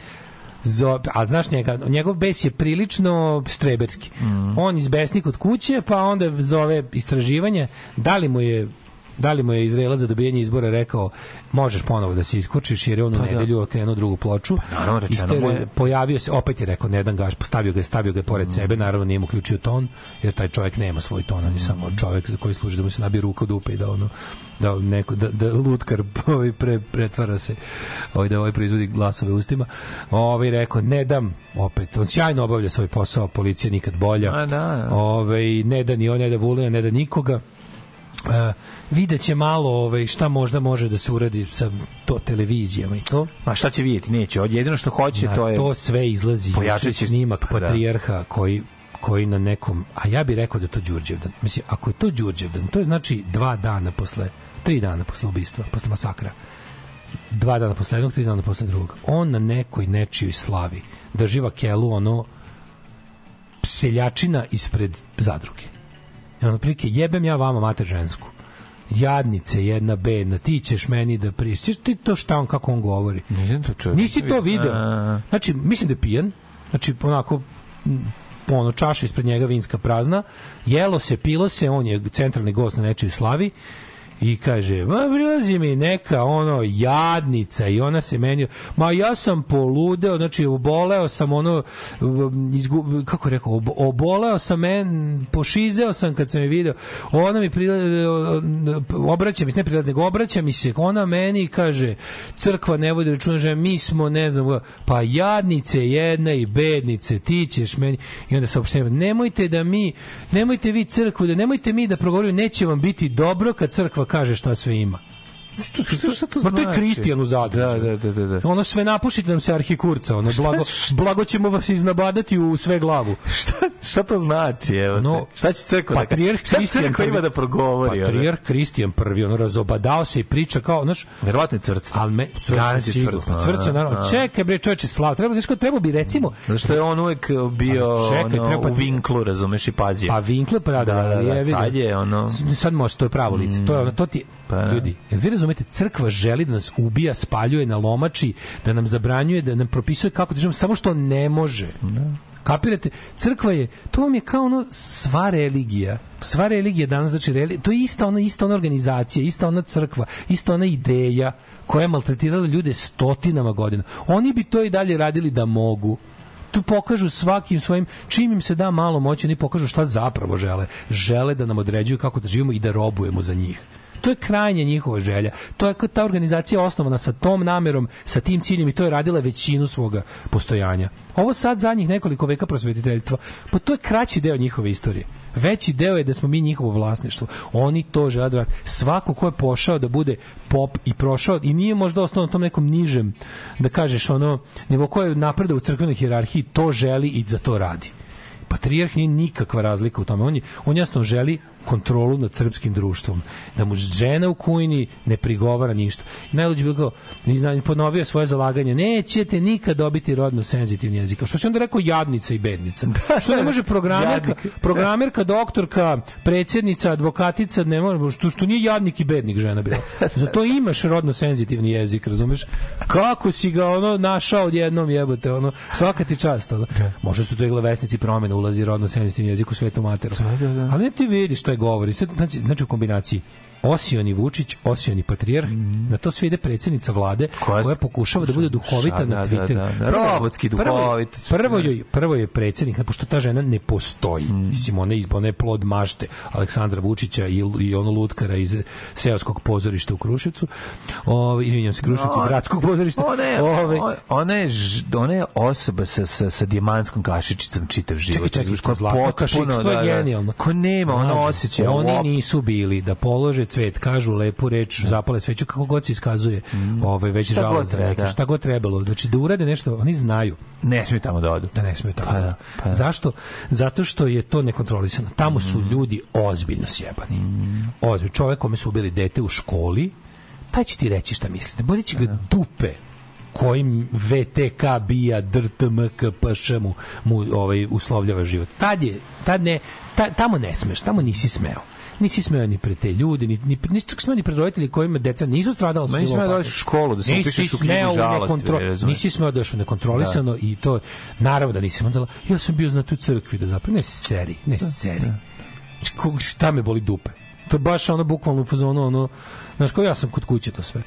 Zo, a znaš njega, njegov bes je prilično streberski. On izbesni kod kuće, pa onda zove istraživanje, da li mu je da li mu je Izraelac za dobijanje izbora rekao možeš ponovo da se iskučiš jer je on u Pa da. nedelju okrenuo drugu ploču? Naravno, rečeno Istere- pojavio se, opet je rekao ne dam gaš, postavio ga je, stavio ga je pored sebe, naravno nije mu uključio ton, jer taj čovjek nema svoj ton, on je samo čovjek za koji služi da mu se nabije ruka u dupe i da ono da neko da, da lutkar *laughs* ovaj pre, pretvara se ovaj da ovaj proizvodi glasove ustima. Ovaj rekao ne dam. Opet on sjajno obavlja svoj posao policija nikad bolja. A, da, da. ovaj ne da ni on ne da Vulina ne da nikoga. Uh, vidjet će malo ovaj, šta možda može da se uradi sa to televizijama i to. Ma šta će vidjeti? Neće. Od jedino što hoće, Na to je... to sve izlazi Pojačat juče će- snimak da. patrijarha koji koji na nekom, a ja bih rekao da to Đurđevdan. Mislim, ako je to Đurđevdan, to je znači dva dana posle, tri dana posle ubistva, posle masakra. Dva dana posle jednog, tri dana posle drugog. On na nekoj nečijoj slavi drži vakelu ono seljačina ispred zadruge. I on otprilike, jebem ja vama mater žensku. Jadnice jedna bedna, ti ćeš meni da pristiš. Ti to šta on, kako on govori? Nisam to čuo. Nisi to video. Znači, mislim da je pijan. Znači, onako, ono, čaša ispred njega vinska prazna. Jelo se, pilo se, on je centralni gost na nečoj slavi I kaže, ma prilazi mi neka ono jadnica. I ona se meni, ma ja sam poludeo, znači oboleo sam ono, izgu, kako rekao, ob- oboleo sam men, pošizeo sam kad sam je video, ona mi prila, obraća mi, se, ne prilazi, nego obraća mi se, ona meni kaže, crkva ne vodi računa, že mi smo, ne znam, pa jadnice jedna i bednice, ti ćeš meni, i onda saopštenje, nemojte da mi, nemojte vi crkvu, da nemojte mi da progovorimo, neće vam biti dobro kad crkva kaže šta sve ima. Što, što, šta to Ma to je znači? Kristijan u zadruzi. Da, da, da, da, da. Ono sve napušite nam se arhikurca, ono blago, blago ćemo vas iznabadati u sve glavu. šta, šta to znači, evo No? Šta će crkva da Patrijarh Šta Kristijan crkva ima prvi- da progovori? Patrijarh Kristijan prvi, ono razobadao se i priča kao, znaš, Verovatno je crc. Al me je sigurno. cvrca, Cvrca a, naravno. a. Čekaj bre, čoveče, slav. Treba znači treba bi recimo Zato što je on uvek bio Ali čekaj, ono, treba- u vinklu, razumeš, i pazio. Pa Winkler, pa da, da, Da, da, ali da, sad je ono- Sad može, to je pravo lice. To je ono, to ti... Pa da. Ljudi, jel vi razumete, crkva želi da nas ubija, spaljuje na lomači, da nam zabranjuje, da nam propisuje kako da živimo, samo što ne može. Kapirate? Crkva je, to vam je kao ono sva religija. Sva religija danas, znači, reli, to je ista ona, ista ona organizacija, ista ona crkva, ista ona ideja koja je maltretirala ljude stotinama godina. Oni bi to i dalje radili da mogu tu pokažu svakim svojim čim im se da malo moći oni pokažu šta zapravo žele žele da nam određuju kako da živimo i da robujemo za njih to je krajnje njihova želja. To je ta organizacija osnovana sa tom namerom, sa tim ciljem i to je radila većinu svoga postojanja. Ovo sad zadnjih nekoliko veka prosvetiteljstva, pa to je kraći deo njihove istorije. Veći deo je da smo mi njihovo vlasništvo. Oni to žele da. Svako ko je pošao da bude pop i prošao i nije možda ostao na tom nekom nižem, da kažeš ono, nego ko je napredao u crkvenoj hijerarhiji, to želi i da to radi. Patrijarh nije nikakva razlika u tome. On, je, on jasno želi kontrolu nad srpskim društvom. Da mu žena u kujni ne prigovara ništa. I najluđe bilo kao, ponovio svoje zalaganje, nećete nikad dobiti rodno senzitivni jezik. Što se onda rekao jadnica i bednica? *laughs* što ne može programerka, *laughs* programerka, doktorka, predsjednica, advokatica, ne može, što, što nije jadnik i bednik žena bila. Zato imaš rodno senzitivni jezik, razumeš? Kako si ga ono našao odjednom jebote, ono, svaka ti čast, ono. Može su to i glavesnici promena ulazi rodno senzitivni jezik u svetu materu. Ali ne ti vidiš šta je govori. Znači, znači u kombinaciji Osioni Vučić, Osioni Patrijarh, na to sve ide predsjednica vlade koja, pokušava da bude duhovita Šta, na da, Twitteru. da, da. Prvo je- Robotski prvo duhovit. Prvo joj, prvo je predsjednik, pošto ta žena ne postoji. Mm. Mislim, ona je, ona je plod mašte Aleksandra Vučića i, i ono lutkara iz seoskog pozorišta u Kruševcu. O, izvinjam se, Kruševcu, No, gradskog pozorišta. Ona je, Ove- ona je, ona je osoba sa, sa, sa dijamantskom kašičicom čitav život. Čekaj, čekaj, koja zlatno potpuno, kašikstvo je da, da. genijalno. Ko nema, ona osjeća. Oni nisu bili da polože cvet, kažu lepu reč, zapale sveću, kako god se iskazuje. Ovaj, već Mm. Šta za neke. da. Šta god trebalo. Znači, da urade nešto, oni znaju Ne smiju tamo da odu. da ne smiju tamo. Pa da, pa da. Zašto? Zato što je to nekontrolisano. Tamo su Mm. ljudi ozbiljno sjebani. Ozbiljno. Čovek kome su ubili dete u školi, taj će ti reći šta misli. Bolje će ga dupe kojim VTK bija DRTMK PŠ mu, mu ovaj, uslovljava život. Tad je, tad ne, ta, tamo ne smeš, tamo nisi smeo. Nisi smeo ni pred te ljude, ni, ni, nisi čak smeo ni pred roditelji kojima deca nisu stradala. Nisi smeo da u školu, da se upišeš u knjigu u žalosti? Nisi smeo da nekontrolisano i to naravno da nisam onda ja sam bio na tu crkvi da zapravo ne seri ne seri. Znači, ko- šta me boli dupe? To je baš ono bukvalno u fazonu ono znaš kao ja sam kod kuće to sve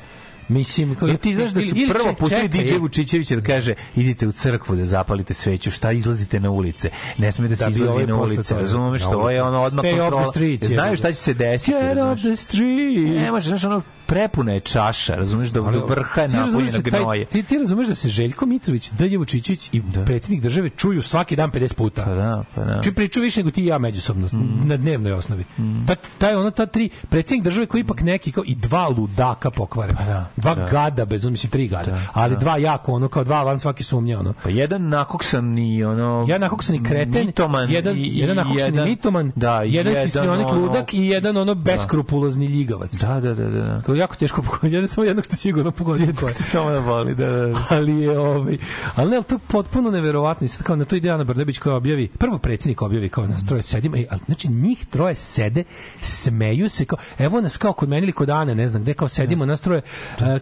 Mislim, kao, Ja ti znaš da su ili- prvo pustili DJ Vučićevića da kaže idite u crkvu da zapalite sveću, šta izlazite na ulice. Ne sme da se Da izlazi ovaj na ulice, razumeš što ovo je ono odmah kontrola. Znaju šta će se desiti. Get razumeš? off the street. Ne možeš, znaš, ono prepuna je čaša, razumeš, do, do vrha je napunjena da gnoje. Ti, ti razumeš da se Željko Mitrović, Dalje Vučićević i predsjednik države čuju svaki dan 50 puta. Pa da, pa da. Či priču više nego ti i ja međusobno na dnevnoj osnovi. Ta, taj ono ta tri predsjednik države koji ipak neki kao i dva ludaka pokvare. dva da. gada bez mislim tri gada, ali dva jako ono kao dva van svake sumnje ono. Pa jedan nakoksan i ono... Jedan nakoksani kreten, mitoman jedan, i- i jedan nakoksani jedan- mitoman, da, i jedan jedan histrionik ono- ludak i jedan ono beskrupulozni ljigavac. Da, da, da, da. Kao jako teško pogodio, jedan samo jednog što sigurno pogodio. ko je. Samo da boli, da, da, da. *laughs* ali je ovaj ali ne, ali to je potpuno neverovatno. I sad kao na to ide Ana Brnabić koja objavi prvo predsjednik objavi kao nas troje sedimo ej, ali znači njih troje sede smeju se kao evo nas kao kod mene ili kod Ane ne znam gde kao sedimo nas troje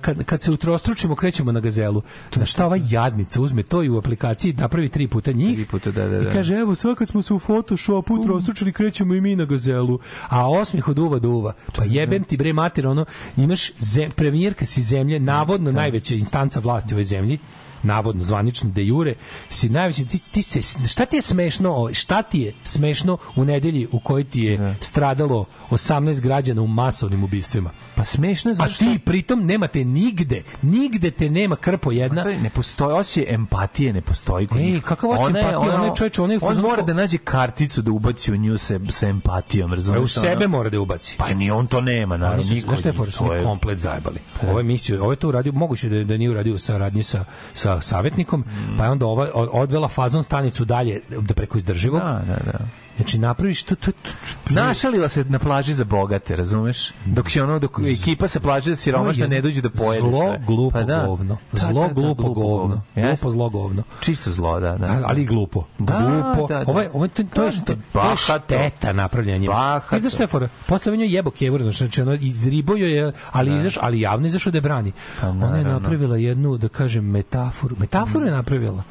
kad, kad se utrostručimo krećemo na gazelu. Na šta ova jadnica uzme to i u aplikaciji napravi tri puta njih Tri puta, da, da, da. i kaže evo sad kad smo se u Photoshopu utrostručili krećemo i mi na gazelu. A osmih od uva do uva. Pa jebem ti bre mater ono imaš zem, premijerka si zemlje navodno najveća instanca vlasti u ovoj zemlji navodno zvanično de jure si najveći ti, ti se šta ti je smešno šta ti je smešno u nedelji u kojoj ti je stradalo 18 građana u masovnim ubistvima Pa smešno je a zašto... ti pritom nemate nigde nigde te nema krpo jedna je- ne postoji osjećaj empatije ne postoji kod Ej, kakav osjećaj Ona je- empatije? ona- Ona je, čoveče, ona on fazonu mora da nađe karticu da ubaci u nju se, sa empatijom, razumiješ? u sebe mora da ubaci Pa ni on to nema, naravno, niko. šta je je- komplet zajebali. Ovo je mislio, ovo je to uradio, moguće da, da nije uradio u saradnji sa, sa savjetnikom, pa je onda ova, od- odvela fazon stanicu dalje da preko izdrživog. Da, da, da. Znači napraviš to, to, to Našalila se na plaži za bogate, razumeš? Dok je ono, dok ekipa sa plaže za siromašne ne dođe da pojede Zlo, sve. glupo Pa da. govno. Da, Zlo, da, da, glupo govno. Glupo, zlo govno. Čisto zlo, da, da. Da, ali i glupo. Da, glupo. da, da. Ovo je, ovo je, to, to je, Da, što, to je šteta napravljanja njima. Ti znaš šta je fora? Posle on je jebo kevor, znači ono izribo joj je, ali izaš, ali javno izašao da je brani. Ona je Pa napravila jednu, da kažem, metaforu. Metaforu je napravila.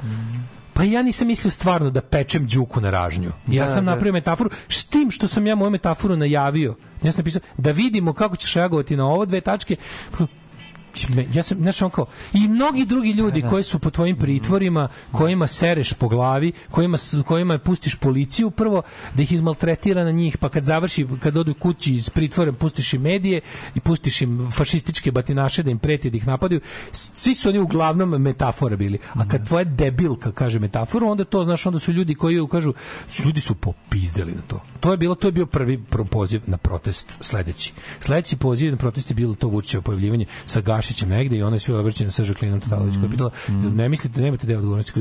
Pa ja nisam mislio stvarno da pečem đuku na ražnju. Ja Da, sam da. napravio metaforu s tim što sam ja moju metaforu najavio. Ja sam napisao da vidimo kako ćeš reagovati na ovo dve tačke. Ja sam znaš on kao i mnogi drugi ljudi koji su po tvojim pritvorima kojima sereš po glavi kojima kojima pustiš policiju prvo da ih izmaltretira na njih pa kad završi kad odu kući iz pritvora pustiš im medije i pustiš im fašističke batinaše da im preti da ih napadaju. Svi su oni uglavnom metafora bili. A kad tvoja debilka kaže metaforu onda to znaš onda su ljudi koji kažu ljudi su popizdeli na to. To je bilo to je bio prvi poziv na protest sledeći. Sledeći poziv na protest je bilo to Vučićevo pojavljivanje sa Gašićem negde i ona je svi obraćena sa Žaklinom Todorović koja je pitala ne mislite nemate deo odgovornosti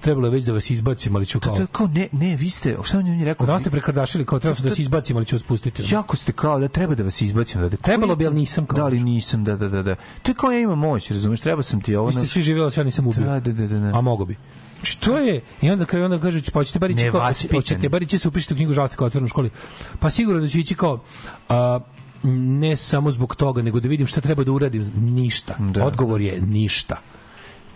trebalo je već da vas izbacim ali ću kao To je kao, ne, ne, vi ste, šta on je rekao? Nas ste prekardašili kao trebalo da se izbacim ali ću vas pustiti Jako ste kao da treba da vas izbacim. Da, da, Trebalo bi, ali nisam kao. Da, ali nisam, da, da, da. da. To je kao ja imam moć, razumeš, treba sam ti ovo. Vi ste svi živjeli, ja nisam ubio. Da, da, da, da, da. A mogo bi. Što je? I onda kad onda kaže pa hoćete bar ići kao hoćete bar ići se upišite u knjigu žalosти kao otvorenu školi. Pa sigurno da ću ići kao a, ne samo zbog toga, nego da vidim šta treba da uradim. Ništa. Odgovor je ništa.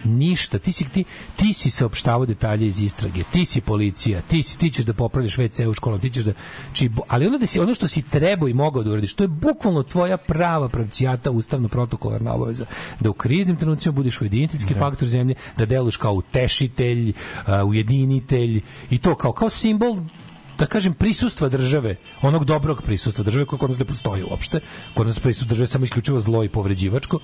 Ništa. Ti si, ti, ti si saopštavao detalje iz istrage. Ti si policija. Ti, si, ti ćeš da popravljaš WC u školama. Ti ćeš da, či, ali ono, da si, ono što si trebao i mogao da uradiš, to je bukvalno tvoja prava pravcijata ustavno protokolarna obaveza. Da u kriznim trenucima budeš ujediniteljski faktor zemlje, da deluješ kao utešitelj, a, ujedinitelj i to kao, kao simbol da kažem prisustva države, onog dobrog prisustva države koje kod nas ne postoji uopšte. Kod nas prisustvo države samo isključivo zlo i povređivačko.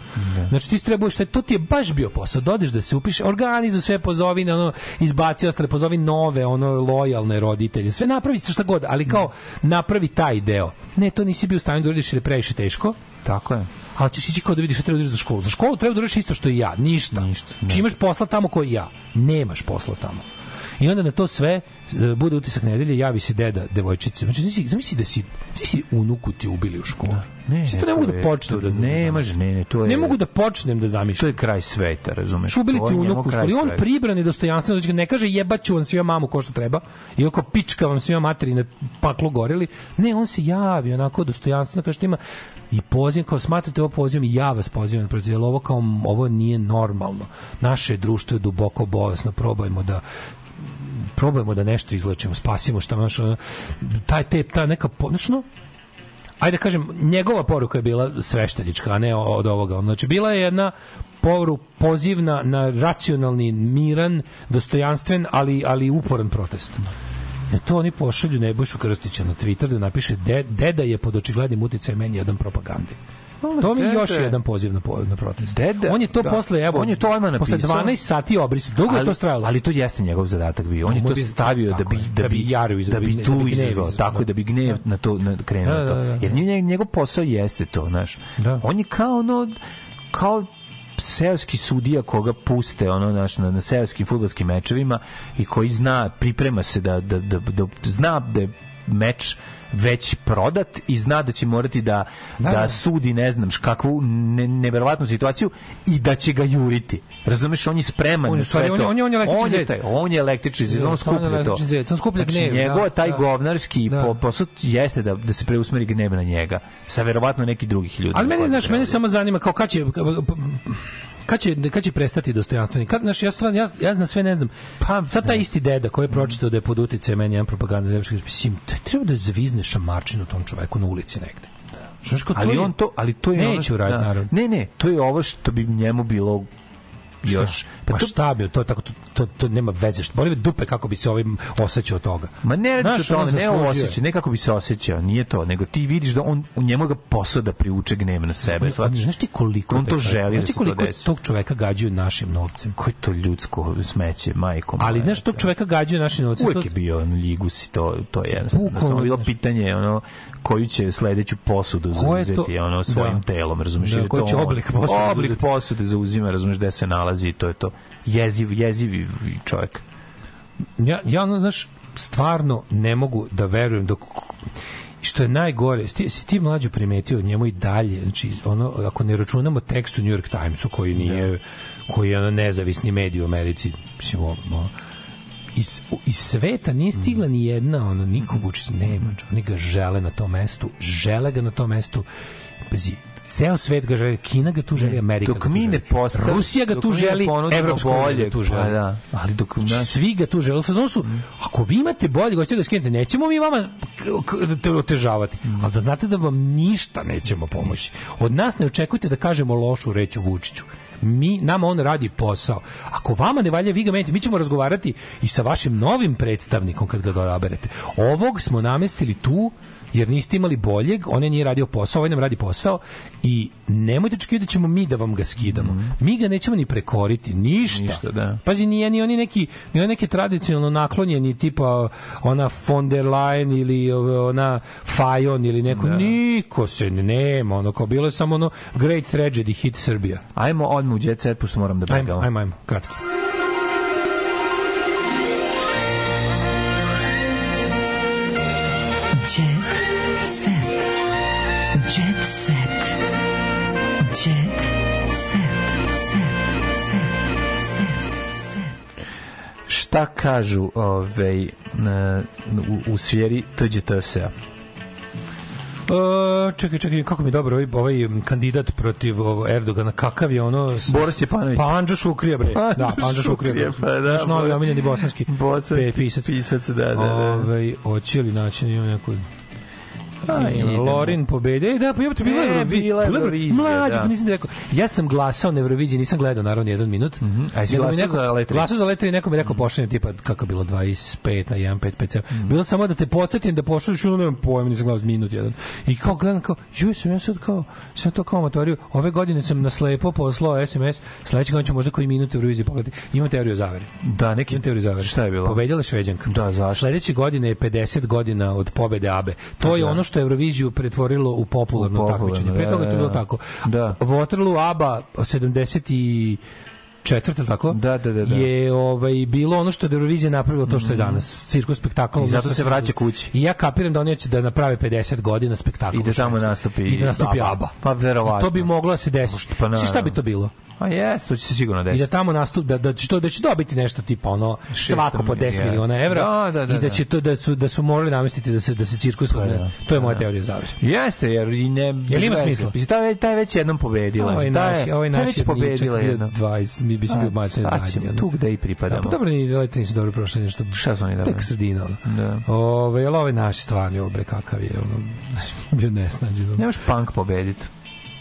Znači ti trebuješ šta to ti je baš bio posao. Dodeš da se upiše, organizuj sve pozovi na ono izbaci ostale pozovi nove, ono lojalne roditelje. Sve napravi se šta god, ali kao napravi taj deo. Ne, to nisi bio u stanju da uradiš je previše teško. Tako je. Ali ćeš ići kao da vidiš šta treba da za školu. Za školu treba da isto što i ja, ništa. Ništa. Či imaš posla tamo koji ja. Nemaš posla tamo. I onda na to sve e, bude utisak nedelje, javi se deda devojčice. Znači, zamisli, zamisli da si, zamisli unuku ti ubili u školi. Ne, Znači, to ne mogu da počnem da, ne može, ne, ne, to je- Ne mogu da počnem da zamišljam. To je kraj sveta, razumeš? Znači, ubili ti unuku u školi. On pribran i dostojanstveno, znači ne kaže jebaću vam svima mamu ko što treba, i oko pička vam svima materi na paklu gorili. Ne, on se javi onako dostojanstveno, kaže što ima i poziv, kao smatrate ovo pozivom i ja vas pozivam, protiv, ovo kao, ovo nije normalno. Naše društvo je duboko bolesno, probajmo da probajmo da nešto izlečimo, spasimo šta naš taj te ta neka po- znaš, ono, ajde da kažem, njegova poruka je bila sveštenička, a ne od ovoga. Znači, bila je jedna poru pozivna na racionalni, miran, dostojanstven, ali, ali uporan protest. E to oni pošalju Nebojšu Krstića na Twitter da napiše de, deda je pod očiglednim uticajem meni jedan propagande. To mi je još je- jedan poziv na, po- na protest. Deda, on je to da. posle, evo, On je to odmah posle napisao. 12 sati obris. Dugo je Ali- to strajalo. Ali to jeste njegov zadatak bio. On je to bi- stavio da bi je, da da bi iz- da bi da tu izazvao, tako da. da bi gnev na to na krenuo Da, da, to. da, da. Jer njegov, njegov posao jeste to, znaš. On je kao ono kao seoski sudija koga puste ono naš na, na seoskim fudbalskim mečevima i koji zna priprema se da da da, da zna da je meč već prodat i zna da će morati da, da, Da, da. sudi ne znam kakvu ne, neverovatnu situaciju i da će ga juriti. Razumeš, on je spreman On je sve on to. on je- on je električni on je, zec. taj, on je električni zec, on skuplja to. zec, on skuplja znači, gnev, da, njegov taj da. govnarski Da. po, posao jeste da, da se preusmeri gnev na njega. Sa verovatno nekih drugih ljudi. Ali mene, koji znaš, mene samo zanima kao kad će kad će, kad će prestati dostojanstveni? Kad, znaš, ja, stvarno, ja, ja na sve ne znam. Pa, Sad taj isti deda koji je pročitao da je pod uticajem meni jedan propaganda, nemački, mislim, te- treba da zvizne šamarčinu tom čoveku na ulici negde. Znaš, kao, to ali je- on to, ali to je ono što- uraditi, da. naravno. Ne, ne, to je ovo što bi njemu bilo još. Pa, šta bi, to, tako, to, to, to nema veze. Što, boli dupe kako bi se ovim osjećao toga. Ma ne radi se o Znaš, ono, ne osjećaj, ne kako bi se osjećao, nije to, nego ti vidiš da on u njemu ga posao da privuče gnev na sebe. On- shvataš? Znaš ti koliko on to želi da se to koliko desi. tog čoveka gađaju našim novcem? Koji to ljudsko smeće, majkom. Ali znaš tog čoveka gađaju našim novcem? Uvijek to- je bio on ljigus i to, to je jednostavno. Samo bilo pitanje ono, koju će sledeću posudu to- zauzeti ono, svojim Da. telom, razumiješ? Da, koji to će on- oblik posude Oblik posude zauzima, razumiješ gde se nalazi i to je to. Jeziv, jezivi čovjek. ja, ja ono, znaš, stvarno ne mogu da verujem dok što je najgore, si, si ti mlađo primetio njemu i dalje, znači ono, ako ne računamo tekst u New York Timesu koji nije, koji je ono nezavisni medij u Americi, mislim, ono, iz, iz sveta nije stigla ni jedna, ono, niko Vučić nema, oni ga žele na tom mestu, žele ga na tom mestu, pazi, ceo svet ga želi, Kina ga tu želi, Amerika Dok ga tu mi ne postavimo- Rusija ga tu želi, Evropska unija ga tu želi. pa da, ali dok Znači, naš- svi ga tu žele. U fazonu su, ako vi imate bolje, hoćete ga skinete, nećemo mi vama te otežavati. Ali da znate da vam ništa nećemo pomoći. Od nas ne očekujte da kažemo lošu reč o Vučiću. Mi, nama on radi posao. Ako vama ne valja, vi ga menite. Mi ćemo razgovarati i sa vašim novim predstavnikom kad ga odaberete. Ovog smo namestili tu jer niste imali boljeg, on je nije radio posao, ovaj nam radi posao i nemojte očekivati da ćemo mi da vam ga skidamo. Mi ga nećemo ni prekoriti, ništa. Ništa, da. Pazi, nije ni oni neki, ni oni neki tradicionalno naklonjeni tipa ona von der Leyen ili ona Fajon ili neko, niko se ne- nema, ono kao bilo je samo ono Great Tragedy hit Srbija. Ajmo odmah u jet set, pošto moram da Ajmo, begamo. ajmo, ajmo, kratki. Šta kažu ovaj, u, u sferi TGTS-a? E, čekaj, čekaj, kako mi je dobro ovaj, ovaj kandidat protiv Erdogana, kakav je ono... s- Boris Stjepanović. Panđa Šukrija, bre. Da, Panđa Šukrija. Šukrija, pa da, Naš novi omiljeni bosanski, Bosanski pisac. pisac, da, da, da. Ovaj, hoće li naći ima neku... A, idemo. Lorin pobede. E, da, pa jebote, bila je E, Eurovizija, Mlađe, da. pa nisam rekao. Ja sam glasao na Euroviziji, nisam gledao naravno jedan minut. A jesi Nego mi glasao za Letri? Glasao za letri, neko mi rekao pošaljem tipa kako bilo 25 na 1 5 5 7. Bilo samo da te podsjetim da pošalješ ono nemam pojma, nisam gledao minut jedan. I kao gledam kao, ju sam ja sad kao, sam to kao amatoriju. Ove godine sam na slepo poslao SMS, sledeće godine ću možda koji minut Eurovizije pogledati. Imam teoriju zavere. Da, neki... Imam teoriju zavere. Šta je bilo? Pobedila Šveđanka. Da, zašto? Sledeće godine je 50 godina od pobede Abe. To je Da. ono što je Euroviziju pretvorilo u popularno U popularno, takmičenje. Pre da, toga je to da, bilo da. tako. Da. Waterloo ABBA 70 i četvrta tako Da, da, da, da. je ovaj bilo ono što je Eurovizija napravila to što je danas cirkus spektakl I zato se vraća kući. i ja kapiram da oni će da naprave 50 godina spektakl I da tamo nastupi i da nastupi ABBA. ABBA Pa, verovatno. I to bi moglo da se desi Pa. Znaš šta bi to bilo A jes, to će se sigurno i da desiti. tamo nastup da da će to da će dobiti nešto tipa ono svako po 10 miliona. evra Da, da, da, i da da. će to da su da su morali namestiti da se da se cirkus Pa, da. to je moja Pa, da. teorija zavere Jeste, jer i ne... Jel ima smisla? Mislim, taj, taj već jednom pobedila. Ovaj Ta naš, je- ovaj ta naš je pobedila bio jednom. 20, mi bi se bio sad zadnji. tu gde i pripadamo. Da, pa dobro, ni letri nisu dobro prošli nešto. Šta su oni dobili? Tek sredina, ono. Da. Ove, jel ovaj naš stvarni, bre, kakav je, ono, *laughs* bio nesnađen. ono. Nemaš punk pobediti.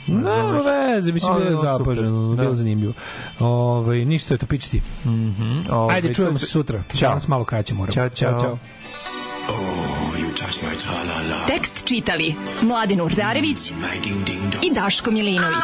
Nema veze, mislim Ali, da je super. zapaženo, Da. bilo zanimljivo. Ove, ništa je to, piči ti. Mhm. Ovaj, Ajde, čujemo se sutra. Ćao. Danas malo kraće moramo. Ćao, ćao. Tekst čitali Mladin Urdarević i Daško Milinović.